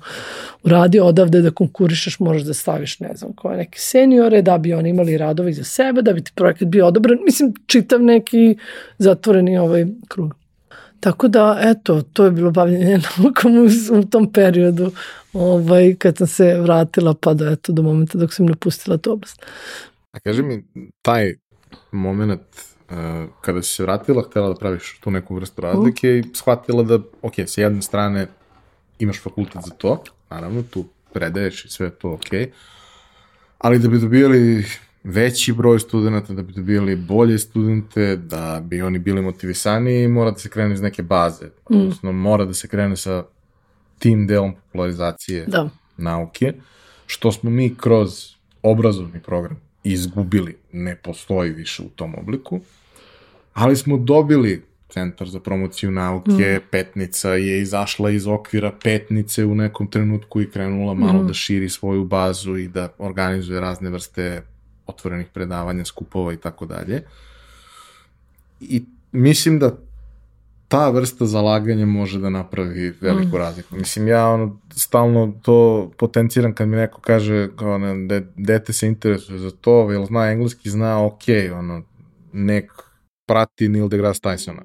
B: uradio odavde da konkurišeš, možeš da staviš ne znam koje neke seniore, da bi oni imali radovi za sebe, da bi ti projekat bio odobren, mislim čitav neki zatvoreni ovaj krug. Tako da, eto, to je bilo bavljenje naukom u, u tom periodu ovaj, kad sam se vratila pa do, eto, do momenta dok sam napustila tu oblast.
A: A kaži mi, taj moment kada si se vratila, htela da praviš tu neku vrstu razlike mm. i shvatila da, ok, s jedne strane imaš fakultet za to, naravno, tu predaješ i sve to ok, ali da bi dobijali veći broj studenta, da bi dobijali bolje studente, da bi oni bili motivisani, mora da se krene iz neke baze. Mm. Odnosno, mora da se krene sa tim delom popularizacije da. nauke, što smo mi kroz obrazovni program izgubili, ne postoji više u tom obliku, ali smo dobili Centar za promociju nauke, mm. Petnica je izašla iz okvira Petnice u nekom trenutku i krenula malo mm. da širi svoju bazu i da organizuje razne vrste otvorenih predavanja, skupova i tako dalje. I mislim da ta vrsta zalaganja može da napravi veliku mm. razliku. Mislim, ja ono, stalno to potenciram kad mi neko kaže kao, ne, de, dete se interesuje za to, jel zna engleski, zna ok, ono, nek prati Neil deGrasse Tysona.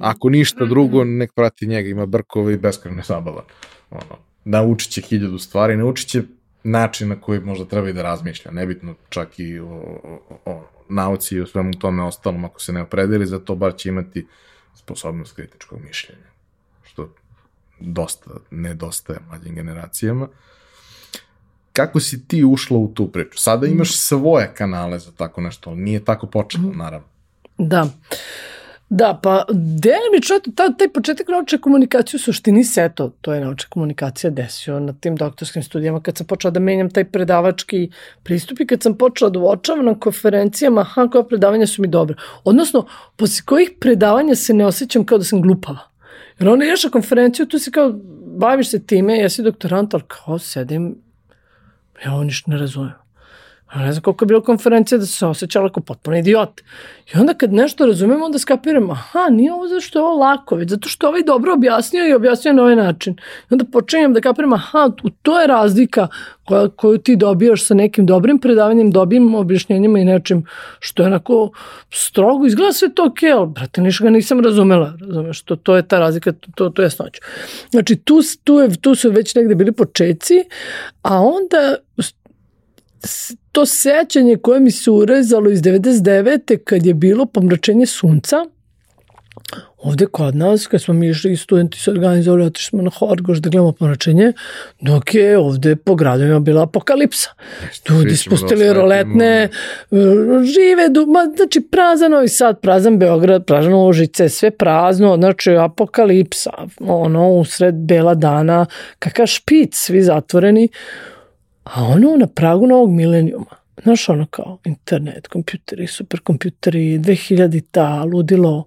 A: Ako ništa drugo, nek prati njega, ima brkove i beskrene zabava. Ono, naučit će hiljadu stvari, naučit će način na koji možda treba i da razmišlja, nebitno čak i o, o, o nauci i o svemu tome ostalom, ako se ne opredeli za to, bar će imati sposobnost kritičkog mišljenja, što dosta nedostaje mlađim generacijama. Kako si ti ušla u tu priču? Sada imaš svoje kanale za tako nešto, nije tako počelo, mhm. naravno.
B: Da. Da, pa delimično, ta, taj početak naučne komunikacije u suštini se, eto, to je naučna komunikacija desio na tim doktorskim studijama kad sam počela da menjam taj predavački pristup i kad sam počela da uočavam na konferencijama, aha, koja predavanja su mi dobra. Odnosno, posle kojih predavanja se ne osjećam kao da sam glupava. Jer onda ješ na konferenciju, tu si kao, baviš se time, jesi doktorant, ali kao sedim, ja ovo ništa ne razumijem. A ne znam koliko je bilo konferencija da se osjećala kao potpuno idiot. I onda kad nešto razumemo, onda skapiram, aha, nije ovo zašto je ovo lako, već zato što ovaj dobro objasnio i objasnio na ovaj način. I onda počinjem da kapiram, aha, to je razlika koja, koju ti dobijaš sa nekim dobrim predavanjem, dobrim objašnjenjima i nečim što je onako strogo, izgleda sve to ok, ali brate, ništa ga nisam razumela, razumeš, to, to je ta razlika, to, to, to jasnoću. Znači, tu, tu, je, tu su već negde bili počeci, a onda to sećanje koje mi se urezalo iz 99. kad je bilo pomračenje sunca, ovde kod nas, kad smo mi išli i studenti se organizovali, otišli smo na Horgoš da gledamo pomračenje, dok je ovde po gradovima bila apokalipsa. Ljudi spustili roletne, žive, ma, znači prazan Novi Sad, prazan Beograd, prazan Užice, sve prazno, znači apokalipsa, ono, usred bela dana, kakav špic, svi zatvoreni, A ono na pragu novog milenijuma, znaš ono kao internet, kompjuteri, superkompjuteri, 2000-ta, ludilo,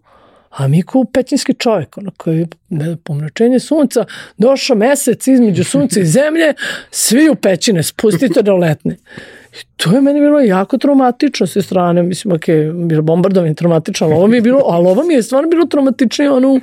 B: a mi kao pećinski čovjek, ono koji je pomračenje sunca, došao mesec između sunca i zemlje, svi u pećine, spustite do letne. I to je meni bilo jako traumatično sve strane, mislim, ok, bilo bombardovanje traumatično, ali ovo mi je bilo, ali ovo mi je stvarno bilo traumatično ono,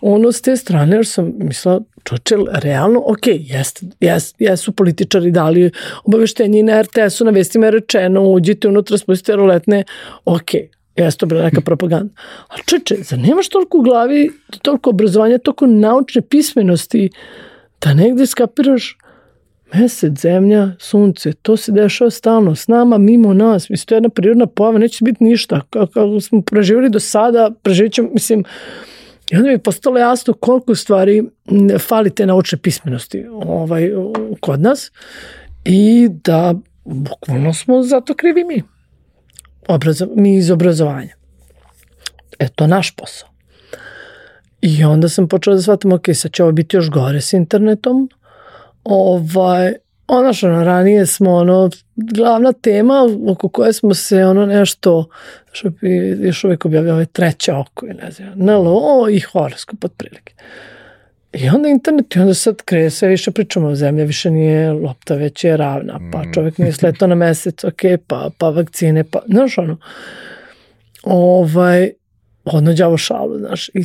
B: ono s te strane, jer sam mislila, čoče, realno, ok, jest, jest, jesu političari dali obaveštenje na RTS-u, na vestima je rečeno, uđite unutra, spustite roletne, ok, jeste to bila neka propaganda. Ali čeče, zar nemaš toliko u glavi, toliko obrazovanja, toliko naučne pismenosti, da negde skapiraš mesec, zemlja, sunce, to se dešava stalno s nama, mimo nas, mislim, to je jedna prirodna pojava, neće biti ništa. Kako smo preživjeli do sada, preživit ćemo, mislim, i onda mi je postalo jasno koliko stvari fali te naučne pismenosti ovaj, kod nas i da bukvalno smo zato krivi mi. Obrazo, mi iz obrazovanja. E, to naš posao. I onda sam počela da shvatam, ok, sad će ovo biti još gore s internetom. Ovaj, ono što ranije smo ono, glavna tema oko koje smo se ono nešto, što bi još uvijek objavljao ovaj treće oko i ne znam, NLO i horoskop otprilike. I onda internet, i onda sad kreje sve više pričamo o zemlji, više nije lopta, već je ravna, pa mm. čovjek nije sletao na mesec, ok, pa, pa vakcine, pa, znaš ono, ovaj, ono đavo šalu, znaš, i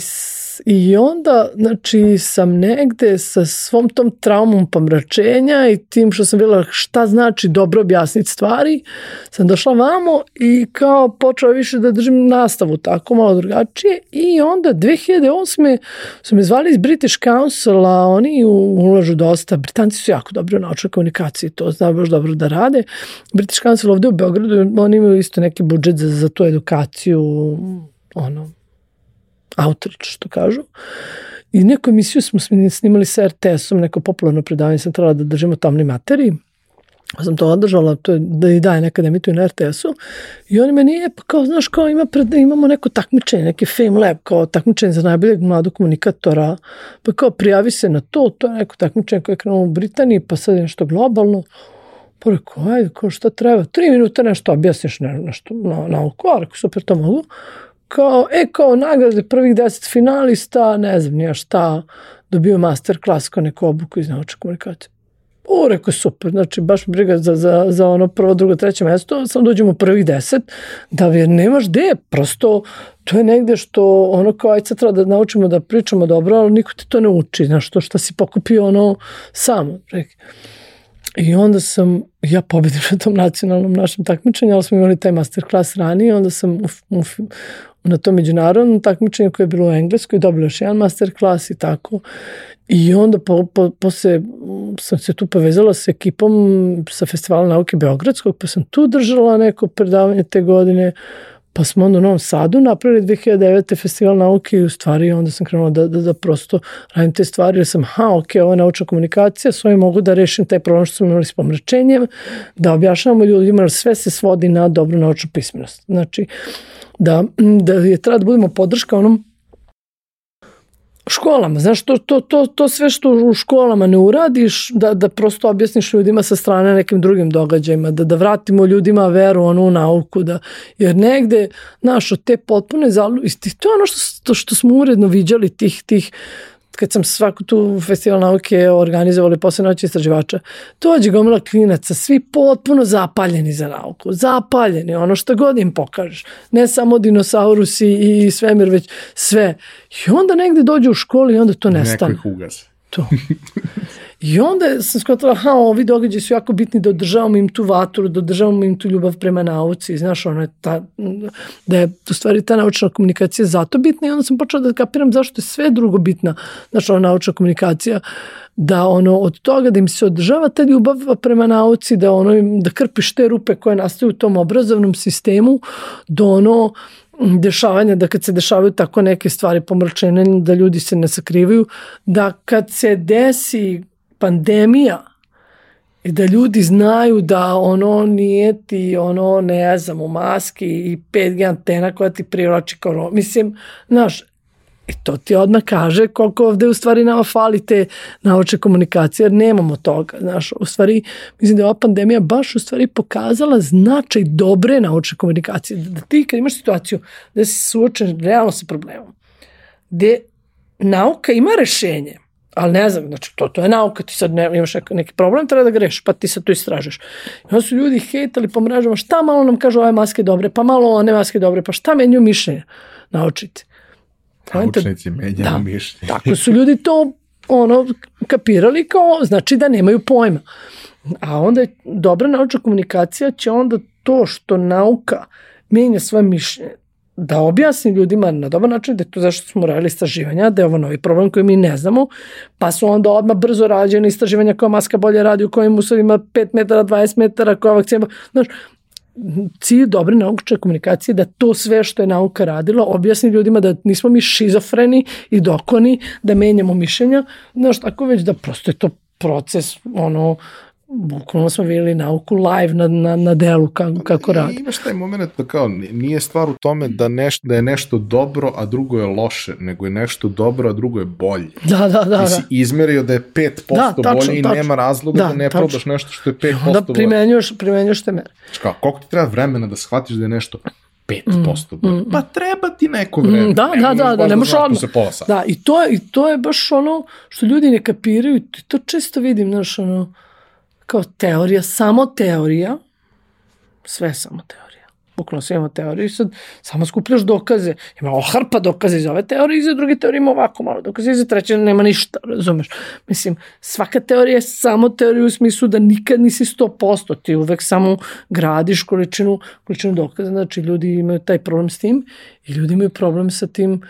B: I onda, znači, sam negde sa svom tom traumom pomračenja i tim što sam bila šta znači dobro objasniti stvari, sam došla vamo i kao počela više da držim nastavu tako malo drugačije i onda 2008. su me zvali iz British Council-a, oni ulažu dosta, Britanci su jako dobri u naučnoj komunikaciji, to znaju baš dobro da rade. British Council ovde u Beogradu, oni imaju isto neki budžet za, za tu edukaciju, ono, outreach, što kažu. I neku emisiju smo snimali sa RTS-om, neko popularno predavanje sam trebala da držimo tamni materiji. Sam to održala, to je da i daje nekada emituju na RTS-u i oni meni je, pa kao, znaš, kao ima pred, imamo neko takmičenje, neki Fame Lab, kao takmičenje za najboljeg mladog komunikatora, pa kao prijavi se na to, to je neko takmičenje koje je krenulo u Britaniji, pa sad je nešto globalno, pa rekao, ajde, kao šta treba, tri minuta nešto objasniš ne, nešto na, oko, rekao, super, to mogu, kao, e, kao nagrade prvih deset finalista, ne znam nija šta, dobio master klas kao neku obuku iz naučne komunikacije. O, rekao, super, znači baš briga za, za, za ono prvo, drugo, treće mesto, sam dođemo u prvih deset, da jer nemaš gde, prosto to je negde što ono kao aj sad treba da naučimo da pričamo dobro, ali niko ti to ne uči, znaš, to šta si pokupio ono samo. Rekao. I onda sam, ja pobedim na tom nacionalnom našem takmičenju, ali smo imali taj masterclass ranije, onda sam u, u, na tom međunarodnom takmičenju koje je bilo u Engleskoj, dobila još jedan masterclass i tako. I onda po, po, posle sam se tu povezala sa ekipom sa Festivala nauke Beogradskog, pa sam tu držala neko predavanje te godine, pa smo onda u Novom Sadu napravili 2009. festival nauke i u stvari onda sam krenula da, da, da prosto radim te stvari, jer sam, ha, ok, ovo je naučna komunikacija, s ovim mogu da rešim taj problem što smo imali s pomračenjem, da objašnjamo ljudima, jer sve se svodi na dobru naučnu pismenost. Znači, da, da je treba da budemo podrška onom školama, znaš, to, to, to, to sve što u školama ne uradiš, da, da prosto objasniš ljudima sa strane nekim drugim događajima, da, da vratimo ljudima veru onu u nauku, da, jer negde, znaš, od te potpune zalu, to je ono što, što smo uredno viđali tih, tih kad sam svaku tu festival nauke organizovali posle noći istraživača, dođe gomila klinaca, svi potpuno zapaljeni za nauku, zapaljeni, ono što god im pokažeš, ne samo dinosaurusi i svemir, već sve. I onda negde dođe u školi i onda to nestane.
C: Neko ih ugase.
B: To. I onda sam skotala, aha, ovi događaji su jako bitni da održavamo im tu vatru, da održavamo im tu ljubav prema nauci, znaš, ono je ta, da je u stvari ta naučna komunikacija zato bitna i onda sam počela da kapiram zašto je sve drugo bitna, znaš, ona naučna komunikacija, da ono od toga da im se održava ta ljubav prema nauci, da ono da krpiš te rupe koje nastaju u tom obrazovnom sistemu, do ono dešavanja, da kad se dešavaju tako neke stvari pomračene, da ljudi se ne sakrivaju, da kad se desi pandemija i da ljudi znaju da ono nije ti ono ne znam u maski i 5G antena koja ti privlači koronu. Mislim, znaš, i to ti odmah kaže koliko ovde u stvari nama fali te naučne komunikacije, jer nemamo toga. Znaš, u stvari, mislim da je ova pandemija baš u stvari pokazala značaj dobre naučne komunikacije. Da ti kad imaš situaciju da si suočen realno sa problemom, gde nauka ima rešenje, ali ne znam, znači to, to je nauka, ti sad ne, imaš neki problem, treba da ga rešiš, pa ti sad to istražiš. I onda su ljudi hejtali po mrežama, šta malo nam kažu ove maske dobre, pa malo one maske dobre, pa šta menju mišljenje naučiti.
C: Naučnici menjaju da, mišljenje.
B: Tako su ljudi to ono kapirali kao, znači da nemaju pojma. A onda je dobra naučna komunikacija će onda to što nauka menja svoje mišljenje, da objasni ljudima na dobar način da je to zašto smo radili istraživanja, da je ovo novi problem koji mi ne znamo, pa su onda odmah brzo rađene istraživanja koja maska bolje radi, u kojim uslovima 5 metara, 20 metara, koja vakcina, znaš, cilj dobre naučne komunikacije da to sve što je nauka radila objasni ljudima da nismo mi šizofreni i dokoni, da menjamo mišljenja, znaš, tako već da prosto je to proces ono bukvalno smo vidjeli nauku live na, na, na delu kako, kako
A: I
B: radi.
A: Imaš taj moment da kao, nije stvar u tome da, neš, da je nešto dobro, a drugo je loše, nego je nešto dobro, a drugo je bolje.
B: Da, da, da.
A: Ti
B: da.
A: si izmerio da je 5%
B: Da, tačno,
A: bolje i
B: tačno.
A: nema razloga da,
B: Da,
A: ne
B: tačno.
A: probaš nešto što je 5%
B: Onda
A: bolje.
B: primenjuješ, primenjuješ te mere.
A: Znači Kao, koliko ti treba vremena da shvatiš da je nešto 5% bolje? Pa treba ti neko vreme.
B: Mm, da,
A: Ne
B: da, da, da, ne možeš odmah. Da, i to, je, i to je baš ono što ljudi ne kapiraju, to često vidim, znaš, ono, kao teorija, samo teorija, sve samo teorija. Bukvalno sve imamo teoriju i sad samo skupljaš dokaze. Ima ohrpa dokaze iz ove teorije, iz druge teorije ima ovako malo dokaze, iz treće nema ništa, razumeš? Mislim, svaka teorija je samo teorija u smislu da nikad nisi 100%, ti uvek samo gradiš količinu, količinu dokaza, znači ljudi imaju taj problem s tim i ljudi imaju problem sa tim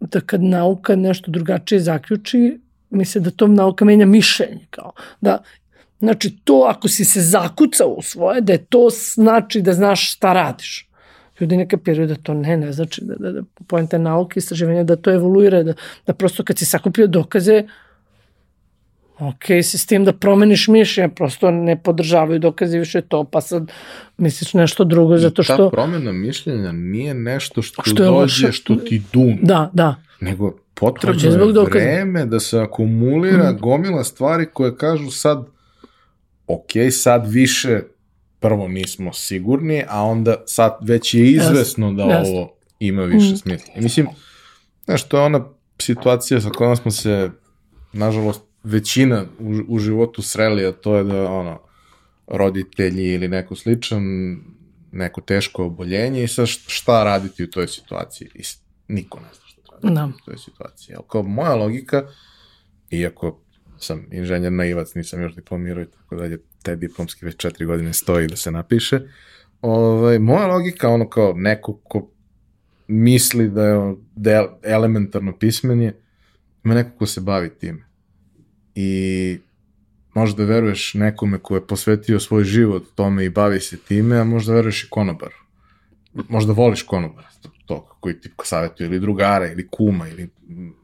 B: da kad nauka nešto drugačije zaključi, misle da to nauka menja mišljenje. Kao. Da, znači, to ako si se zakucao u svoje, da je to znači da znaš šta radiš. Ljudi ne kapiraju da to ne, ne znači da, da, da pojenta nauke, istraživanja, da to evoluira, da, da prosto kad si sakupio dokaze, ok, si s tim da promeniš mišljenje, prosto ne podržavaju dokaze više to, pa sad misliš nešto drugo, zato
A: I
B: što...
A: ta promjena mišljenja nije nešto što,
B: Što
A: dođe,
B: loše.
A: što ti dum.
B: Da, da.
A: nego potrebno je vreme da se akumulira
B: Mm.
A: gomila stvari koje kažu sad ok, sad više prvo nismo sigurni, a onda sad već je izvesno da
B: jasno.
A: ovo ima više
B: Mm.
A: smisla. I mislim, znaš, to je ona situacija sa kojom smo se, nažalost, većina u, u životu sreli, a to je da, ono, roditelji ili neko sličan, neko teško oboljenje i sad št- šta raditi u toj situaciji? I niko ne zna šta raditi
B: Da.
A: u toj situaciji. Ali kao moja logika, iako sam inženjer naivac, nisam još diplomirao i tako dalje, te diplomski već četiri godine stoji da se napiše, ovaj, moja logika, ono kao neko ko misli da je, da je elementarno pismenje, ima neko ko se bavi time. I možda veruješ nekome ko je posvetio svoj život tome i bavi se time, a možda veruješ i konobaru. Možda voliš konobara, to koji ti savjetuje, ili drugara, ili kuma, ili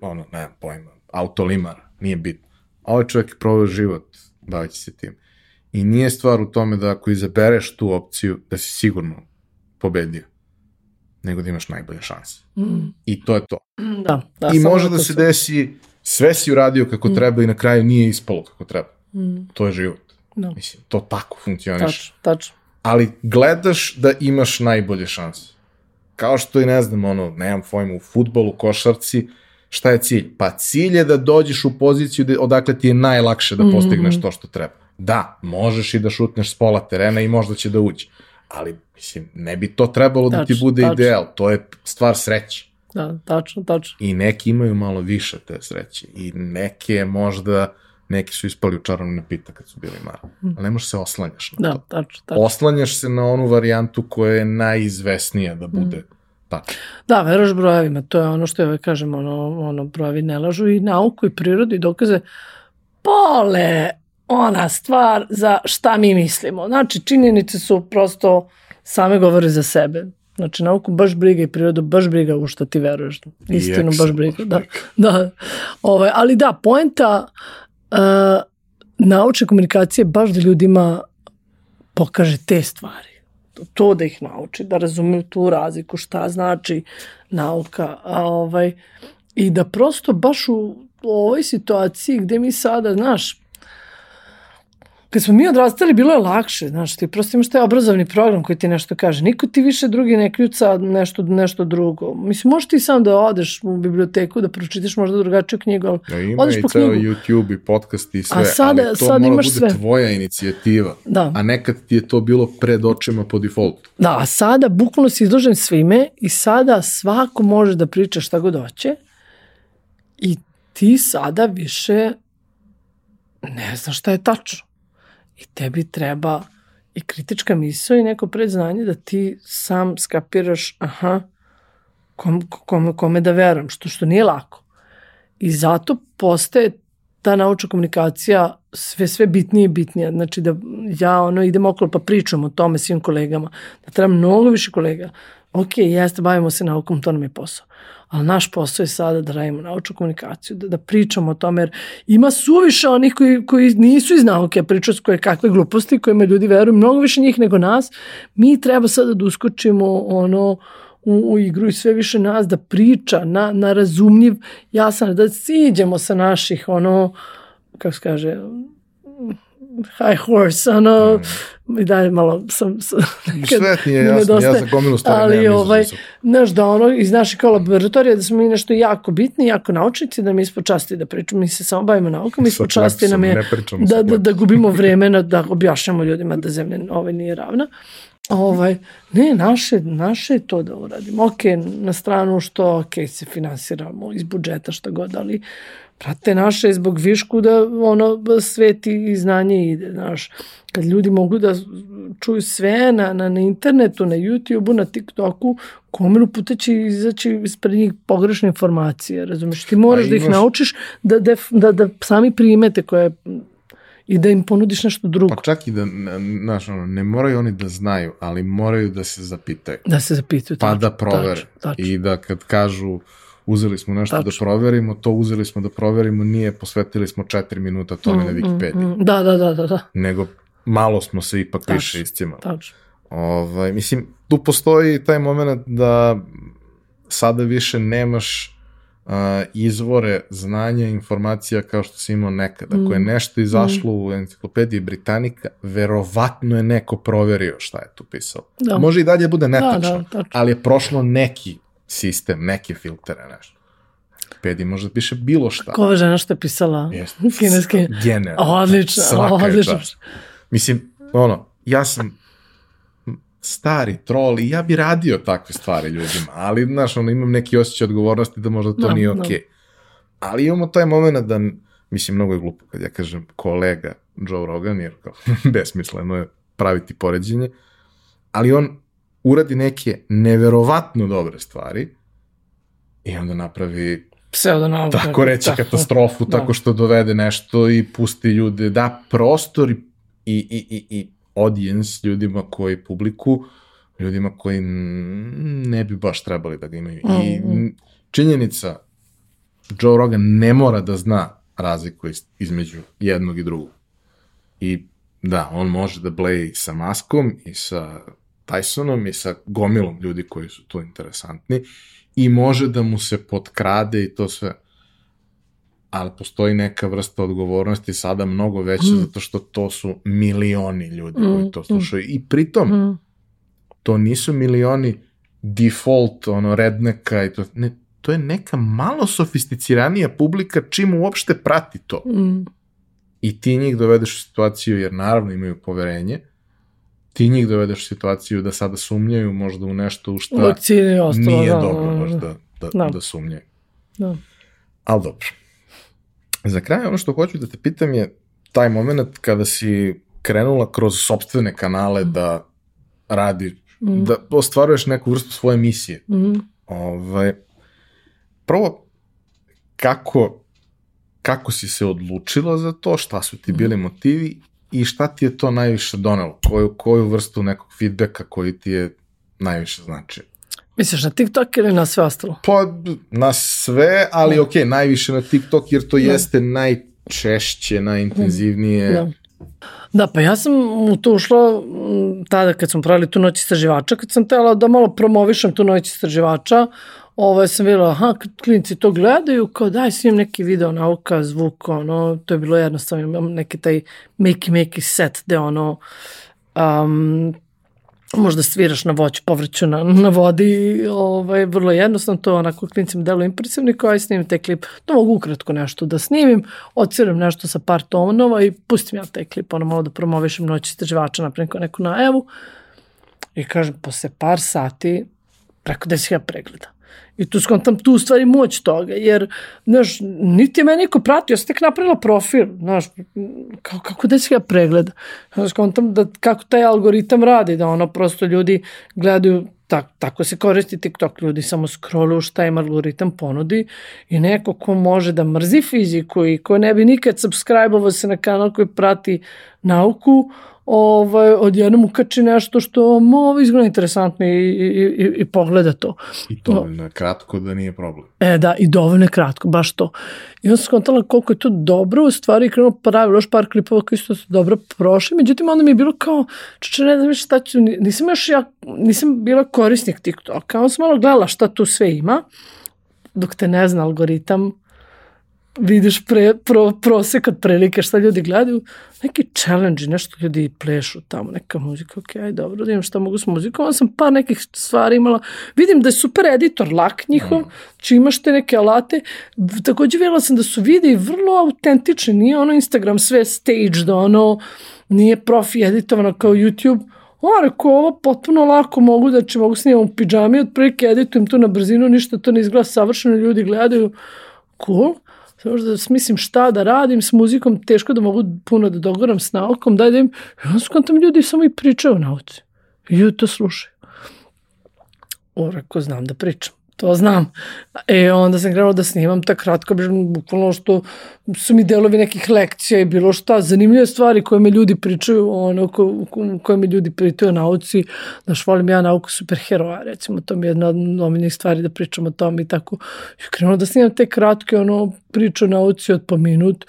A: ono, nemam pojma, autolimara, nije bitno. A ovaj čovjek je proveo život bavići se tim. I nije stvar u tome da ako izabereš tu opciju, da si sigurno pobedio, nego da imaš najbolje šanse.
B: Mm.
A: I to je to.
B: Da, da,
A: I može
B: to
A: da se
B: sam-
A: desi, sve si uradio kako treba i na kraju nije ispalo kako treba.
B: Mm,
A: To je život.
B: da,
A: Mislim, to tako funkcioniš.
B: tačno, tačno.
A: Ali gledaš da imaš najbolje šanse. Kao što i ne znam, ono, nemam pojma, u futbolu, košarci, šta je cilj? Pa cilj je da dođeš u poziciju da, odakle ti je najlakše da postigneš to što treba. Da, možeš i da šutneš s pola terena i možda će da uđe. Ali, mislim, ne bi to trebalo da ti
B: Tačno,
A: bude
B: tačno.
A: ideal. To je stvar sreće.
B: Da, tačno, tačno.
A: I neki imaju malo više te sreće. I neke možda, neki su ispali u čarovni napitak kad su bili mali. Ali ne možeš se oslanjaš na
B: Da,
A: to.
B: tačno, tačno.
A: Oslanjaš se na onu varijantu koja je najizvesnija da bude
B: Mm.
A: Tačno.
B: Da, veruješ brojevima, to je ono što je uvek kažem, ono, ono, brojevi ne lažu i nauku i prirodu i dokaze pole ona stvar za šta mi mislimo. Znači, činjenice su prosto same govore za sebe. Znači, nauku baš briga i prirodu baš briga u što ti veruješ. Istinu baš briga, da. da. Ovaj, ali da, poenta uh, naučne komunikacije baš da ljudima pokaže te stvari. To da ih nauči, da razumeju tu razliku, šta znači nauka. A, ovaj, I da prosto baš u ovoj situaciji gde mi sada, znaš, kad smo mi odrastali, bilo je lakše, znaš, ti prosto imaš taj obrazovni program koji ti nešto kaže. Niko ti više drugi ne kljuca nešto, nešto drugo. Mislim, možeš ti sam da odeš u biblioteku, da pročitaš možda drugačiju knjigu, ali
A: Ja, ima
B: odeš
A: i
B: po
A: ceo
B: knjigu.
A: YouTube i podcast i sve,
B: A sada-
A: ali to
B: sad
A: mora
B: imaš
A: bude
B: sve.
A: tvoja inicijativa.
B: Da.
A: A nekad ti je to bilo pred očima po defaultu.
B: Da, a sada bukvalno si izložen svime i sada svako može da priča šta god hoće i ti sada više ne znaš šta je tačno. I tebi treba i kritička misao i neko predznanje da ti sam skapiraš aha, kom, kome, kome da verujem, što, što nije lako. I zato postaje ta naučna komunikacija sve sve bitnije i bitnija. Znači da ja ono idem okolo pa pričam o tome svim kolegama. Da treba mnogo više kolega. Ok, jeste, bavimo se naukom, to nam je posao. Ali naš posao je sada da radimo naučnu komunikaciju, da, da pričamo o tome, jer ima suviše onih koji, koji nisu iz nauke, pričaju s koje kakve gluposti, kojima ljudi veruju, mnogo više njih nego nas. Mi treba sada da uskočimo ono, u, u igru i sve više nas da priča na, na razumljiv, jasan, da siđemo sa naših, ono, kako se kaže, high horse, ono, mm. i dalje malo sam... sam
A: nekad, Sve ti je jasno, ja za gomilu stvari
B: ali, nemam ovaj, znaš, da ono, iz naših laboratorija, da smo mi nešto jako bitni, jako naučnici, da mi ispod časti da pričamo, mi se samo bavimo naukom, ispod časti nam je da, da, da gubimo vremena, da objašnjamo ljudima da zemlja ovaj nije ravna. Ovaj, ne, naše, naše je to da uradimo. Ok, na stranu što, ok, se finansiramo iz budžeta, što god, ali prate naše zbog višku da ono sveti i znanje ide, znaš. Kad ljudi mogu da čuju sve na, na, na internetu, na YouTubeu, na TikToku, komilu puta će izaći ispred njih pogrešne informacije, razumeš? Ti moraš imaš... da ih naučiš da, da, da, da sami primete koje i da im ponudiš nešto drugo.
A: Pa čak i da, znaš, ono, ne moraju oni da znaju, ali moraju da se zapitaju.
B: Da se zapitaju,
A: Pa tačno, da provere. Tačno, tačno. I da kad kažu uzeli smo nešto da tačno. da proverimo, to uzeli smo da proverimo, nije posvetili smo četiri minuta tome mm, na Wikipediji. Mm,
B: mm. Da, da, da, da, da.
A: Nego malo smo se ipak tačno, više iscimali.
B: Tačno.
A: Ovaj, mislim, tu postoji taj moment da sada više nemaš uh, izvore znanja, informacija kao što si imao nekada. Ako je mm. nešto izašlo mm. u enciklopediji Britanika, verovatno je neko proverio šta je tu pisalo. Da. Može i dalje da bude netačno, da, da, ali je prošlo neki sistem, neke filtere, nešto. Wikipedia može da piše bilo šta.
B: Ko ova žena što je pisala?
A: Yes.
B: Kineski.
A: Generalno.
B: Odlično, odlično.
A: Mislim, ono, ja sam stari trol i ja bi radio takve stvari ljudima, ali, znaš, ono, imam neki osjećaj odgovornosti da možda to no, da, nije okej. Okay. No. Ali imamo taj moment da, mislim, mnogo je glupo kad ja kažem kolega Joe Rogan, jer kao, besmisleno je praviti poređenje, ali on uradi neke neverovatno dobre stvari i onda napravi
B: pseudonauka.
A: Tako reći tako, katastrofu, da. tako što dovede nešto i pusti ljude, da prostor i, i, i, i audience ljudima koji publiku, ljudima koji ne bi baš trebali da ga imaju. Mm, I mm. činjenica, Joe Rogan ne mora da zna razliku između jednog i drugog. I da, on može da bleji sa maskom i sa Tysonom i sa gomilom ljudi koji su tu interesantni i može da mu se potkrade i to sve. Ali postoji neka vrsta odgovornosti sada mnogo veća mm. zato što to su milioni ljudi mm. koji to slušaju. I pritom, mm. to nisu milioni default, ono, redneka i to, ne, to je neka malo sofisticiranija publika čim uopšte prati to. Mm. I ti njih dovedeš u situaciju, jer naravno imaju poverenje, ti njih dovedeš u situaciju da sada sumnjaju možda u nešto u šta ostalo, nije da, dobro baš da, da, da. da sumnjaju. Da. Ali dobro. Za kraj ono što hoću da te pitam je taj moment kada si krenula kroz sobstvene kanale mm. da radi, mm. da ostvaruješ neku vrstu svoje misije. Mm. Ovaj, prvo, kako, kako si se odlučila za to, šta su ti bili motivi i šta ti je to najviše donelo? Koju, koju vrstu nekog feedbacka koji ti je najviše značio?
B: Misliš na TikTok ili na sve ostalo?
A: Pa na sve, ali mm. ok, najviše na TikTok jer to mm. jeste najčešće, najintenzivnije. Da.
B: Da, pa ja sam u to ušla tada kad smo pravili tu noć istraživača, kad sam tela da malo promovišem tu noć istraživača, ovaj, sam videla, aha, klinici to gledaju, kao daj snim neki video nauka, zvuk, ono, to je bilo jednostavno, imam neki taj makey makey set gde ono, um, možda sviraš na voću, povrću na, na vodi, ovaj, vrlo jednostavno, to onako klinicima delo impresivno kao aj snimim taj klip, to mogu ukratko nešto da snimim, ociram nešto sa par tonova i pustim ja taj klip, ono malo da promovišem noć istraživača, napravim kao neku najavu i kažem, posle par sati preko 10.000 pregleda. I tu skontam tu stvari moć toga, jer, znaš, niti je me niko pratio, ja sam tek napravila profil, znaš, kako, kako da se ja pregleda. Znaš, skontam da kako taj algoritam radi, da ono prosto ljudi gledaju tak, tako se koristi TikTok, ljudi samo scrolluju šta im algoritam ponudi i neko ko može da mrzi fiziku i ko ne bi nikad subscribe se na kanal koji prati nauku, ovaj, odjednom ukači nešto što mu izgleda interesantno i, i, i, i pogleda to.
C: I dovoljno je kratko da nije problem.
B: E da, i dovoljno je kratko, baš to. I onda sam skontala koliko je to dobro, u stvari i krenuo pravilo još par klipova koji su dobro prošli, međutim onda mi je bilo kao, čeče ne znam šta ću, nisam još ja, nisam bila korisnik TikToka, onda sam malo gledala šta tu sve ima, dok te ne zna algoritam, vidiš pre, pro, prosek od prilike šta ljudi gledaju, neki challenge, nešto ljudi plešu tamo, neka muzika, ok, aj dobro, da imam šta mogu s muzikom, onda sam par nekih stvari imala, vidim da je super editor, lak njihov, mm. či imaš te neke alate, takođe videla sam da su videi vrlo autentični, nije ono Instagram sve stage, da ono nije profi editovano kao YouTube, O, reko, ovo potpuno lako mogu, da će mogu snimam u pijami, otprilike editujem to na brzinu, ništa to ne izgleda savršeno, ljudi gledaju, cool. Samo da smislim šta da radim s muzikom, teško da mogu puno da dogoram s naukom, daj da im, onda skontam ljudi samo i pričaju o nauci. I to slušaju. O, reko, znam da pričam to znam. E, onda sam krenula da snimam tak kratko, bukvalno što su mi delovi nekih lekcija i bilo šta, zanimljive stvari koje me ljudi pričaju, ono, ko, ko, koje mi ljudi pričaju o nauci, znaš, volim ja nauku superheroja, recimo, to mi je jedna od omiljenih stvari da pričam o tome i tako. I krenula da snimam te kratke, ono, priče o nauci od po minut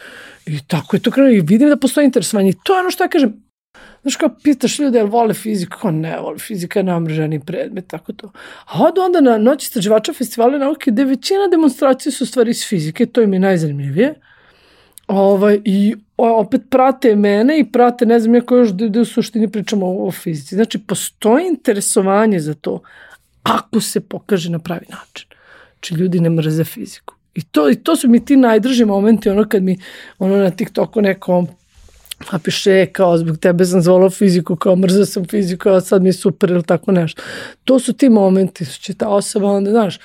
B: i tako je to krenulo i vidim da postoji interesovanje. To je ono što ja kažem, Znaš kao pitaš ljude, jel vole fiziku? Kao ne, vole fizika je namrženi predmet, tako to. A od onda na noći istraživača festivala nauke, gde većina demonstracije su stvari iz fizike, to im je najzanimljivije. Ovaj, I opet prate mene i prate, ne znam, jako još gde, gde u suštini pričamo o, o fizici. Znači, postoji interesovanje za to ako se pokaže na pravi način. Znači, ljudi ne mrze fiziku. I to, i to su mi ti najdrži momenti, ono kad mi ono na TikToku neko napiše kao zbog tebe sam zvolao fiziku, kao mrzao sam fiziku, a sad mi je super ili tako nešto. To su ti momenti, su će ta osoba onda, znaš,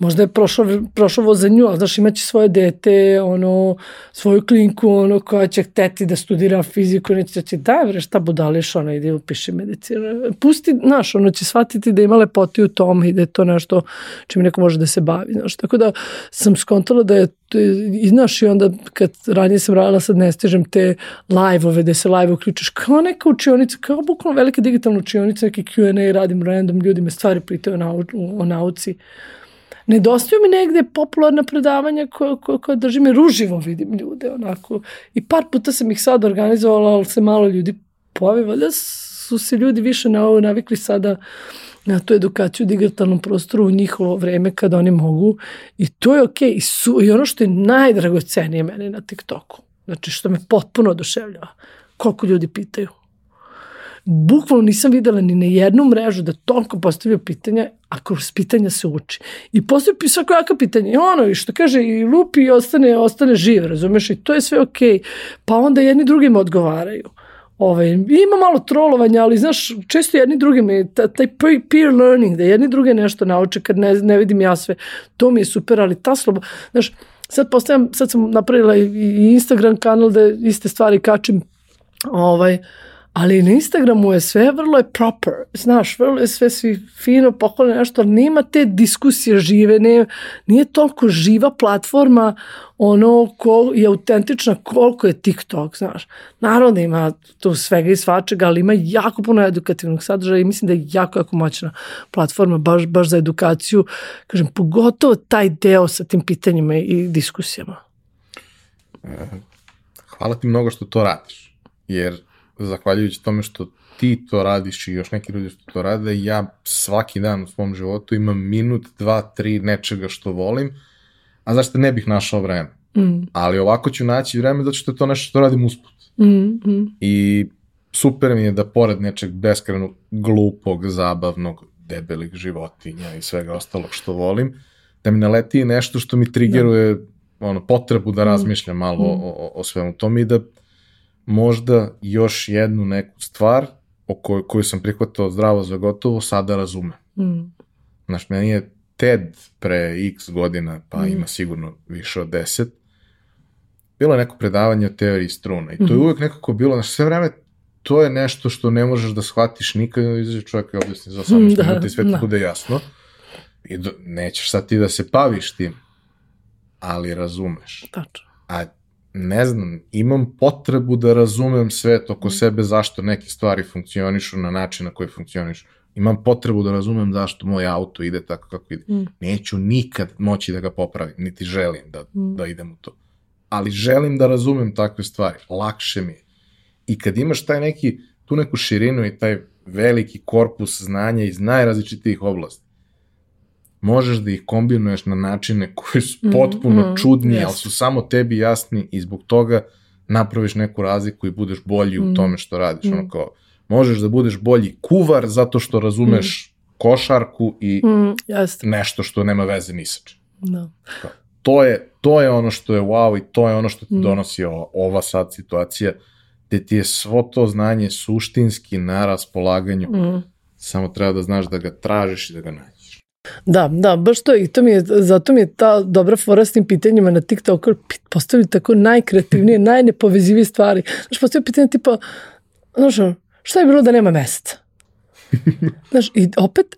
B: možda je prošlo, prošlo voz za nju, ali znaš, imaće svoje dete, ono, svoju klinku, ono, koja će hteti da studira fiziku, neće će, daj bre, šta budališ, ono, ide upiši medicinu. Pusti, znaš, ono će shvatiti da ima lepoti u tom i da je to nešto čime neko može da se bavi, znaš. Tako da sam skontala da je, i znaš, i onda kad ranije sam radila, sad ne stižem te live-ove, gde se live uključiš, kao neka učionica, kao bukvalno velika digitalna učionica, neki Q&A, radim random, ljudi me stvari pitaju o, nau, o nauci nedostaju mi negde popularna predavanja koje, koje, koje držim i ruživo vidim ljude onako. I par puta sam ih sad organizovala, ali se malo ljudi pojavi, valjda su se ljudi više na ovo navikli sada na tu edukaciju u digitalnom prostoru u njihovo vreme kada oni mogu i to je okej. Okay. I, su, I ono što je najdragocenije meni na TikToku, znači što me potpuno oduševljava, koliko ljudi pitaju bukvalno nisam videla ni na jednu mrežu da toliko postavio pitanja, a kroz pitanja se uči. I postavio svako jaka pitanja. I ono, i što kaže, i lupi i ostane, ostane živ, razumeš? I to je sve okej. Okay. Pa onda jedni drugima odgovaraju. Ove, ovaj, ima malo trolovanja, ali znaš, često jedni drugima, taj peer learning, da jedni druge nešto nauče kad ne, ne vidim ja sve, to mi je super, ali ta sloba, znaš, sad postavljam, sad sam napravila i Instagram kanal da iste stvari kačim, ovaj, ali na Instagramu je sve vrlo je proper, znaš, vrlo je sve svi fino, pohvalno nešto, nema te diskusije žive, ne, nije toliko živa platforma ono ko je autentična koliko je TikTok, znaš. Naravno da ima tu svega i svačega, ali ima jako puno edukativnog sadržaja i mislim da je jako, jako moćna platforma baš, baš za edukaciju. Kažem, pogotovo taj deo sa tim pitanjima i diskusijama.
C: Hvala ti mnogo što to radiš, jer zahvaljujući tome što ti to radiš i još neki ljudi što to rade, ja svaki dan u svom životu imam minut, dva, tri nečega što volim, a zašto ne bih našao vreme. Mm. Ali ovako ću naći vreme zato što je to nešto što radim usput. Mm, mm. I super mi je da pored nečeg beskreno glupog, zabavnog, debelih životinja i svega ostalog što volim, da mi naleti nešto što mi trigeruje da. ono, potrebu da mm. razmišljam malo mm. o, o, o svemu tome i da možda još jednu neku stvar o kojoj, koju sam prihvatao zdravo za gotovo, sada razume. Mm. Znaš, meni je TED pre x godina, pa mm. ima sigurno više od 10, bilo je neko predavanje o teoriji struna i to je mm. uvek nekako bilo, znaš, sve vreme
A: to je nešto što ne možeš da shvatiš nikad, izađe čovjek i objasni za 18
B: Da,
A: minuta i sve ti
B: da.
A: bude jasno. I do, nećeš sad ti da se baviš tim, ali razumeš.
B: Tačno.
A: A ne znam, imam potrebu da razumem svet oko sebe zašto neke stvari funkcionišu na način na koji funkcionišu. Imam potrebu da razumem zašto moj auto ide tako kako ide.
B: Mm.
A: Neću nikad moći da ga popravim, niti želim da, da idem u to. Ali želim da razumem takve stvari. Lakše mi je. I kad imaš taj neki, tu neku širinu i taj veliki korpus znanja iz najrazličitijih oblasti, možeš da ih kombinuješ na načine koji su
B: Mhm,
A: potpuno
B: mhm,
A: čudni, ali
B: jeste.
A: su samo tebi jasni i zbog toga napraviš neku razliku i budeš bolji u
B: Mhm.
A: tome što radiš.
B: Mhm.
A: Ono kao, možeš da budeš bolji kuvar zato što razumeš košarku i
B: Mm,
A: nešto što nema veze ni sa čim.
B: Da.
A: To je, to je ono što je wow i to je ono što ti
B: Mm.
A: donosi ova, ova sad situacija gde ti je svo to znanje suštinski na raspolaganju,
B: Mm.
A: samo treba da znaš da ga tražiš i da ga nađeš.
B: Da, da, baš to i to mi je, zato mi je ta dobra fora s tim pitanjima na TikToku, postavili tako najkreativnije, najnepovezivije stvari. Znaš, postavili pitanje tipa, znaš, šta je bilo da nema meseca? Znaš, i opet,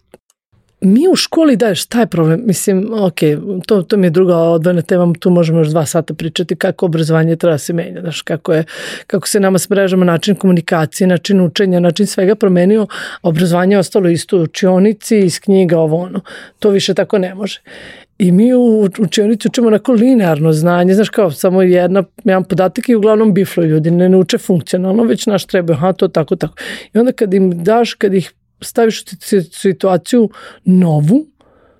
B: mi u školi daješ, šta je problem? Mislim, ok, to, to mi je druga odvojena tema, tu možemo još dva sata pričati kako obrazovanje treba da se menja, znaš, kako, je, kako se nama s mrežama način komunikacije, način učenja, način svega promenio, obrazovanje je ostalo isto u učionici, iz knjiga, ovo ono. To više tako ne može. I mi u učionici učimo onako linearno znanje, znaš kao samo jedna, jedan podatak i uglavnom biflo ljudi, ne nauče funkcionalno, već naš treba, aha, to tako, tako. I onda kad im daš, kad ih staviš situaciju novu,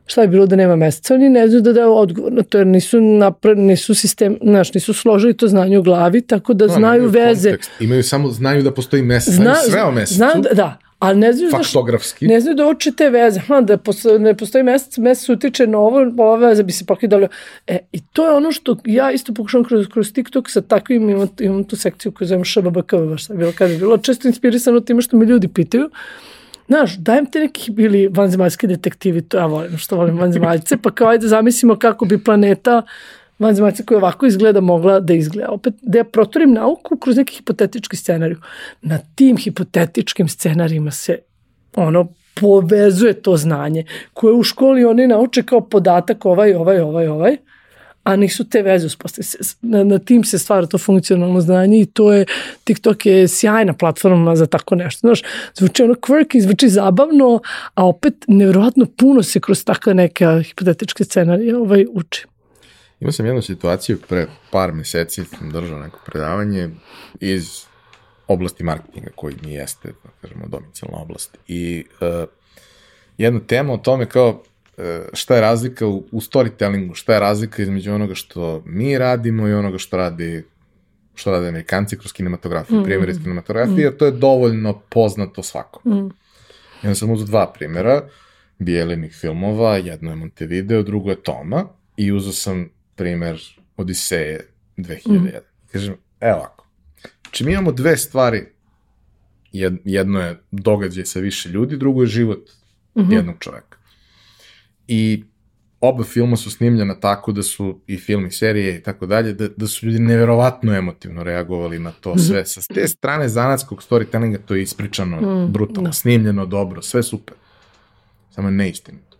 B: šta je bilo da nema meseca, oni ne znaju da daju odgovor na to, jer nisu, napra, nisu sistem, znaš, nisu složili to znanje u glavi, tako da
A: No,
B: znaju
A: nemaju
B: veze.
A: kontekst. Imaju samo, znaju da postoji mesec, znaju sve o mesecu,
B: Znaju, da, da, ali ne znaju, znaš,
A: faktografski.
B: ne znaju da uče te veze, ha, da posto, ne postoji mesec, mesec utiče na ovo, ova veza bi se pokidala. E, I to je ono što ja isto pokušavam kroz, kroz TikTok sa takvim, imam, imam tu sekciju koju zovem ŠBBK, baš sam bilo kada je bilo često inspirisano time što me ljudi pitaju, Znaš, dajem ti neki bili vanzemaljski detektivi, to ja volim, što volim vanzemaljce, pa kao ajde zamislimo kako bi planeta vanzemaljca koja ovako izgleda mogla da izgleda. Opet, da ja protorim nauku kroz neki hipotetički scenariju. Na tim hipotetičkim scenarijima se ono povezuje to znanje koje u školi oni nauče kao podatak ovaj, ovaj, ovaj, ovaj, a nisu te veze uspostavili. Na, na tim se stvara to funkcionalno znanje i to je, TikTok je sjajna platforma za tako nešto. Znaš, zvuči ono quirky, zvuči zabavno, a opet nevjerovatno puno se kroz takve neke hipotetičke scenarije ovaj, uči.
A: Imao sam jednu situaciju pre par meseci, sam držao neko predavanje iz oblasti marketinga koji mi jeste, da kažemo, domicilna oblast. I uh, jedna tema o tome kao šta je razlika u, u storytellingu, šta je razlika između onoga što mi radimo i onoga što radi što rade Amerikanci kroz kinematografiju, mm. primjer iz kinematografije, jer to je dovoljno poznato svakom.
B: Mm.
A: Onda sam uzao dva primjera bijelinih filmova, jedno je Montevideo, drugo je Toma, i uzao sam primer Odiseje 2001. Mm. Kažem, evo ovako, znači mi imamo dve stvari, Jed, jedno je događaj sa više ljudi, drugo je život mm -hmm. jednog čoveka. I oba filma su snimljena tako da su i film i serije i tako dalje, da, da su ljudi neverovatno emotivno reagovali na to sve. Sa te strane zanatskog storytellinga to je ispričano mm, brutalno, no. snimljeno dobro, sve super. Samo je neistinito.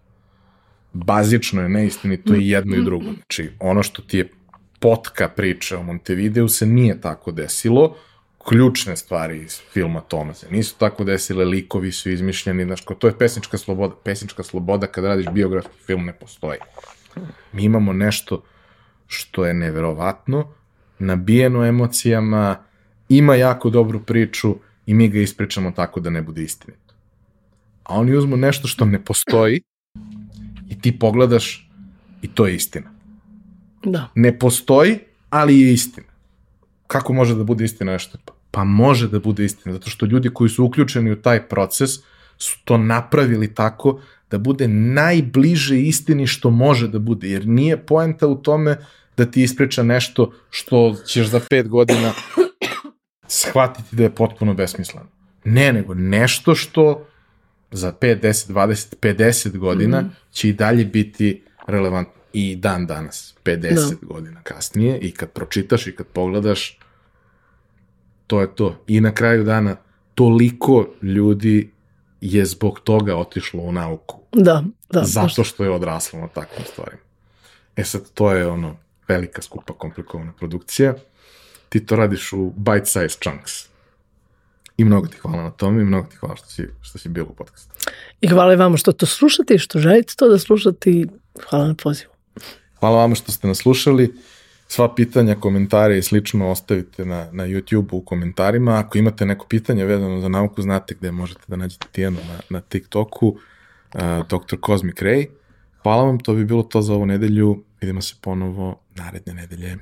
A: Bazično je neistinito i jedno i drugo. Znači, ono što ti je potka priča o Montevideo se nije tako desilo, ključne stvari iz filma Toma se nisu tako desile, likovi su izmišljeni, znaš, to je pesnička sloboda. Pesnička sloboda kad radiš biografski film ne postoji. Mi imamo nešto što je neverovatno, nabijeno emocijama, ima jako dobru priču i mi ga ispričamo tako da ne bude istinito. A oni uzmu nešto što ne postoji i ti pogledaš i to je istina.
B: Da.
A: Ne postoji, ali je istina kako može da bude istina nešto? Pa može da bude istina, zato što ljudi koji su uključeni u taj proces su to napravili tako da bude najbliže istini što može da bude, jer nije poenta u tome da ti ispriča nešto što ćeš za pet godina shvatiti da je potpuno besmisleno. Ne, nego nešto što za 5, 10, 20, 50 godina mm. će i dalje biti relevantno i dan danas, 50 no. godina kasnije i kad pročitaš i kad pogledaš, to je to. I na kraju dana toliko ljudi je zbog toga otišlo u nauku.
B: Da, da.
A: zato što je odraslo na takvim stvarima. E sad, to je ono, velika, skupa, komplikovana produkcija. Ti to radiš u bite-size chunks. I mnogo ti hvala na tome i mnogo ti hvala što si, što si bilo u podcastu.
B: I hvala i vama što to slušate i što želite to da slušate i hvala na pozivu.
A: Hvala vama što ste nas slušali. Sva pitanja, komentare i slično ostavite na, na YouTube u komentarima. Ako imate neko pitanje vezano za nauku, znate gde možete da nađete Tijanu na, na TikToku, uh, Dr. Cosmic Ray. Hvala vam, to bi bilo to za ovu nedelju. Vidimo se ponovo naredne nedelje.